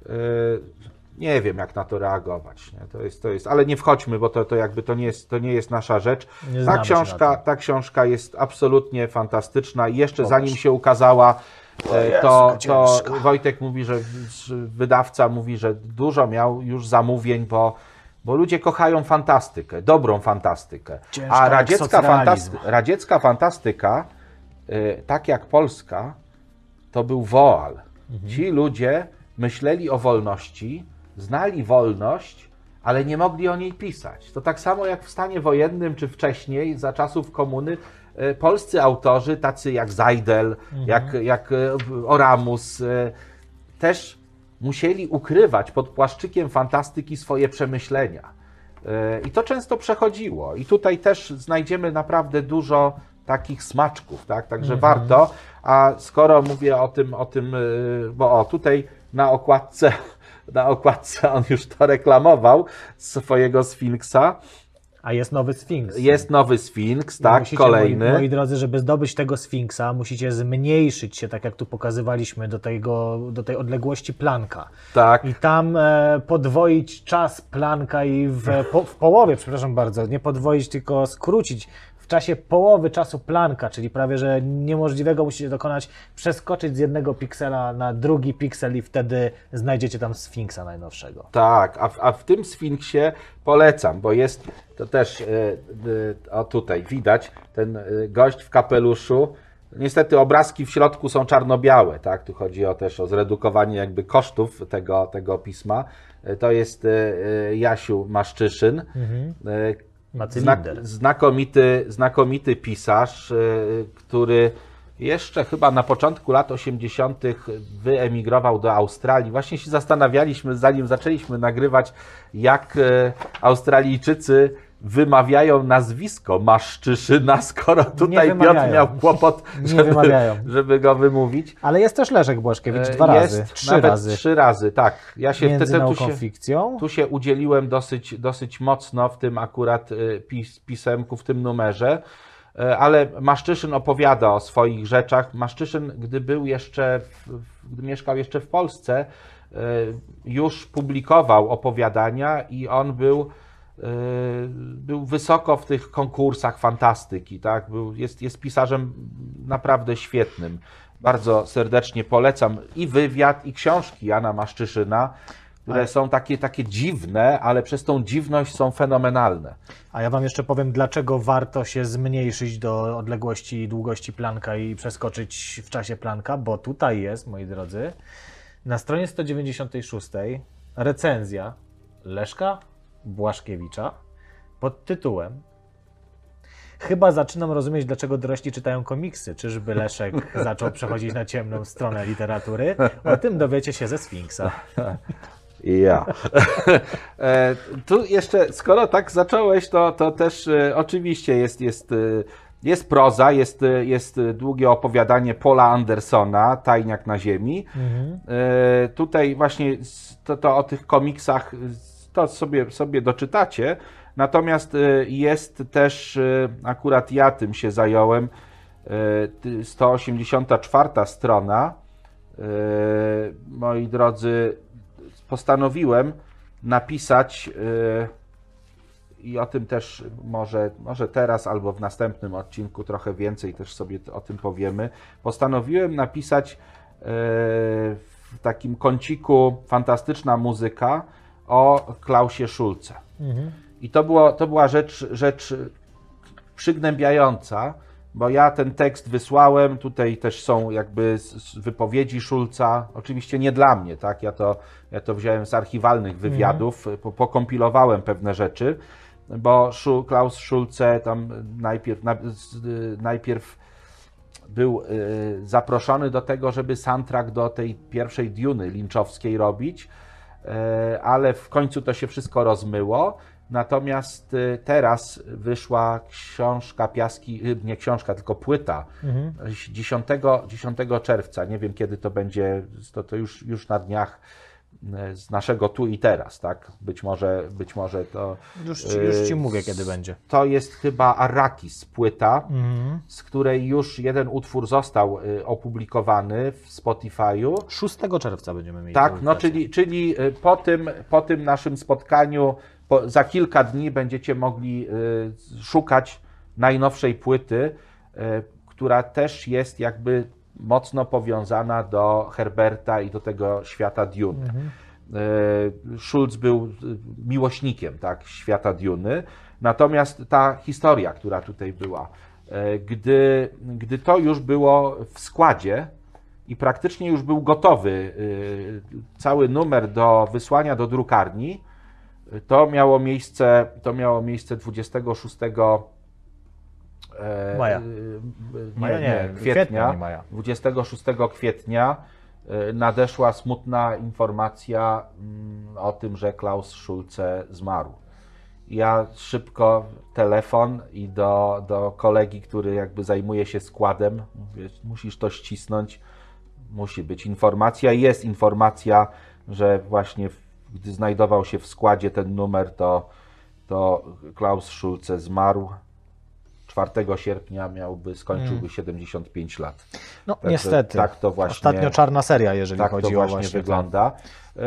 yy, nie wiem, jak na to reagować. Nie? To jest, to jest, ale nie wchodźmy, bo to, to jakby to nie jest, to nie jest nasza rzecz. ta książka, ta książka jest absolutnie fantastyczna i jeszcze Popatrz. zanim się ukazała, to, to Wojtek mówi, że wydawca mówi, że dużo miał już zamówień, bo, bo ludzie kochają fantastykę, dobrą fantastykę. Ciężka A radziecka, fantasty, radziecka fantastyka, e, tak jak polska, to był woal. Mhm. Ci ludzie myśleli o wolności, znali wolność, ale nie mogli o niej pisać. To tak samo jak w stanie wojennym, czy wcześniej, za czasów komuny, E, polscy autorzy, tacy jak Zajdel, mhm. jak, jak e, Oramus, e, też musieli ukrywać pod płaszczykiem fantastyki swoje przemyślenia. I to często przechodziło. I tutaj też znajdziemy naprawdę dużo takich smaczków, tak? Także mhm. warto. A skoro mówię o tym, o tym, bo o tutaj na okładce, <laughs> na okładce on już to reklamował swojego Sfinksa. A jest nowy Sfinks. Jest nowy Sfinks, tak, musicie, kolejny. Moi, moi drodzy, żeby zdobyć tego Sfinksa, musicie zmniejszyć się, tak jak tu pokazywaliśmy, do, tego, do tej odległości Planka. Tak. I tam e, podwoić czas Planka i w, po, w połowie, przepraszam bardzo, nie podwoić, tylko skrócić w czasie połowy czasu planka, czyli prawie że niemożliwego musicie dokonać, przeskoczyć z jednego piksela na drugi piksel i wtedy znajdziecie tam Sfinksa najnowszego. Tak, a w, a w tym Sfinksie polecam, bo jest to też, e, e, o tutaj widać, ten e, gość w kapeluszu, Niestety obrazki w środku są czarno-białe, tak? Tu chodzi o też o zredukowanie jakby kosztów tego, tego pisma. To jest Jasiu Maszczyszyn, mhm Znak, znakomity, znakomity pisarz, y, który jeszcze chyba na początku lat 80. wyemigrował do Australii. Właśnie się zastanawialiśmy, zanim zaczęliśmy nagrywać, jak y, Australijczycy wymawiają nazwisko Maszczyszyna, skoro tutaj Piotr miał kłopot, <laughs> żeby, żeby go wymówić. Ale jest też Leszek Błaszkiewicz E, dwa jest razy, trzy nawet razy. Trzy razy, tak. Ja się Między wtedy tu się, fikcją. tu się udzieliłem dosyć, dosyć mocno w tym akurat y, pis, pisemku, w tym numerze, E, ale Maszczyszyn opowiada o swoich rzeczach. Maszczyszyn, gdy był jeszcze, gdy mieszkał jeszcze w Polsce, e, już publikował opowiadania i on był, e, był wysoko w tych konkursach fantastyki, tak? Był, jest, jest pisarzem naprawdę świetnym. Bardzo serdecznie polecam i wywiad, i książki Jana Maszczyszyna, które Ale- są takie, takie dziwne, ale przez tą dziwność są fenomenalne. A ja Wam jeszcze powiem, dlaczego warto się zmniejszyć do odległości i długości planka i przeskoczyć w czasie planka, bo tutaj jest, moi drodzy, na stronie 196 recenzja Leszka Błaszkiewicza pod tytułem Chyba zaczynam rozumieć, dlaczego dorośli czytają komiksy. Czyżby Leszek <laughs> zaczął przechodzić na ciemną stronę literatury? O tym dowiecie się ze Sfinksa. Ja. <laughs> E, tu jeszcze, skoro tak zacząłeś, to, to też e, oczywiście jest, jest, e, jest proza, jest, jest długie opowiadanie Paula Andersona, Tajniak na ziemi. E, Tutaj właśnie to, to o tych komiksach to sobie, sobie doczytacie. Natomiast e, jest też, e, akurat ja tym się zająłem, e, ty- 184 strona. E, Moi drodzy, postanowiłem napisać i o tym też może, może teraz albo w następnym odcinku trochę więcej też sobie o tym powiemy. Postanowiłem napisać w takim kąciku fantastyczna muzyka o Klausie Szulce. I to, było, to była rzecz, rzecz przygnębiająca, bo ja ten tekst wysłałem, tutaj też są jakby wypowiedzi Szulca, oczywiście nie dla mnie, tak, ja to, ja to wziąłem z archiwalnych wywiadów, po, pokompilowałem pewne rzeczy, bo Klaus Szulce tam najpierw, najpierw był y, zaproszony do tego, żeby soundtrack do tej pierwszej Duny linczowskiej robić, ale w końcu to się wszystko rozmyło. Natomiast y, teraz wyszła książka Piaski, y, nie książka, tylko płyta 10, 10 czerwca. Nie wiem kiedy to będzie, to, to już, już na dniach z naszego tu i teraz, tak? Być może, być może to. Już, ci- już Ci y, mówię, kiedy będzie. To jest chyba Arrakis płyta z której już jeden utwór został y, opublikowany w Spotify'u. 6 czerwca będziemy mieli. Tak, no czyli, czyli po, tym, po tym naszym spotkaniu po, za kilka dni będziecie mogli szukać najnowszej płyty, która też jest jakby mocno powiązana do Herberta i do tego świata Dune. Y, Schulz był y, miłośnikiem tak, świata Duny, natomiast ta historia, która tutaj była, y, gdy, gdy to już było w składzie i praktycznie już był gotowy cały numer do wysłania do drukarni, to miało miejsce, to miało miejsce 26 e, Maja. y, y, Maja nie, nie, kwietnia, kwietnia, nie maja. 26 kwietnia nadeszła smutna informacja mm, o tym, że Klaus Schulze zmarł. Ja szybko telefon i do, do kolegi, który jakby zajmuje się składem, mówię, musisz to ścisnąć, musi być informacja. Jest informacja, że właśnie gdy znajdował się w składzie ten numer, to, to Klaus Schulze zmarł. 4 sierpnia miałby, skończyłby 75 lat. No Także niestety. tak to właśnie- Ostatnio czarna seria, jeżeli tak chodzi to o właśnie właśnie wygląda. E,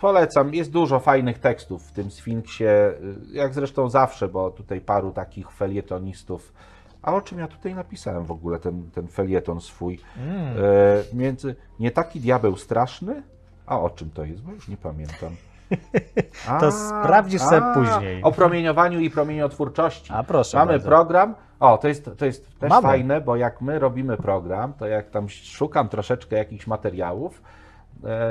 Polecam, jest dużo fajnych tekstów w tym Sfinksie, e, jak zresztą zawsze, bo tutaj paru takich felietonistów. A o czym ja tutaj napisałem w ogóle ten, ten felieton swój? Mm. E, między, nie taki diabeł straszny? A o czym to jest? Bo już nie pamiętam. <laughs> A, To sprawdzisz sobie później. O promieniowaniu i promieniotwórczości. A proszę Mamy bardzo. program. O, to jest, to jest też Mamy. fajne, bo jak my robimy program, to jak tam szukam troszeczkę jakichś materiałów,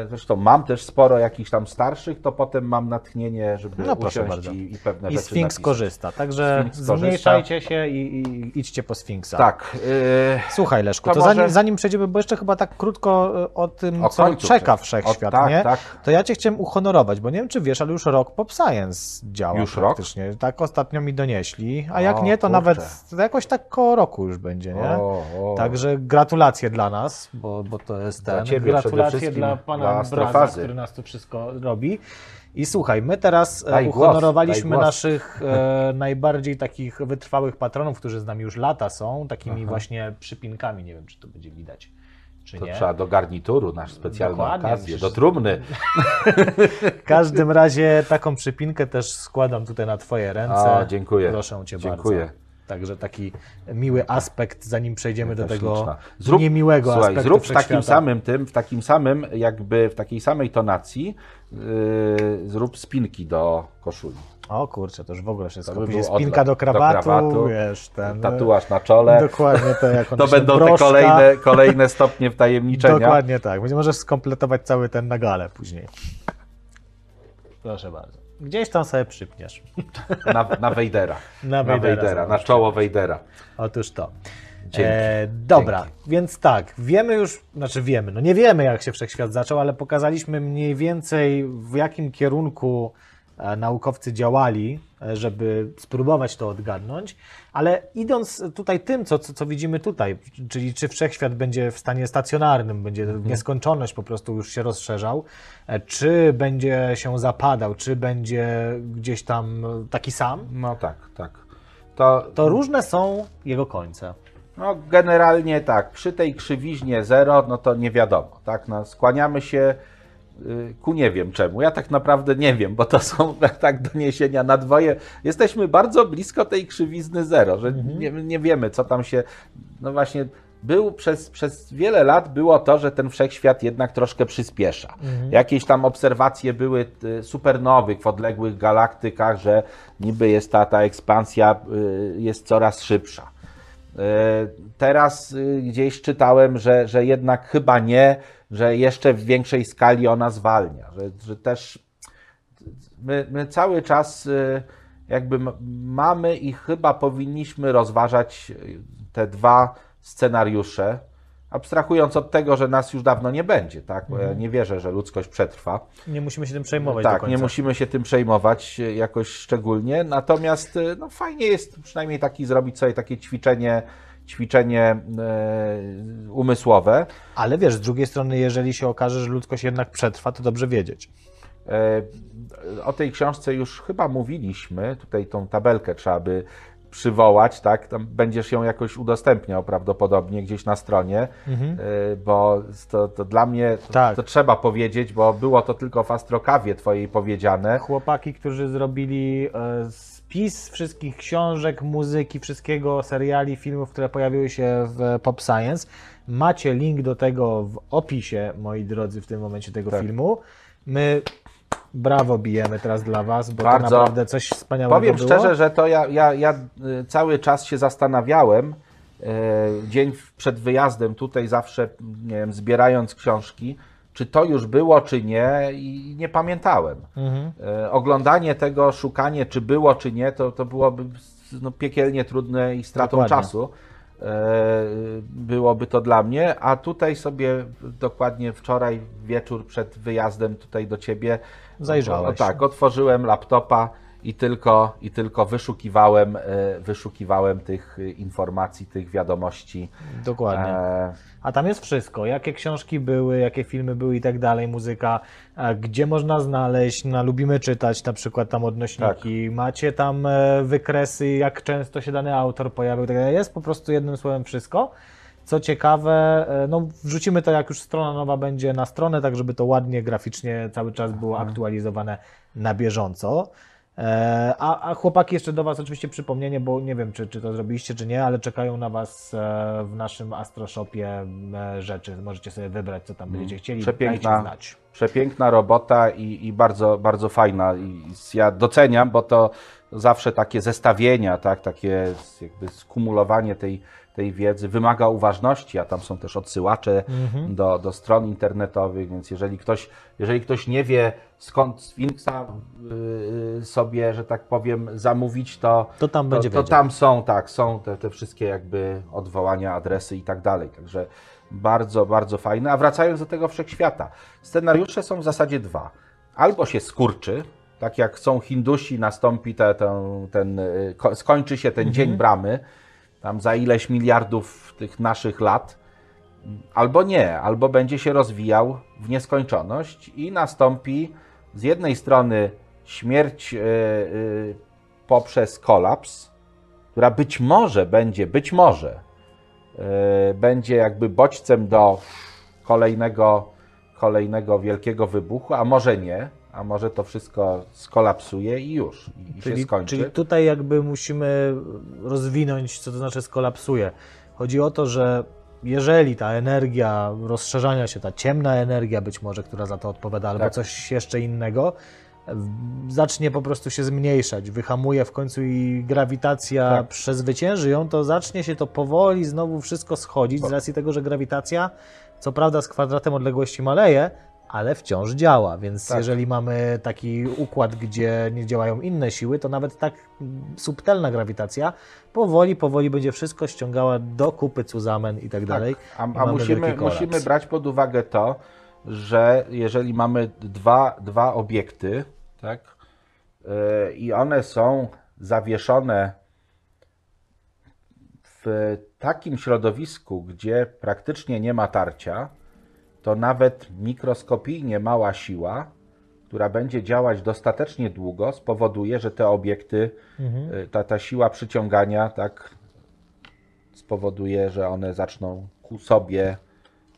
Zresztą mam też sporo jakichś tam starszych, to potem mam natchnienie, żeby No, usiąść i, i pewne I rzeczy Sfinks napisać. korzysta, także Sfinks korzysta. zmniejszajcie się i, i idźcie po Sfinksa. Tak. e, Słuchaj Leszku, To to, może- zanim, zanim przejdziemy, bo jeszcze chyba tak krótko e, o tym, O co końcu czeka chcę. wszechświat, O, tak, nie? tak. To ja cię chciałem uhonorować, bo nie wiem, czy wiesz, ale już rok Pop Science działa Już rok? praktycznie. Tak ostatnio mi donieśli, a O, jak nie, to kurczę. nawet jakoś tak koło roku już będzie, nie? O, o. Także gratulacje dla nas, bo, bo to jest Dla ten. ciebie przede gratulacje wszystkim, dla pana Braza, który nas tu wszystko robi. I słuchaj, my teraz e, Daj uhonorowaliśmy głos. naszych e, <laughs> najbardziej takich wytrwałych patronów, którzy z nami już lata są, takimi właśnie przypinkami. Nie wiem, czy to będzie widać, czy To nie. trzeba do garnituru, nasz specjalną Dokładnie, okazję, do trumny. <laughs> W każdym razie taką przypinkę też składam tutaj na Twoje ręce. O, dziękuję. Proszę Cię Dziękuję. bardzo. Także taki miły aspekt, zanim przejdziemy do tego liczna. Zrób, niemiłego słuchaj, aspektu zrób w takim samym tym, w takim samym, jakby w takiej samej tonacji, yy, zrób spinki do koszuli. O kurczę, to już w ogóle wszystko. By spinka do do krawatu, krawatu, wiesz, ten... Tatuaż na czole. Dokładnie to, jak <laughs> on To będą te broszka. kolejne, kolejne stopnie wtajemniczenia. Dokładnie tak. Będzie możesz skompletować cały ten na galę później. Proszę bardzo. Gdzieś tam sobie przypniesz. <laughs> Na, na Wejdera. Na Na Wejdera na czoło Wejdera. Otóż to. Dzięki. E, dobra, Dzięki. więc tak, wiemy już, znaczy wiemy, no nie wiemy jak się wszechświat zaczął, ale pokazaliśmy mniej więcej w jakim kierunku naukowcy działali, e, żeby spróbować to odgadnąć, ale idąc tutaj tym, co, co, co widzimy tutaj, czyli czy wszechświat będzie w stanie stacjonarnym, będzie Mhm. w nieskończoność po prostu już się rozszerzał, e, czy będzie się zapadał, czy będzie gdzieś tam e, taki sam, No tak, tak. To, to różne są jego końce. No, generalnie tak, przy tej krzywiźnie zero, no to nie wiadomo, tak, no, skłaniamy się ku nie wiem czemu, ja tak naprawdę nie wiem, bo to są <laughs> tak doniesienia na dwoje, jesteśmy bardzo blisko tej krzywizny zero, że nie, nie wiemy, co tam się, no właśnie, był przez, przez wiele lat było to, że ten wszechświat jednak troszkę przyspiesza. Jakieś tam obserwacje były y, supernowych w odległych galaktykach, że niby jest ta, ta ekspansja y, jest coraz szybsza. Teraz y, gdzieś czytałem, że, że jednak chyba nie, że jeszcze w większej skali ona zwalnia, że, że też my, my cały czas y, jakby mamy i chyba powinniśmy rozważać y, te dwa scenariusze, abstrahując od tego, że nas już dawno nie będzie, tak? Bo ja nie wierzę, że ludzkość przetrwa. Nie musimy się tym przejmować Tak, nie musimy się tym przejmować e, jakoś szczególnie, natomiast no, fajnie jest przynajmniej taki zrobić sobie takie ćwiczenie, ćwiczenie e, umysłowe. Ale wiesz, z drugiej strony, jeżeli się okaże, że ludzkość jednak przetrwa, to dobrze wiedzieć. E, o tej książce już chyba mówiliśmy, tutaj tą tabelkę trzeba by przywołać, tak? Tam będziesz ją jakoś udostępniał prawdopodobnie gdzieś na stronie, e, bo to, to dla mnie to, Tak. to trzeba powiedzieć, bo było to tylko w Astrokawie twojej powiedziane. Chłopaki, którzy zrobili e, spis wszystkich książek, muzyki, wszystkiego, seriali, filmów, które pojawiły się w Pop Science. Macie link do tego w opisie, moi drodzy, w tym momencie tego Tak. filmu. My brawo bijemy teraz dla Was, bo Bardzo. to naprawdę coś wspaniałego Powiem było. szczerze, że to ja, ja, ja y, cały czas się zastanawiałem, e, dzień przed wyjazdem tutaj zawsze, nie wiem, zbierając książki, czy to już było, czy nie i nie pamiętałem. Mhm. E, Oglądanie tego, szukanie, czy było, czy nie, to, to byłoby no, piekielnie trudne i stratą Dokładnie. czasu. E, Byłoby to dla mnie, a tutaj sobie dokładnie wczoraj wieczór przed wyjazdem tutaj do ciebie Zajrzałeś. o, tak, otworzyłem laptopa i tylko, i tylko wyszukiwałem, e, wyszukiwałem tych e, informacji, tych wiadomości. Dokładnie. E, A tam jest wszystko, jakie książki były, jakie filmy były i tak dalej, muzyka, gdzie można znaleźć, na lubimy czytać na przykład tam odnośniki, macie tam wykresy, jak często się dany autor pojawił, tak dalej. jest po prostu jednym słowem wszystko. Co ciekawe, no wrzucimy to jak już strona nowa będzie na stronę, tak żeby to ładnie, graficznie cały czas było aktualizowane na bieżąco. E, A, a chłopaki jeszcze do Was oczywiście przypomnienie, bo nie wiem, czy, czy to zrobiliście, czy nie, ale czekają na Was e, w naszym Astroshopie e, rzeczy. Możecie sobie wybrać, co tam będziecie chcieli. Przepiękna, znać. przepiękna robota i, i bardzo, bardzo fajna. I ja doceniam, bo to zawsze takie zestawienia, tak, takie jakby skumulowanie tej, tej wiedzy wymaga uważności, a tam są też odsyłacze do, do stron internetowych, więc jeżeli ktoś, jeżeli ktoś nie wie skąd Sfinksa yy, sobie, że tak powiem, zamówić, to, To tam będzie to, to tam są, tak, są te, te wszystkie jakby odwołania, adresy i tak dalej, także bardzo, bardzo fajne. A wracając do tego wszechświata, scenariusze są w zasadzie dwa. Albo się skurczy, tak jak są Hindusi, nastąpi te, ten, ten, y, ko- skończy się ten dzień bramy, tam za ileś miliardów tych naszych lat, albo nie, albo będzie się rozwijał w nieskończoność i nastąpi z jednej strony śmierć y, y, poprzez kolaps, która być może będzie, być może y, będzie jakby bodźcem do kolejnego, kolejnego wielkiego wybuchu, a może nie, a może to wszystko skolapsuje i już, i, i się Czyli, skończy. czyli tutaj jakby musimy rozwinąć, co to znaczy skolapsuje. Chodzi o to, że jeżeli ta energia rozszerzania się, ta ciemna energia być może, która za to odpowiada, albo Tak. coś jeszcze innego, zacznie po prostu się zmniejszać, wyhamuje w końcu i grawitacja Tak. przezwycięży ją, to zacznie się to powoli znowu wszystko schodzić z racji tego, że grawitacja, co prawda z kwadratem odległości maleje, ale wciąż działa, więc Tak. jeżeli mamy taki układ, gdzie nie działają inne siły, to nawet tak subtelna grawitacja powoli, powoli będzie wszystko ściągała do kupy Cuzamen i tak dalej. A, a musimy, musimy brać pod uwagę to, że jeżeli mamy dwa, dwa obiekty, tak, yy, i one są zawieszone w takim środowisku, gdzie praktycznie nie ma tarcia, to nawet mikroskopijnie mała siła, która będzie działać dostatecznie długo, spowoduje, że te obiekty, Mhm. y, ta, ta siła przyciągania, tak, spowoduje, że one zaczną ku sobie,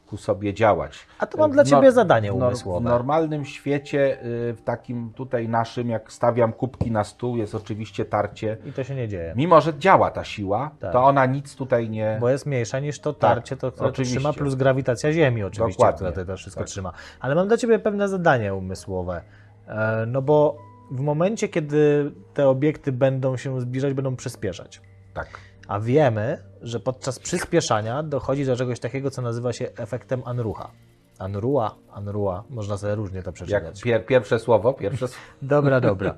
ku sobie działać. A to mam dla Ciebie zadanie w nor- umysłowe. W normalnym świecie, y, w takim tutaj naszym, jak stawiam kubki na stół, jest oczywiście tarcie. I to się nie dzieje. Mimo, że działa ta siła, Tak. to ona nic tutaj nie... Bo jest mniejsza niż to tarcie, to, które to trzyma, plus grawitacja Ziemi oczywiście, Dokładnie. która to, to wszystko Tak. trzyma. Ale mam dla Ciebie pewne zadanie umysłowe. E, No bo w momencie, kiedy te obiekty będą się zbliżać, będą przyspieszać. Tak. A wiemy, że podczas przyspieszania dochodzi do czegoś takiego, co nazywa się efektem Anrucha. Anrua, Anrua, można sobie różnie to Jak przeczytać. pier, pierwsze słowo, pierwsze słowo. <laughs> Dobra, dobra.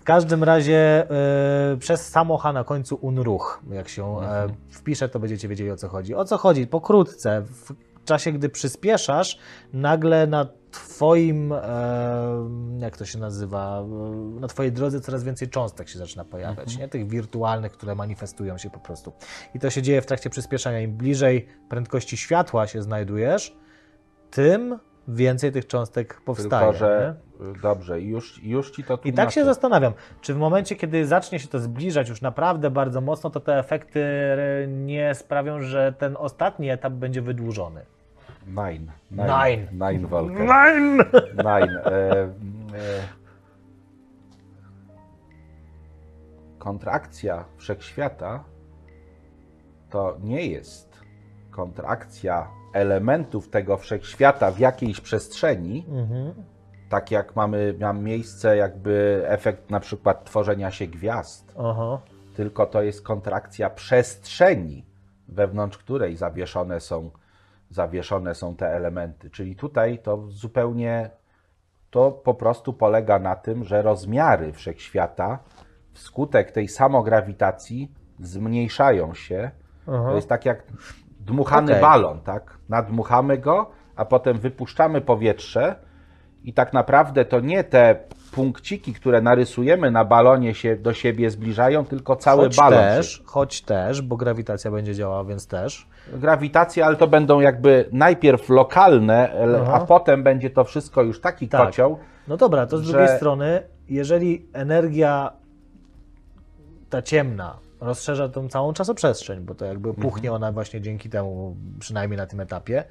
W każdym razie e, przez samo H na końcu unruch. Jak się e, wpisze, to będziecie wiedzieli o co chodzi. O co chodzi? Pokrótce. W czasie, gdy przyspieszasz, nagle na twoim, jak to się nazywa, na twojej drodze coraz więcej cząstek się zaczyna pojawiać, nie? Tych wirtualnych, które manifestują się po prostu. I to się dzieje w trakcie przyspieszania. Im bliżej prędkości światła się znajdujesz, tym więcej tych cząstek powstaje. Tylko, że nie? dobrze, już, już ci to I tak się zastanawiam, czy w momencie, kiedy zacznie się to zbliżać już naprawdę bardzo mocno, to te efekty e, nie sprawią, że ten ostatni etap będzie wydłużony. Nine. Nine. Nine Volker. Nine! Nine. E, e, kontrakcja wszechświata to nie jest kontrakcja elementów tego wszechświata w jakiejś przestrzeni, Mhm. tak jak mamy, ma miejsce jakby efekt na przykład tworzenia się gwiazd, Oho. tylko to jest kontrakcja przestrzeni, wewnątrz której zawieszone są, zawieszone są te elementy. Czyli tutaj to zupełnie to po prostu polega na tym, że rozmiary wszechświata wskutek tej samograwitacji zmniejszają się. Aha. To jest tak jak dmuchany Okej. balon, tak? Nadmuchamy go, a potem wypuszczamy powietrze i tak naprawdę to nie te punkciki, które narysujemy na balonie się do siebie zbliżają, tylko cały choć balon. też, Się, choć też, bo grawitacja będzie działała, więc też. grawitacja, ale to będą jakby najpierw lokalne, Aha. a potem będzie to wszystko już taki Tak. kocioł. No dobra, to z Że- drugiej strony, jeżeli energia ta ciemna rozszerza tą całą czasoprzestrzeń, bo to jakby Mhm. puchnie ona właśnie dzięki temu, przynajmniej na tym etapie,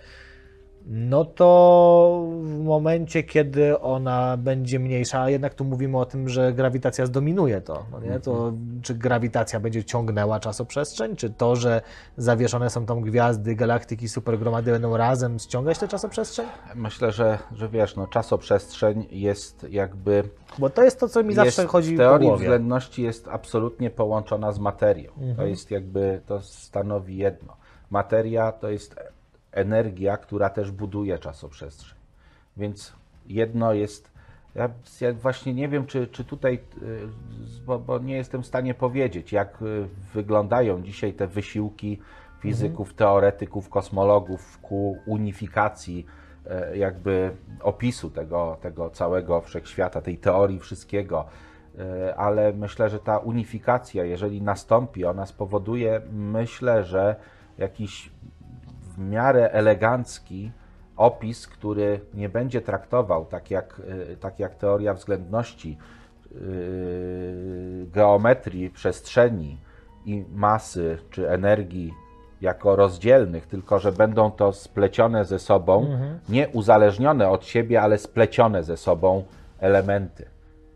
no to w momencie, kiedy ona będzie mniejsza, a jednak tu mówimy o tym, że grawitacja zdominuje to, no nie? to czy grawitacja będzie ciągnęła czasoprzestrzeń, czy to, że zawieszone są tam gwiazdy, galaktyki, supergromady będą razem ściągać tę czasoprzestrzeń? Myślę, że, że wiesz, no, czasoprzestrzeń jest jakby. Bo to jest to, co mi zawsze chodzi w po teorii głowie. względności jest absolutnie połączona z materią. Mhm. To jest jakby, to stanowi jedno. Materia to jest energia, która też buduje czasoprzestrzeń. Więc jedno jest. Ja, ja właśnie nie wiem, czy, czy tutaj, y, bo, bo nie jestem w stanie powiedzieć, jak y, wyglądają dzisiaj te wysiłki fizyków, teoretyków, kosmologów ku unifikacji e, jakby opisu tego, tego całego wszechświata, tej teorii wszystkiego. Ale myślę, że ta unifikacja, jeżeli nastąpi, ona spowoduje, myślę, że jakiś miarę elegancki opis, który nie będzie traktował tak jak, y, tak jak teoria względności, yy, geometrii przestrzeni i masy czy energii jako rozdzielnych, tylko że będą to splecione ze sobą, nie uzależnione od siebie, ale splecione ze sobą elementy,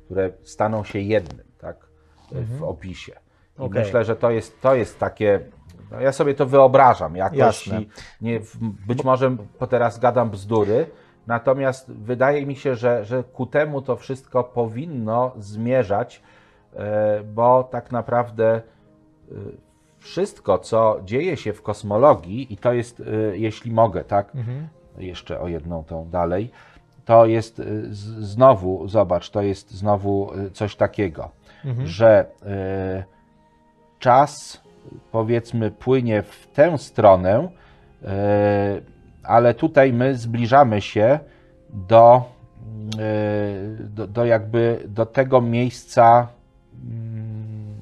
które staną się jednym, tak, w opisie. I Okej. myślę, że to jest, to jest takie, no ja sobie to wyobrażam jakoś Jasne. nie, być może po teraz gadam bzdury, natomiast wydaje mi się, że, że ku temu to wszystko powinno zmierzać, e, bo tak naprawdę e, wszystko, co dzieje się w kosmologii, i to jest, e, jeśli mogę, tak, jeszcze o jedną tą dalej, to jest znowu, zobacz, to jest znowu coś takiego, że e, czas, powiedzmy, płynie w tę stronę, e, ale tutaj my zbliżamy się do, e, do, do jakby do tego miejsca mm,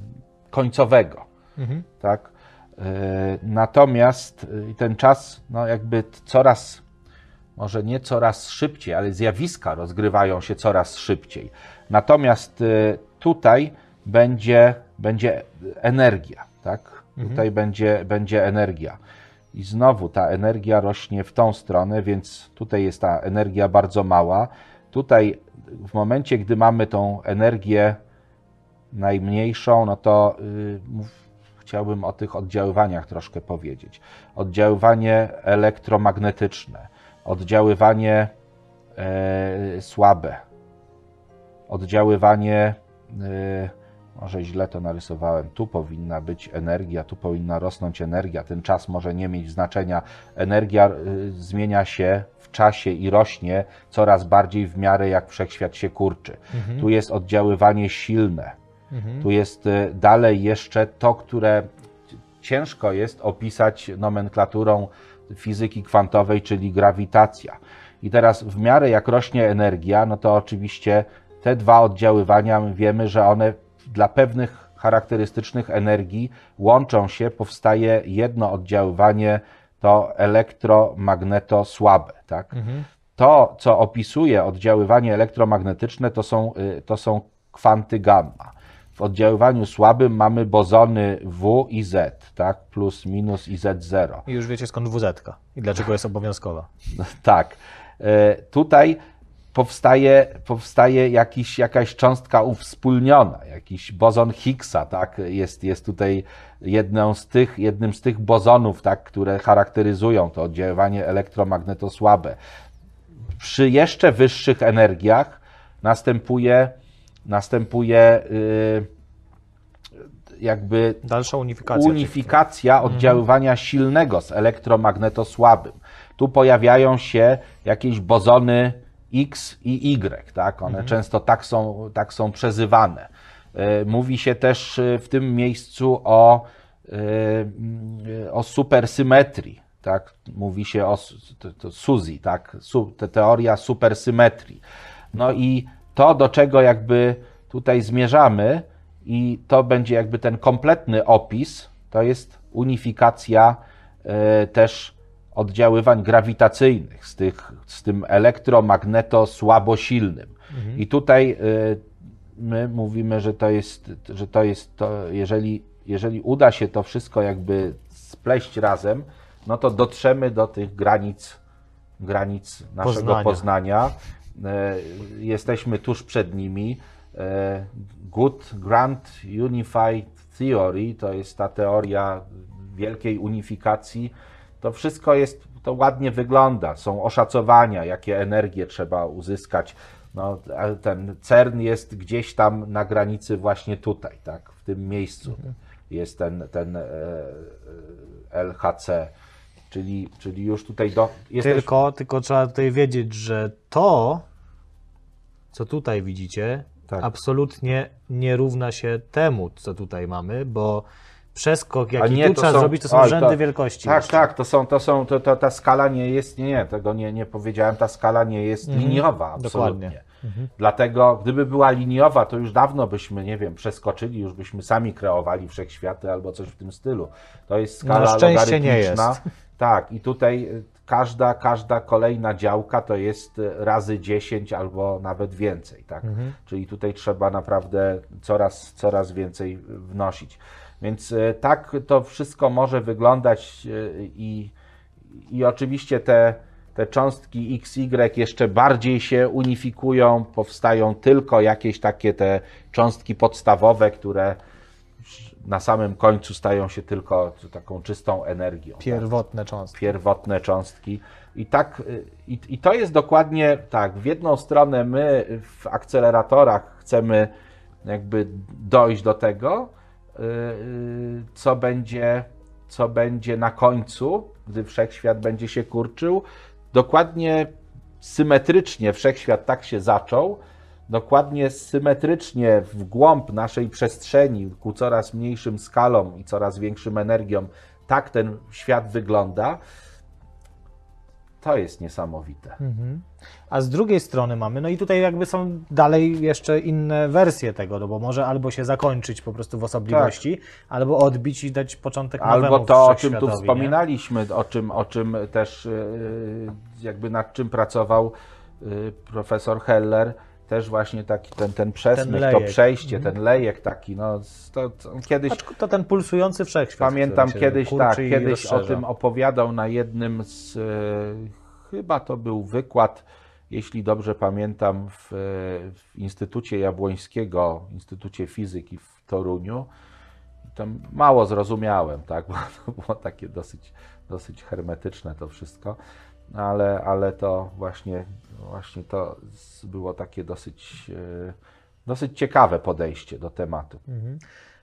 końcowego, Mhm. tak? E, Natomiast ten czas, no jakby coraz, może nie coraz szybciej, ale zjawiska rozgrywają się coraz szybciej. Natomiast tutaj będzie, będzie energia, tak? Tutaj będzie, będzie energia. I znowu ta energia rośnie w tą stronę, więc tutaj jest ta energia bardzo mała. Tutaj w momencie, gdy mamy tą energię najmniejszą, no to y, mów- chciałbym o tych oddziaływaniach troszkę powiedzieć. Oddziaływanie elektromagnetyczne, oddziaływanie e, słabe, oddziaływanie, e, może źle to narysowałem, tu powinna być energia, tu powinna rosnąć energia, ten czas może nie mieć znaczenia. Energia y, zmienia się w czasie i rośnie coraz bardziej w miarę jak wszechświat się kurczy. Tu jest oddziaływanie silne, tu jest y, dalej jeszcze to, które ciężko jest opisać nomenklaturą fizyki kwantowej, czyli grawitacja. I teraz w miarę jak rośnie energia, no to oczywiście te dwa oddziaływania my wiemy, że one dla pewnych charakterystycznych energii łączą się, powstaje jedno oddziaływanie, to elektromagneto słabe, tak? To, co opisuje oddziaływanie elektromagnetyczne, to są, y, to są kwanty gamma. W oddziaływaniu słabym mamy bozony W i Z, tak? Plus, minus i Z0. I już wiecie skąd WZ i dlaczego jest obowiązkowa. <laughs> Tak. E, Tutaj powstaje, powstaje jakiś, jakaś cząstka uwspólniona, jakiś bozon Higgsa, tak? Jest, jest tutaj jedną z tych, jednym z tych bozonów, tak, które charakteryzują to oddziaływanie elektromagnetosłabe. Przy jeszcze wyższych energiach następuje, następuje y, jakby Dalsza unifikacja. unifikacja oddziaływania silnego z elektromagnetosłabym. Tu pojawiają się jakieś bozony X i Y, tak? One często tak są, tak są przezywane. E, Mówi się też e, w tym miejscu o, e, mm, o supersymetrii, tak? Mówi się o to, to SUSI, tak? Su, te teoria supersymetrii. No i to, do czego jakby tutaj zmierzamy, i to będzie jakby ten kompletny opis, to jest unifikacja też oddziaływań grawitacyjnych z, tych, z tym elektromagneto-słabosilnym. I tutaj e, my mówimy, że to jest, że to jest to, jeżeli, jeżeli uda się to wszystko jakby spleść razem, no to dotrzemy do tych granic granic naszego Poznania. Poznania. E, Jesteśmy tuż przed nimi. E, Good Grand Unified Theory to jest ta teoria wielkiej unifikacji. To wszystko jest, to ładnie wygląda. Są oszacowania, jakie energie trzeba uzyskać. No, ten CERN jest gdzieś tam na granicy właśnie tutaj, tak, w tym miejscu jest ten, ten e, e, LHC, czyli, czyli już tutaj do, jesteś, Tylko, tylko trzeba tutaj wiedzieć, że to, co tutaj widzicie, Tak. absolutnie nie równa się temu, co tutaj mamy, bo przeskok, jaki nie, tu trzeba są- zrobić, to są oj, rzędy to- wielkości. Tak, jeszcze. tak, to są, to są, to, to, ta skala nie jest, nie, nie, tego nie, nie powiedziałem, ta skala nie jest liniowa, absolutnie. dokładnie. Dlatego, gdyby była liniowa, to już dawno byśmy, nie wiem, przeskoczyli, już byśmy sami kreowali wszechświaty albo coś w tym stylu. To jest skala Na szczęście nie logarytmiczna. jest. Tak, i tutaj y, każda, każda kolejna działka to jest y, razy 10 albo nawet więcej, tak? Czyli tutaj trzeba naprawdę coraz, coraz więcej wnosić. Więc y, tak to wszystko może wyglądać y, i, i oczywiście te, te cząstki XY jeszcze bardziej się unifikują, powstają tylko jakieś takie te cząstki podstawowe, które na samym końcu stają się tylko taką czystą energią. tak? Pierwotne cząstki. pierwotne cząstki. I tak, y, i, i to jest dokładnie tak. W jedną stronę my w akceleratorach chcemy jakby dojść do tego, co będzie, co będzie na końcu, gdy wszechświat będzie się kurczył. Dokładnie symetrycznie wszechświat tak się zaczął. Dokładnie symetrycznie w głąb naszej przestrzeni, ku coraz mniejszym skalom i coraz większym energiom, tak ten świat wygląda. To jest niesamowite. A z drugiej strony mamy, no i tutaj jakby są dalej jeszcze inne wersje tego, no bo może albo się zakończyć po prostu w osobliwości, albo odbić i dać początek nowemu Albo to, o czym tu nie? wspominaliśmy, o czym, o czym też yy, jakby nad czym pracował yy, profesor Heller, też właśnie taki ten, ten przesmyk, Ten to przejście, ten lejek taki, no to, to kiedyś To ten pulsujący wszechświat. Pamiętam kiedyś, tak, kiedyś o tym opowiadał na jednym z, e, chyba to był wykład, jeśli dobrze pamiętam, w, w Instytucie Jabłońskiego, Instytucie Fizyki w Toruniu. Tam mało zrozumiałem, tak, bo <laughs> to było takie dosyć, dosyć hermetyczne to wszystko, ale, ale to właśnie, właśnie to było takie dosyć, e, dosyć ciekawe podejście do tematu.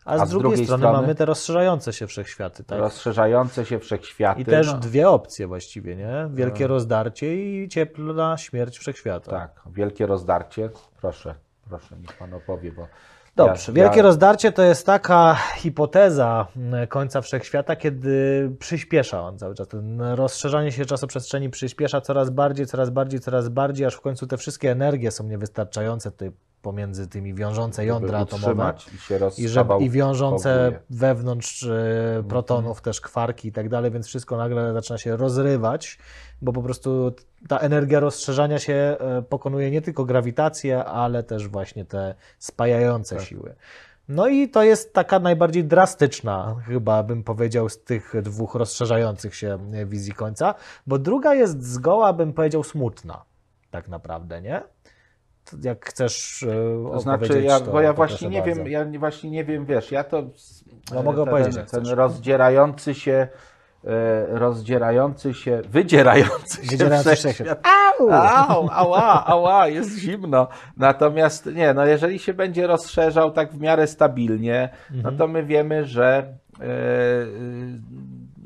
A z, a z drugiej, drugiej strony, strony- mamy te rozszerzające się wszechświaty, tak? Rozszerzające się wszechświaty. I też no, dwie opcje właściwie, nie? Wielkie rozdarcie i ciepła śmierć wszechświata. Tak, wielkie rozdarcie. Proszę, proszę, niech pan opowie, bo. Dobrze, wielkie rozdarcie to jest taka hipoteza mm, końca wszechświata, kiedy przyspiesza on cały czas. Ten rozszerzanie się czasoprzestrzeni przyspiesza coraz bardziej, coraz bardziej, coraz bardziej, aż w końcu te wszystkie energie są niewystarczające tutaj pomiędzy tymi wiążące jądra atomowe. I I, I wiążące wewnątrz e, protonów Mhm. też kwarki i tak dalej, więc wszystko nagle zaczyna się rozrywać, bo po prostu ta energia rozszerzania się e, pokonuje nie tylko grawitację, ale też właśnie te spajające Tak. siły. No i to jest taka najbardziej drastyczna, chyba bym powiedział, z tych dwóch rozszerzających się e, wizji końca, bo druga jest zgoła, bym powiedział, smutna, tak naprawdę, nie? Jak chcesz e, To znaczy, ja, to- bo ja właśnie nie bardzo. wiem, ja nie- właśnie nie wiem, wiesz, ja to. No, mogę ten, opowiedzieć, ten, rozdzierający się, e, rozdzierający się, wydzierający się Wydzierający wszechświat. Au! Au, ała, ała, jest zimno. Natomiast nie, no jeżeli się będzie rozszerzał tak w miarę stabilnie, no to my wiemy, że e,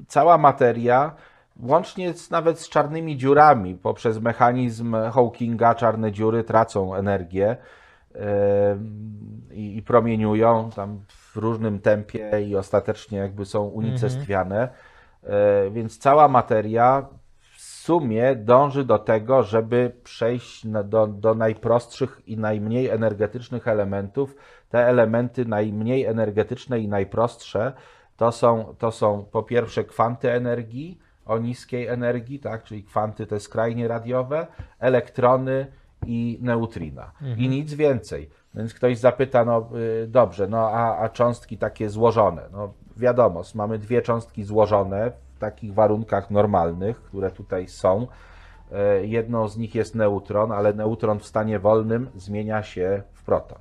cała materia, łącznie z, nawet z czarnymi dziurami, poprzez mechanizm Hawkinga, czarne dziury tracą energię e, i, promieniują tam w różnym tempie i ostatecznie jakby są unicestwiane. E, Więc cała materia w sumie dąży do tego, żeby przejść na, do, do najprostszych i najmniej energetycznych elementów. Te elementy najmniej energetyczne i najprostsze to są, to są po pierwsze kwanty energii o niskiej energii, tak, czyli kwanty te skrajnie radiowe, elektrony i neutrina. I nic więcej. Więc ktoś zapyta, no y, dobrze, no a, a cząstki takie złożone? No wiadomo, mamy dwie cząstki złożone w takich warunkach normalnych, które tutaj są. Y, Jedną z nich jest neutron, ale neutron w stanie wolnym zmienia się w proton.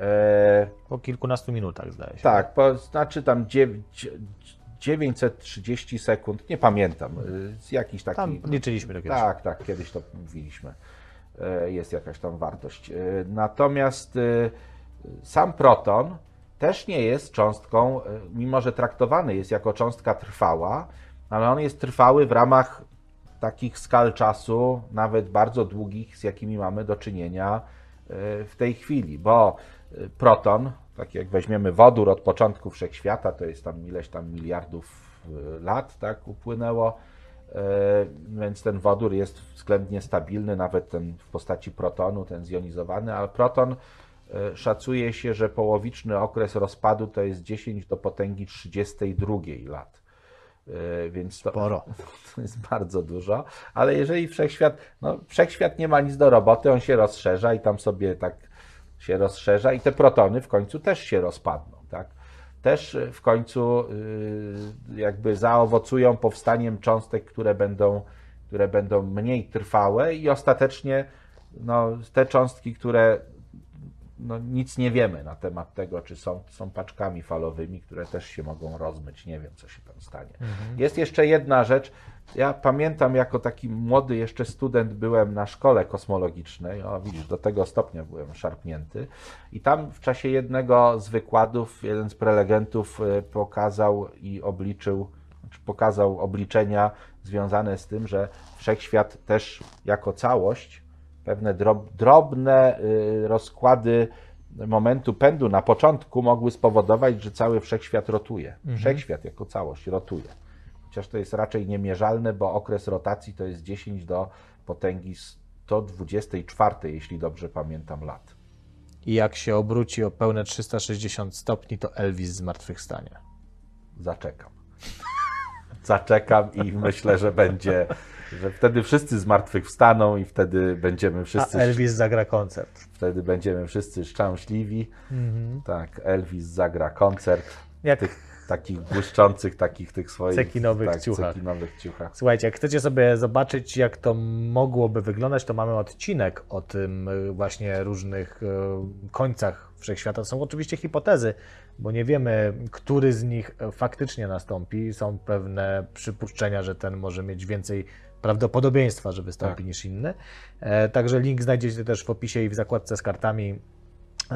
E, Po kilkunastu minutach zdaje się. tak, po, znaczy tam dziew- dzie- 930 sekund, nie pamiętam, y, jakiś taki... Tam liczyliśmy do kiedyś. Tak, tak, kiedyś to mówiliśmy. E, Jest jakaś tam wartość. E, Natomiast e, sam proton też nie jest cząstką, mimo że traktowany jest jako cząstka trwała, ale on jest trwały w ramach takich skal czasu, nawet bardzo długich, z jakimi mamy do czynienia w tej chwili, bo proton, tak jak weźmiemy wodór od początku wszechświata, to jest tam ileś tam miliardów e, lat, tak, upłynęło, E, więc ten wodór jest względnie stabilny, nawet ten w postaci protonu, ten zjonizowany, ale proton e, szacuje się, że połowiczny okres rozpadu to jest 10 do potęgi 32 lat. E, Więc to, Sporo. <laughs> to jest bardzo dużo, ale jeżeli wszechświat, no wszechświat nie ma nic do roboty, on się rozszerza i tam sobie tak się rozszerza i te protony w końcu też się rozpadną, tak? Też y, w końcu y, jakby zaowocują powstaniem cząstek, które będą, które będą mniej trwałe i ostatecznie no, te cząstki, które no, nic nie wiemy na temat tego, czy są, są paczkami falowymi, które też się mogą rozmyć. Nie wiem, co się tam stanie. Jest jeszcze jedna rzecz. Ja pamiętam, jako taki młody jeszcze student byłem na szkole kosmologicznej. O, widzisz, do tego stopnia byłem szarpnięty. I tam w czasie jednego z wykładów jeden z prelegentów y, pokazał i obliczył, znaczy pokazał obliczenia związane z tym, że wszechświat też jako całość pewne drob, drobne y, rozkłady momentu pędu na początku mogły spowodować, że cały wszechświat rotuje. Wszechświat jako całość rotuje. Chociaż to jest raczej niemierzalne, bo okres rotacji to jest 10 do potęgi 124, jeśli dobrze pamiętam, lat. I jak się obróci o pełne 360 stopni, to Elvis zmartwychwstanie. Zaczekam. <laughs> Zaczekam i myślę, że będzie, że wtedy wszyscy zmartwychwstaną i wtedy będziemy A wszyscy Elvis zagra koncert. Wtedy będziemy wszyscy szczęśliwi. Mhm. Tak, Elvis zagra koncert Jak, tych takich błyszczących, takich tych swoich Cekinowych tak, ciuchach. cekinowych ciuchach. Słuchajcie, jak chcecie sobie zobaczyć, jak to mogłoby wyglądać, to mamy odcinek o tym y, właśnie różnych y, końcach wszechświata. Są oczywiście hipotezy, bo nie wiemy, który z nich e, faktycznie nastąpi. Są pewne przypuszczenia, że ten może mieć więcej prawdopodobieństwa, że wystąpi Tak. niż inny. E, Także link znajdziecie też w opisie i w zakładce z kartami.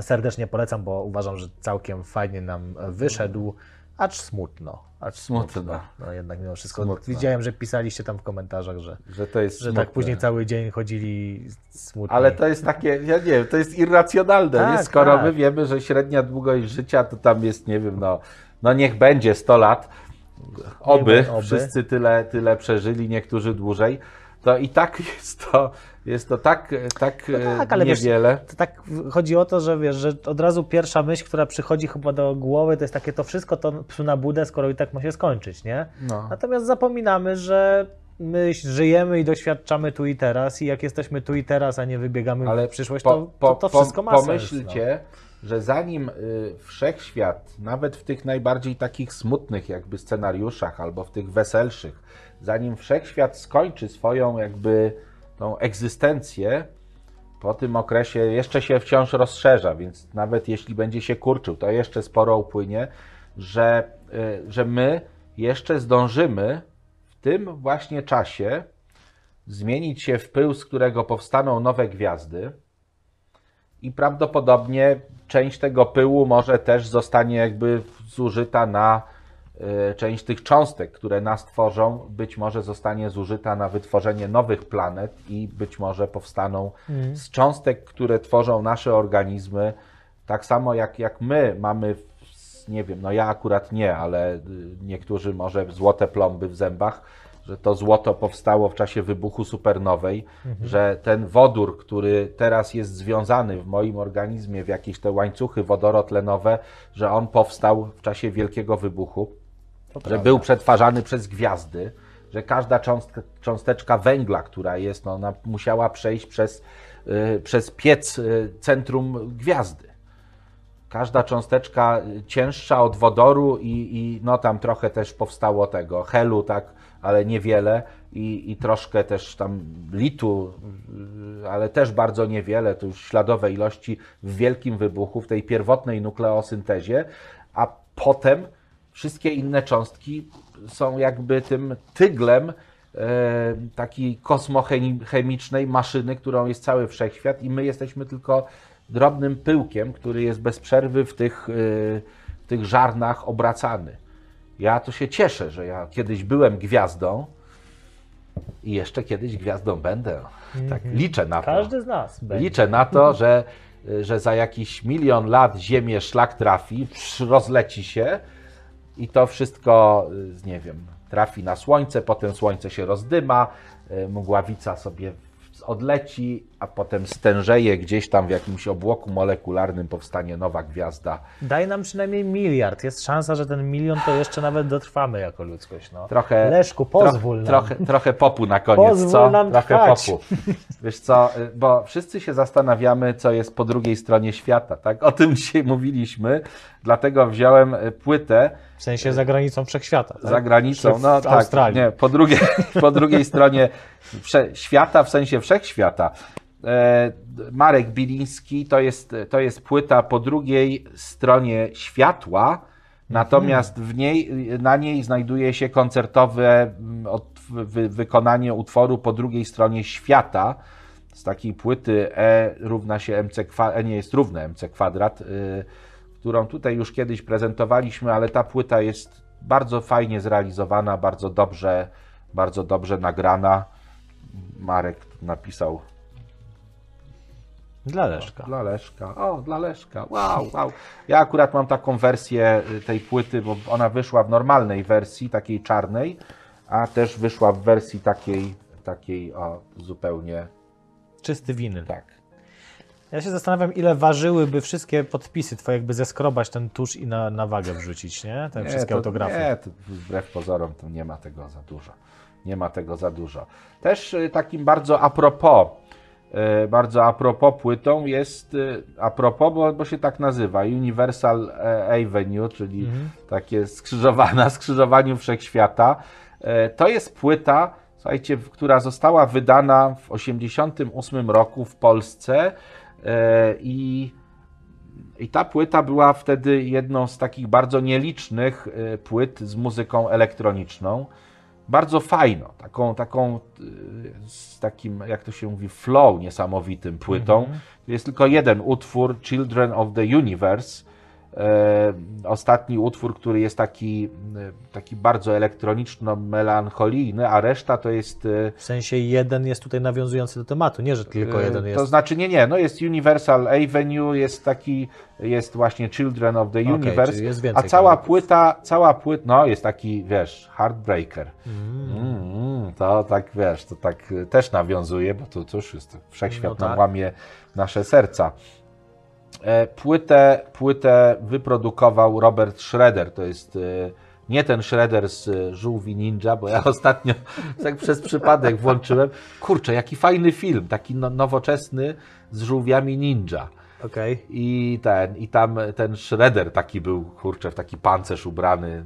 Serdecznie polecam, bo uważam, że całkiem fajnie nam wyszedł, acz smutno. Acz Smutno. No jednak mimo wszystko. Smutno. Widziałem, że pisaliście tam w komentarzach, że, Że to jest że smutne. tak później cały dzień chodzili smutni. Ale to jest takie, ja nie wiem, to jest irracjonalne, Tak, nie? skoro tak. my wiemy, że średnia długość życia to tam jest, nie wiem, no, no niech będzie 100 lat, oby, oby. wszyscy tyle, tyle przeżyli, niektórzy dłużej, to i tak <laughs> jest to, jest to tak, tak, No tak, e, ale wiesz, niewiele. To tak chodzi o to, że wiesz, że od razu pierwsza myśl, która przychodzi chyba do głowy, to jest takie to wszystko to psu na budę, skoro i tak ma się skończyć, nie? No. Natomiast zapominamy, że my żyjemy i doświadczamy tu i teraz i jak jesteśmy tu i teraz, a nie wybiegamy Ale w przyszłość, po- to, po- to, to wszystko ma sens. Pomyślcie, że zanim y, wszechświat, nawet w tych najbardziej takich smutnych jakby scenariuszach, albo w tych weselszych, zanim wszechświat skończy swoją jakby tą egzystencję, po tym okresie jeszcze się wciąż rozszerza, więc nawet jeśli będzie się kurczył, to jeszcze sporo upłynie, że, y, że my jeszcze zdążymy w tym właśnie czasie zmienić się w pył, z którego powstaną nowe gwiazdy i prawdopodobnie część tego pyłu może też zostanie jakby zużyta na część tych cząstek, które nas tworzą, być może zostanie zużyta na wytworzenie nowych planet i być może powstaną z cząstek, które tworzą nasze organizmy, tak samo jak, jak my mamy, nie wiem, no ja akurat nie, ale y, niektórzy może złote plomby w zębach, że to złoto powstało w czasie wybuchu supernowej, że ten wodór, który teraz jest związany w moim organizmie w jakieś te łańcuchy wodorotlenowe, że on powstał w czasie wielkiego wybuchu, że był przetwarzany przez gwiazdy, że każda cząsteczka węgla, która jest, no, ona musiała przejść przez, y, przez piec y, centrum gwiazdy. każda cząsteczka cięższa od wodoru i, i no tam trochę też powstało tego helu, tak, ale niewiele i, i troszkę też tam litu, y, ale też bardzo niewiele, to już śladowe ilości w wielkim wybuchu, w tej pierwotnej nukleosyntezie, a potem wszystkie inne cząstki są jakby tym tyglem e, takiej kosmochemicznej maszyny, którą jest cały wszechświat i my jesteśmy tylko drobnym pyłkiem, który jest bez przerwy w tych, e, w tych żarnach obracany. Ja to się cieszę, że ja kiedyś byłem gwiazdą i jeszcze kiedyś gwiazdą będę. Tak, liczę na to. Każdy z nas będzie. Liczę na to, <laughs> że, że za jakiś milion lat Ziemię szlak trafi, rozleci się i to wszystko, y, nie wiem, trafi na Słońce, potem Słońce się rozdyma, y, mgławica sobie odleci, a potem stężeje gdzieś tam w jakimś obłoku molekularnym, powstanie nowa gwiazda. Daj nam przynajmniej miliard. Jest szansa, że ten milion to jeszcze nawet dotrwamy jako ludzkość. No. Trochę, Leszku, pozwól nam. Trochę, trochę popu na koniec, Pozwól co? nam trochę trwać. popu. Wiesz co, y, bo wszyscy się zastanawiamy, co jest po drugiej stronie świata, tak? O tym dzisiaj mówiliśmy, dlatego wziąłem płytę W sensie za granicą wszechświata. Tak? za granicą, no tak, Australii. nie, po drugiej, <laughs> po drugiej stronie wsze, świata, w sensie wszechświata. E, Marek Biliński to jest, to jest płyta po drugiej stronie światła, natomiast w niej, na niej znajduje się koncertowe mm, wy, wykonanie utworu po drugiej stronie świata z takiej płyty E równa się MC kwadrat, E nie jest równe MC kwadrat, y, którą tutaj już kiedyś prezentowaliśmy, ale ta płyta jest bardzo fajnie zrealizowana, bardzo dobrze, bardzo dobrze nagrana. Marek napisał Dla Leszka. dla Leszka. O, dla Leszka. Wow, wow. Ja akurat mam taką wersję y, tej płyty, bo ona wyszła w normalnej wersji, takiej czarnej, a też wyszła w wersji takiej, takiej o, zupełnie Czysty winyl. tak. Ja się zastanawiam, ile ważyłyby wszystkie podpisy twoje, jakby zeskrobać ten tusz i na, na wagę wrzucić, nie? Te wszystkie to, autografy. Nie, to wbrew pozorom to nie ma tego za dużo. Nie ma tego za dużo. Też y, takim bardzo a propos, y, bardzo a propos płytą jest, y, a propos, bo, bo się tak nazywa, Universal e, Avenue, czyli Mhm. takie skrzyżowane, na <laughs> skrzyżowaniu wszechświata. E, To jest płyta, słuchajcie, która została wydana w 1988 roku w Polsce i i ta płyta była wtedy jedną z takich bardzo nielicznych y, płyt z muzyką elektroniczną. Bardzo fajną, taką, taką y, z takim, jak to się mówi, flow niesamowitym płytą. Jest tylko jeden utwór, Children of the Universe. E, ostatni utwór, który jest taki, y, taki bardzo elektroniczno-melancholijny, a reszta to jest. y, W sensie jeden jest tutaj nawiązujący do tematu, nie, że tylko E, jeden jest. To znaczy nie, nie, no jest Universal Avenue, jest taki, jest właśnie Children of the Universe, jest a cała kawałków. płyta, cała płyta, no jest taki, wiesz, Heartbreaker. Mm, to tak, wiesz, to tak też nawiązuje, bo to, już jest, wszechświat No nam tak. łamie nasze serca. E, Płytę, płytę wyprodukował Robert Schroeder, to jest y, nie ten Shredder z y, Żółwi Ninja, bo ja <laughs> ostatnio tak przez przypadek włączyłem. Kurczę, jaki fajny film, taki no, nowoczesny z żółwiami ninja. Okej. I ten, i tam ten Shredder taki był, kurczę, w taki pancerz ubrany,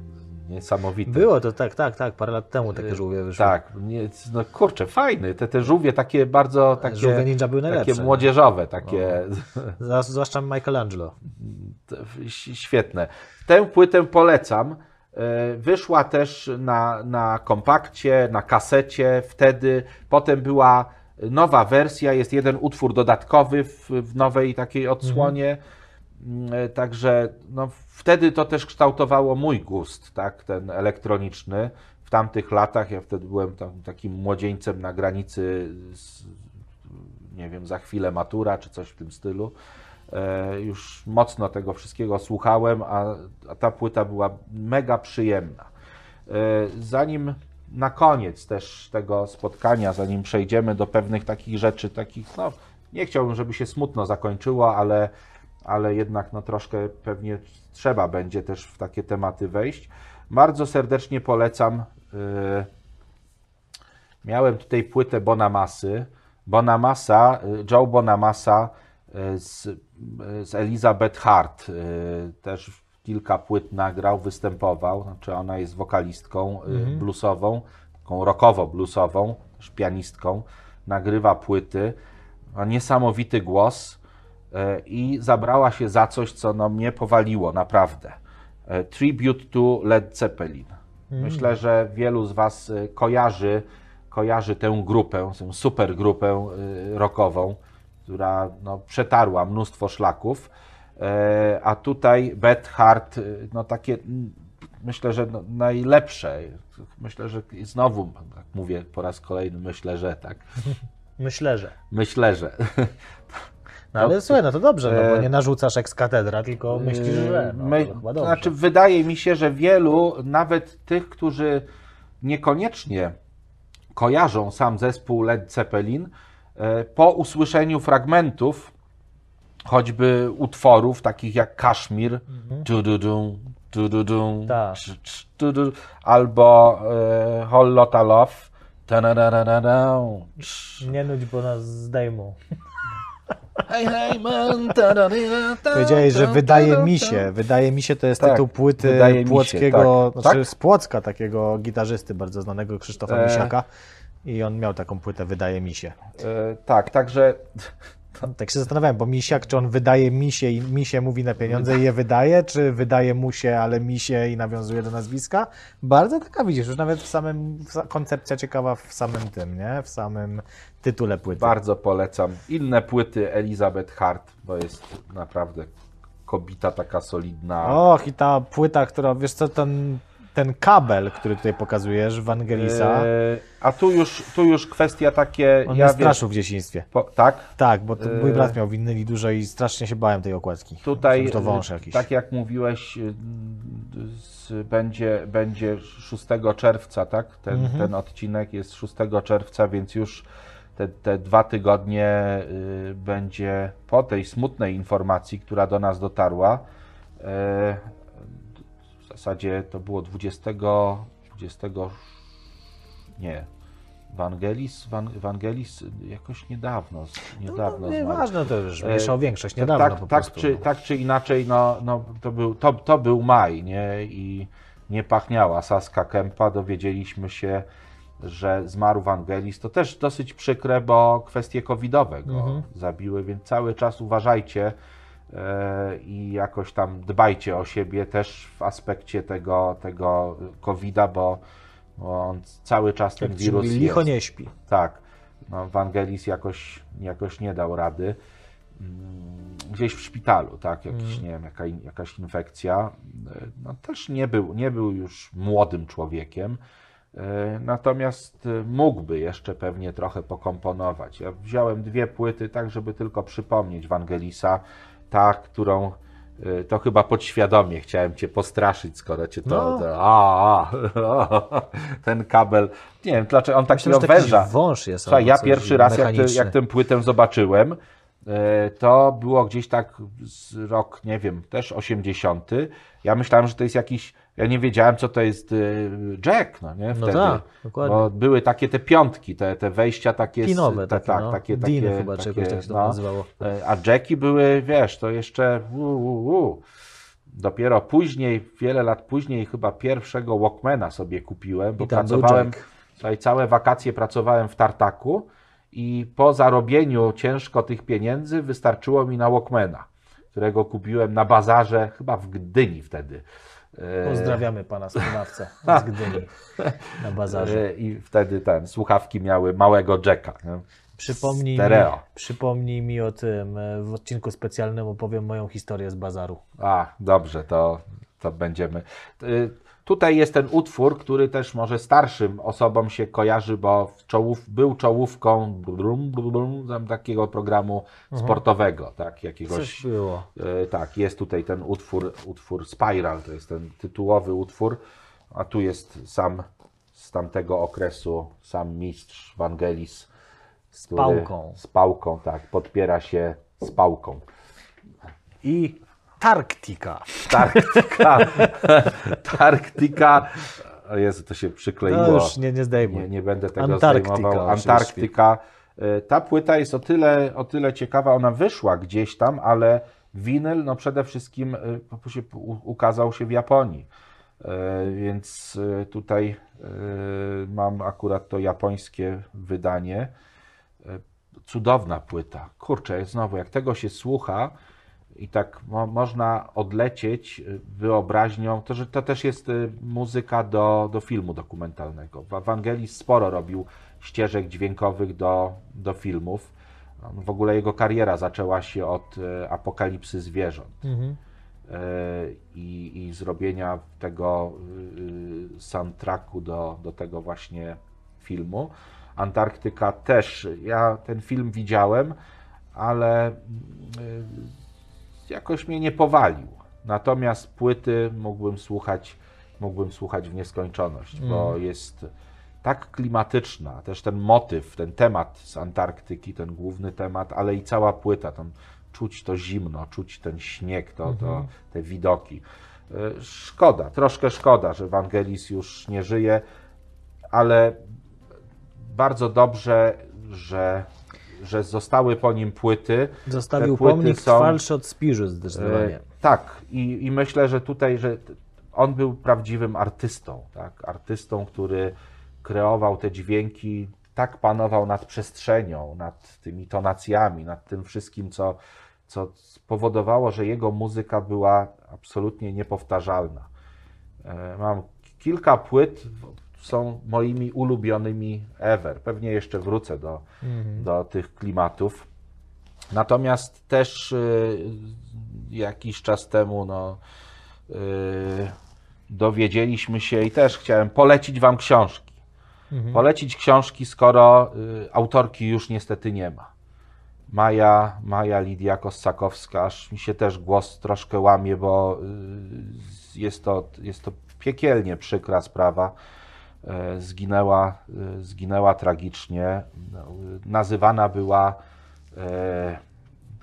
niesamowity. Było to, tak, tak, tak, parę lat temu takie żółwie wyszły. Tak, nie, no kurczę, fajny. Te, te żółwie takie bardzo takie, Żółwie ninja były najlepsze. takie młodzieżowe, takie <laughs> Zwłaszcza- Zwłaszcza Michelangelo. Świetne. Tę płytę polecam. E, Wyszła też na, na kompakcie, na kasecie wtedy. Potem była nowa wersja, jest jeden utwór dodatkowy w, w nowej takiej odsłonie. E, Także no, wtedy to też kształtowało mój gust, tak, ten elektroniczny. W tamtych latach, ja wtedy byłem tam, takim młodzieńcem na granicy, z, nie wiem, za chwilę matura czy coś w tym stylu. E, Już mocno tego wszystkiego słuchałem, a, a ta płyta była mega przyjemna. E, Zanim na koniec też tego spotkania, zanim przejdziemy do pewnych takich rzeczy, takich, no, nie chciałbym, żeby się smutno zakończyło, ale, ale jednak no, troszkę pewnie trzeba będzie też w takie tematy wejść. Bardzo serdecznie polecam. e, Miałem tutaj płytę Bonamasy. Bonamassa, y, Joe Bonamassa y, z z Elizabeth Hart. y, Też kilka płyt nagrał, występował. Znaczy ona jest wokalistką y, bluesową, taką rockowo-bluesową, też pianistką. Nagrywa płyty. Ma niesamowity głos y, i zabrała się za coś, co no, mnie powaliło naprawdę. Y, Tribute to Led Zeppelin. Myślę, że wielu z Was y, kojarzy, kojarzy tę grupę, tę super grupę rockową, która no, przetarła mnóstwo szlaków. E, A tutaj Beth Hart, no takie, mm, myślę, że no, najlepsze. Myślę, że znowu, tak mówię po raz kolejny, myślę, że tak. <laughs> Myślę, że. Myślę, że. No ale słuchaj, no to dobrze, no bo E, nie narzucasz ex katedra, tylko myślisz, że. No, My, to to znaczy, wydaje mi się, że wielu, nawet tych, którzy niekoniecznie kojarzą sam zespół Led Zeppelin, e, po usłyszeniu fragmentów, choćby utworów takich jak Kashmir, tu-du-dum, tu-du-dum, Mhm. Tak. cz- tu-du, albo e, Whole Lotta Love, ta-na-na-na-na-na, cz- Nie nudź, bo nas zdejmą. Hej, hej, man, ta- Powiedziałeś, że wydaje mi się, wydaje mi się to jest Tak, tytuł płyty wydaje mi się, płockiego, tak. znaczy Tak? z Płocka takiego gitarzysty bardzo znanego Krzysztofa E. Misiaka i on miał taką płytę Wydaje mi się. E, tak, także Tak się zastanawiałem, bo Misiak, czy on wydaje mi się i mi się mówi na pieniądze i je wydaje, czy wydaje mu się, ale mi się i nawiązuje do nazwiska? Bardzo taka widzisz, już nawet w samym, koncepcja ciekawa w samym tym, nie? W samym tytule płyty. Bardzo polecam inne płyty Elizabeth Hart, bo jest naprawdę kobita taka solidna. Och, i ta płyta, która, wiesz co, ten, ten kabel, który tutaj pokazujesz, Wangelisa, E, a tu już, tu już kwestia takie. on ja mnie straszył w dzieciństwie. po, tak, Tak, bo mój E. brat miał winyli dużo i strasznie się bałem tej okładki. tutaj to wąż e, jakiś. tak jak mówiłeś, e, będzie, będzie 6 czerwca, tak? Ten, Mhm. ten odcinek jest 6 czerwca, więc już te, te dwa tygodnie będzie po tej smutnej informacji, która do nas dotarła. E, w zasadzie to było 20, 20 nie, Wangelis, Wan, Wangelis jakoś niedawno, niedawno No, nieważne, to już E, mniejsza o większość, niedawno tak, po tak, prostu. czy, no. tak czy inaczej, no, no, to, był, to, to był maj, nie? I nie pachniała Saska Kępa. Dowiedzieliśmy się, że zmarł Wangelis. To też dosyć przykre, bo kwestie covidowe go Mhm. zabiły, więc cały czas uważajcie i jakoś tam dbajcie o siebie też w aspekcie tego, tego covida, bo, bo on cały czas ten Jak ci wirus licho jest. nie śpi. Tak. No, Wangelis jakoś, jakoś nie dał rady. Mm, Gdzieś w szpitalu, tak, jakiś, nie wiem, jaka, jakaś infekcja. E, No, też nie był, nie był już młodym człowiekiem, e, natomiast e, mógłby jeszcze pewnie trochę pokomponować. Ja wziąłem dwie płyty, tak, żeby tylko przypomnieć Wangelisa. Ta, którą e, to chyba podświadomie chciałem cię postraszyć, skoro cię to. No. to a, a, <laughs> ten kabel. Nie wiem, dlaczego on Myślę, takiego że to jakiś węża. wąż jest. Słuchaj, ja pierwszy raz, jak, mechaniczny. jak tę płytę zobaczyłem, e, to było gdzieś tak z rok, nie wiem, też 80. Ja myślałem, że to jest jakiś. Ja nie wiedziałem, co to jest e, Jack, no nie? No Wtedy. tak, dokładnie. Bo były takie te piątki, te, te wejścia takie. Pinowe te, takie, tak, no. takie, Diny chyba, takie, tak się to no. nazywało. E, A Jacki były, wiesz, to jeszcze. U, u, u. Dopiero później, wiele lat później, chyba pierwszego Walkmana sobie kupiłem, bo pracowałem. Słuchaj, całe wakacje pracowałem w tartaku i po zarobieniu ciężko tych pieniędzy wystarczyło mi na Walkmana, którego kupiłem na bazarze, chyba w Gdyni wtedy. E, Pozdrawiamy pana sprzedawcę <laughs> z Gdyni na bazarze. e, I wtedy ten, słuchawki miały małego Jacka. Nie? Przypomnij mi, Stereo. przypomnij mi o tym. e, W odcinku specjalnym opowiem moją historię z bazaru. A, dobrze, to, to będziemy. Tutaj jest ten utwór, który też może starszym osobom się kojarzy, bo czołów, był czołówką brum, brum, brum, tam takiego programu sportowego, tak, jakiegoś. Coś było. E, tak, jest tutaj ten utwór, utwór Spiral, to jest ten tytułowy utwór, a tu jest sam z tamtego okresu, sam mistrz Wangelis. Z pałką. Z pałką, tak, podpiera się z pałką. I Tarktika. Tarktika. <laughs> Tarktika. O Jezu, to się przykleiło. No już nie, nie zdejmuj. Nie, nie będę tego Antarktyka zdejmował. Antarktyka. E, Ta płyta jest o tyle, o tyle ciekawa, ona wyszła gdzieś tam, ale winyl no przede wszystkim e, ukazał się w Japonii. E, Więc tutaj mam akurat to japońskie wydanie. Cudowna płyta. Kurczę, znowu, jak tego się słucha i tak mo można odlecieć y, wyobraźnią, to że to też jest y, muzyka do, do filmu dokumentalnego. W Evangelis sporo robił ścieżek dźwiękowych do, do filmów. W ogóle jego kariera zaczęła się od y, apokalipsy zwierząt Mhm. i, i zrobienia tego soundtracku do, do tego właśnie filmu. Antarktyka też, ja ten film widziałem, ale jakoś mnie nie powalił. Natomiast płyty mógłbym słuchać, mógłbym słuchać w nieskończoność, bo jest tak klimatyczna, też ten motyw, ten temat z Antarktyki, ten główny temat, ale i cała płyta, tam czuć to zimno, czuć ten śnieg, to, to, te widoki. Y, Szkoda, troszkę szkoda, że Wangelis już nie żyje, ale bardzo dobrze, że, że zostały po nim płyty. Zostawił płyty pomnik są- trwalszy od Spiżu zdecydowanie. E, tak, i, i myślę, że tutaj, że on był prawdziwym artystą, tak? Artystą, który kreował te dźwięki, tak panował nad przestrzenią, nad tymi tonacjami, nad tym wszystkim, co, co spowodowało, że jego muzyka była absolutnie niepowtarzalna. E, Mam kilka płyt, są moimi ulubionymi ever. Pewnie jeszcze wrócę do, do tych klimatów. Natomiast też y, jakiś czas temu no, y, dowiedzieliśmy się i też chciałem polecić Wam książki. Polecić książki, skoro y, autorki już niestety nie ma. Maja, Maja Lidia Kossakowska, aż mi się też głos troszkę łamie, bo y, jest to, jest to piekielnie przykra sprawa. E, Zginęła, y, zginęła tragicznie. No, Nazywana była e,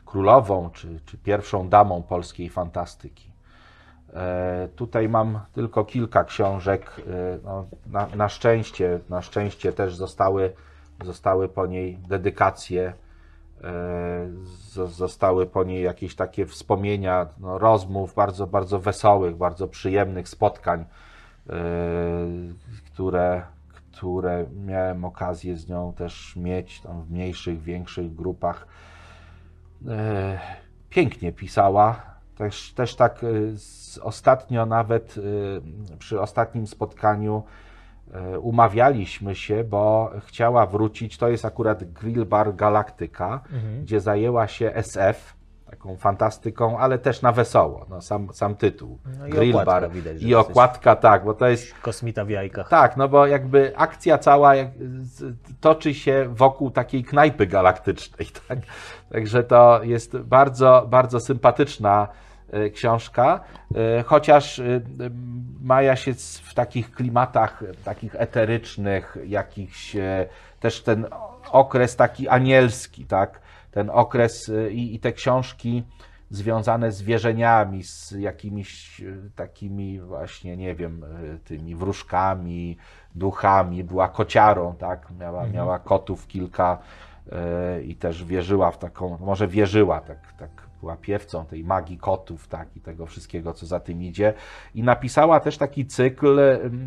królową czy, czy pierwszą damą polskiej fantastyki. E, Tutaj mam tylko kilka książek. e, No, na, na szczęście, na szczęście też zostały, zostały po niej dedykacje, e, zo- zostały po niej jakieś takie wspomnienia, no, rozmów bardzo, bardzo wesołych, bardzo przyjemnych spotkań, e, które, które miałem okazję z nią też mieć tam w mniejszych, większych grupach. E, Pięknie pisała. Też, też tak e, z, ostatnio nawet e, przy ostatnim spotkaniu umawialiśmy się, bo chciała wrócić. To jest akurat Grill Bar Galaktyka, gdzie zajęła się SF, taką fantastyką, ale też na wesoło. No, sam, sam tytuł. No i Grill okładka Bar. widać, I okładka, tak, bo to jest Kosmita w jajkach. tak, no bo jakby akcja cała jak, toczy się wokół takiej knajpy galaktycznej, <laughs> tak? Także to jest bardzo, bardzo sympatyczna e, książka, e, chociaż e, Maja się w takich klimatach takich eterycznych, jakichś też ten okres taki anielski, tak? Ten okres e, i, i te książki związane z wierzeniami, z jakimiś e, takimi właśnie, nie wiem, e, tymi wróżkami, duchami, była kociarą, tak? Miała, miała kotów kilka i też wierzyła w taką, może wierzyła, tak, tak była piewcą tej magii kotów, tak, i tego wszystkiego, co za tym idzie. I napisała też taki cykl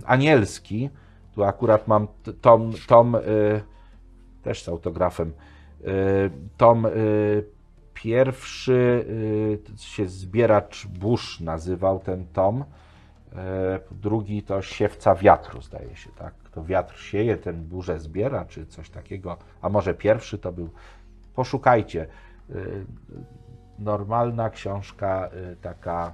anielski, tu akurat mam tom, tom też z autografem, tom e, pierwszy e, się Zbieracz Burz nazywał ten tom, E, drugi to siewca wiatru, zdaje się, tak? To wiatr sieje, ten burzę zbiera, czy coś takiego. A może pierwszy to był. Poszukajcie. E, Normalna książka, e, taka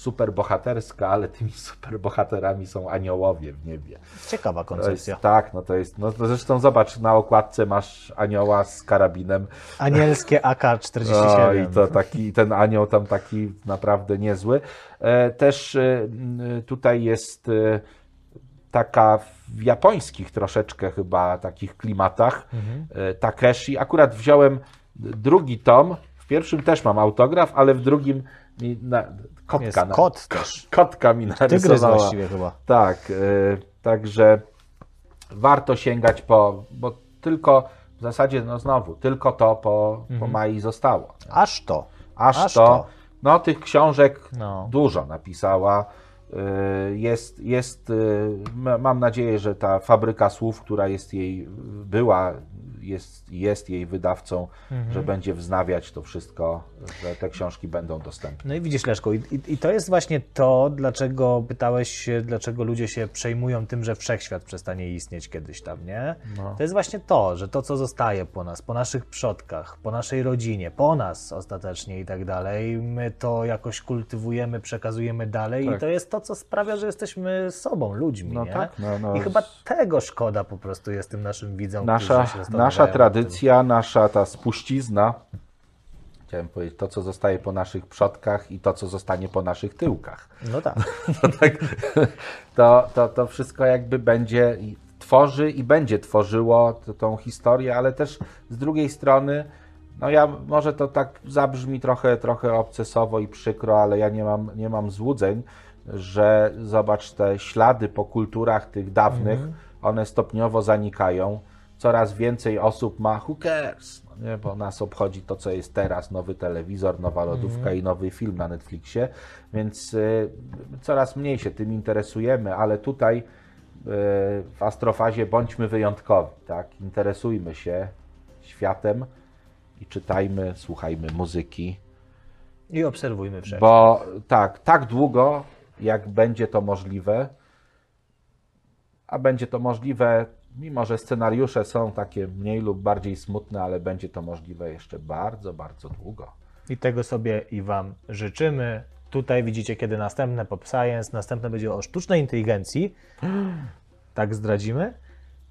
superbohaterska, ale tymi superbohaterami są aniołowie w niebie. Ciekawa To jest, koncepcja. tak, no to jest. No to zresztą zobacz, na okładce masz anioła z karabinem. Anielskie O, AK-47. I to taki, ten anioł tam taki naprawdę niezły. E, Też e, tutaj jest e, taka w japońskich troszeczkę chyba takich klimatach e, Takeshi. Akurat wziąłem drugi tom. W pierwszym też mam autograf, ale w drugim mi na, kotka, Jest na, kot też. <laughs> kotka mi narysowała. właściwie chyba. Tak, e, także warto sięgać po, bo tylko w zasadzie, no znowu, tylko to po, po Mai zostało. Aż to. Aż, Aż to, to. no tych książek No. dużo napisała. Y, Jest, jest, m- mam nadzieję, że ta fabryka słów, która jest jej, była, jest, jest jej wydawcą, Mhm. że będzie wznawiać to wszystko, że te książki będą dostępne. No i widzisz, Leszku, i, i, i to jest właśnie to, dlaczego pytałeś dlaczego ludzie się przejmują tym, że wszechświat przestanie istnieć kiedyś tam, nie? No. To jest właśnie to, że to, co zostaje po nas, po naszych przodkach, po naszej rodzinie, po nas ostatecznie i tak dalej, my to jakoś kultywujemy, przekazujemy dalej i Tak. to jest to, co sprawia, że jesteśmy sobą, ludźmi, No nie? tak, no, no. I chyba tego szkoda po prostu jest tym naszym widzom, Nasza, nasza tradycja, nasza ta spuścizna, chciałem powiedzieć, to co zostaje po naszych przodkach i to co zostanie po naszych tyłkach. No tak. to, <laughs> tak, to, to, to wszystko jakby będzie tworzy i będzie tworzyło t- tą historię, ale też z drugiej strony, no ja może to tak zabrzmi trochę, trochę obcesowo i przykro, ale ja nie mam, nie mam złudzeń, że zobacz te ślady po kulturach tych dawnych, one stopniowo zanikają. Coraz więcej osób ma who cares, no nie? bo nas obchodzi to, co jest teraz, nowy telewizor, nowa lodówka i nowy film na Netflixie, więc y, coraz mniej się tym interesujemy, ale tutaj y, w astrofazie bądźmy wyjątkowi, tak? Interesujmy się światem i czytajmy, słuchajmy muzyki, I obserwujmy wszędzie. bo tak, tak długo, jak będzie to możliwe, a będzie to możliwe, mimo że scenariusze są takie mniej lub bardziej smutne, ale będzie to możliwe jeszcze bardzo, bardzo długo. I tego sobie i Wam życzymy. Tutaj widzicie, kiedy następne Pop Science, następne będzie o sztucznej inteligencji. Tak zdradzimy.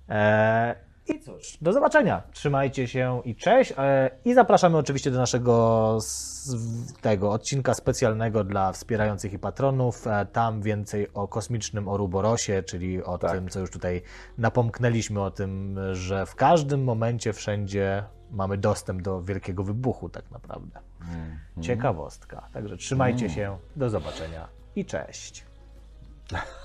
Eee, I cóż, do zobaczenia. Trzymajcie się i cześć. Eee, I zapraszamy oczywiście do naszego tego odcinka specjalnego dla wspierających i patronów. Eee, tam więcej o kosmicznym Oruborosie, czyli o Tak. tym, co już tutaj napomknęliśmy, o tym, że w każdym momencie, wszędzie mamy dostęp do wielkiego wybuchu, tak naprawdę. Ciekawostka. Także trzymajcie się. Do zobaczenia i cześć. <laughs>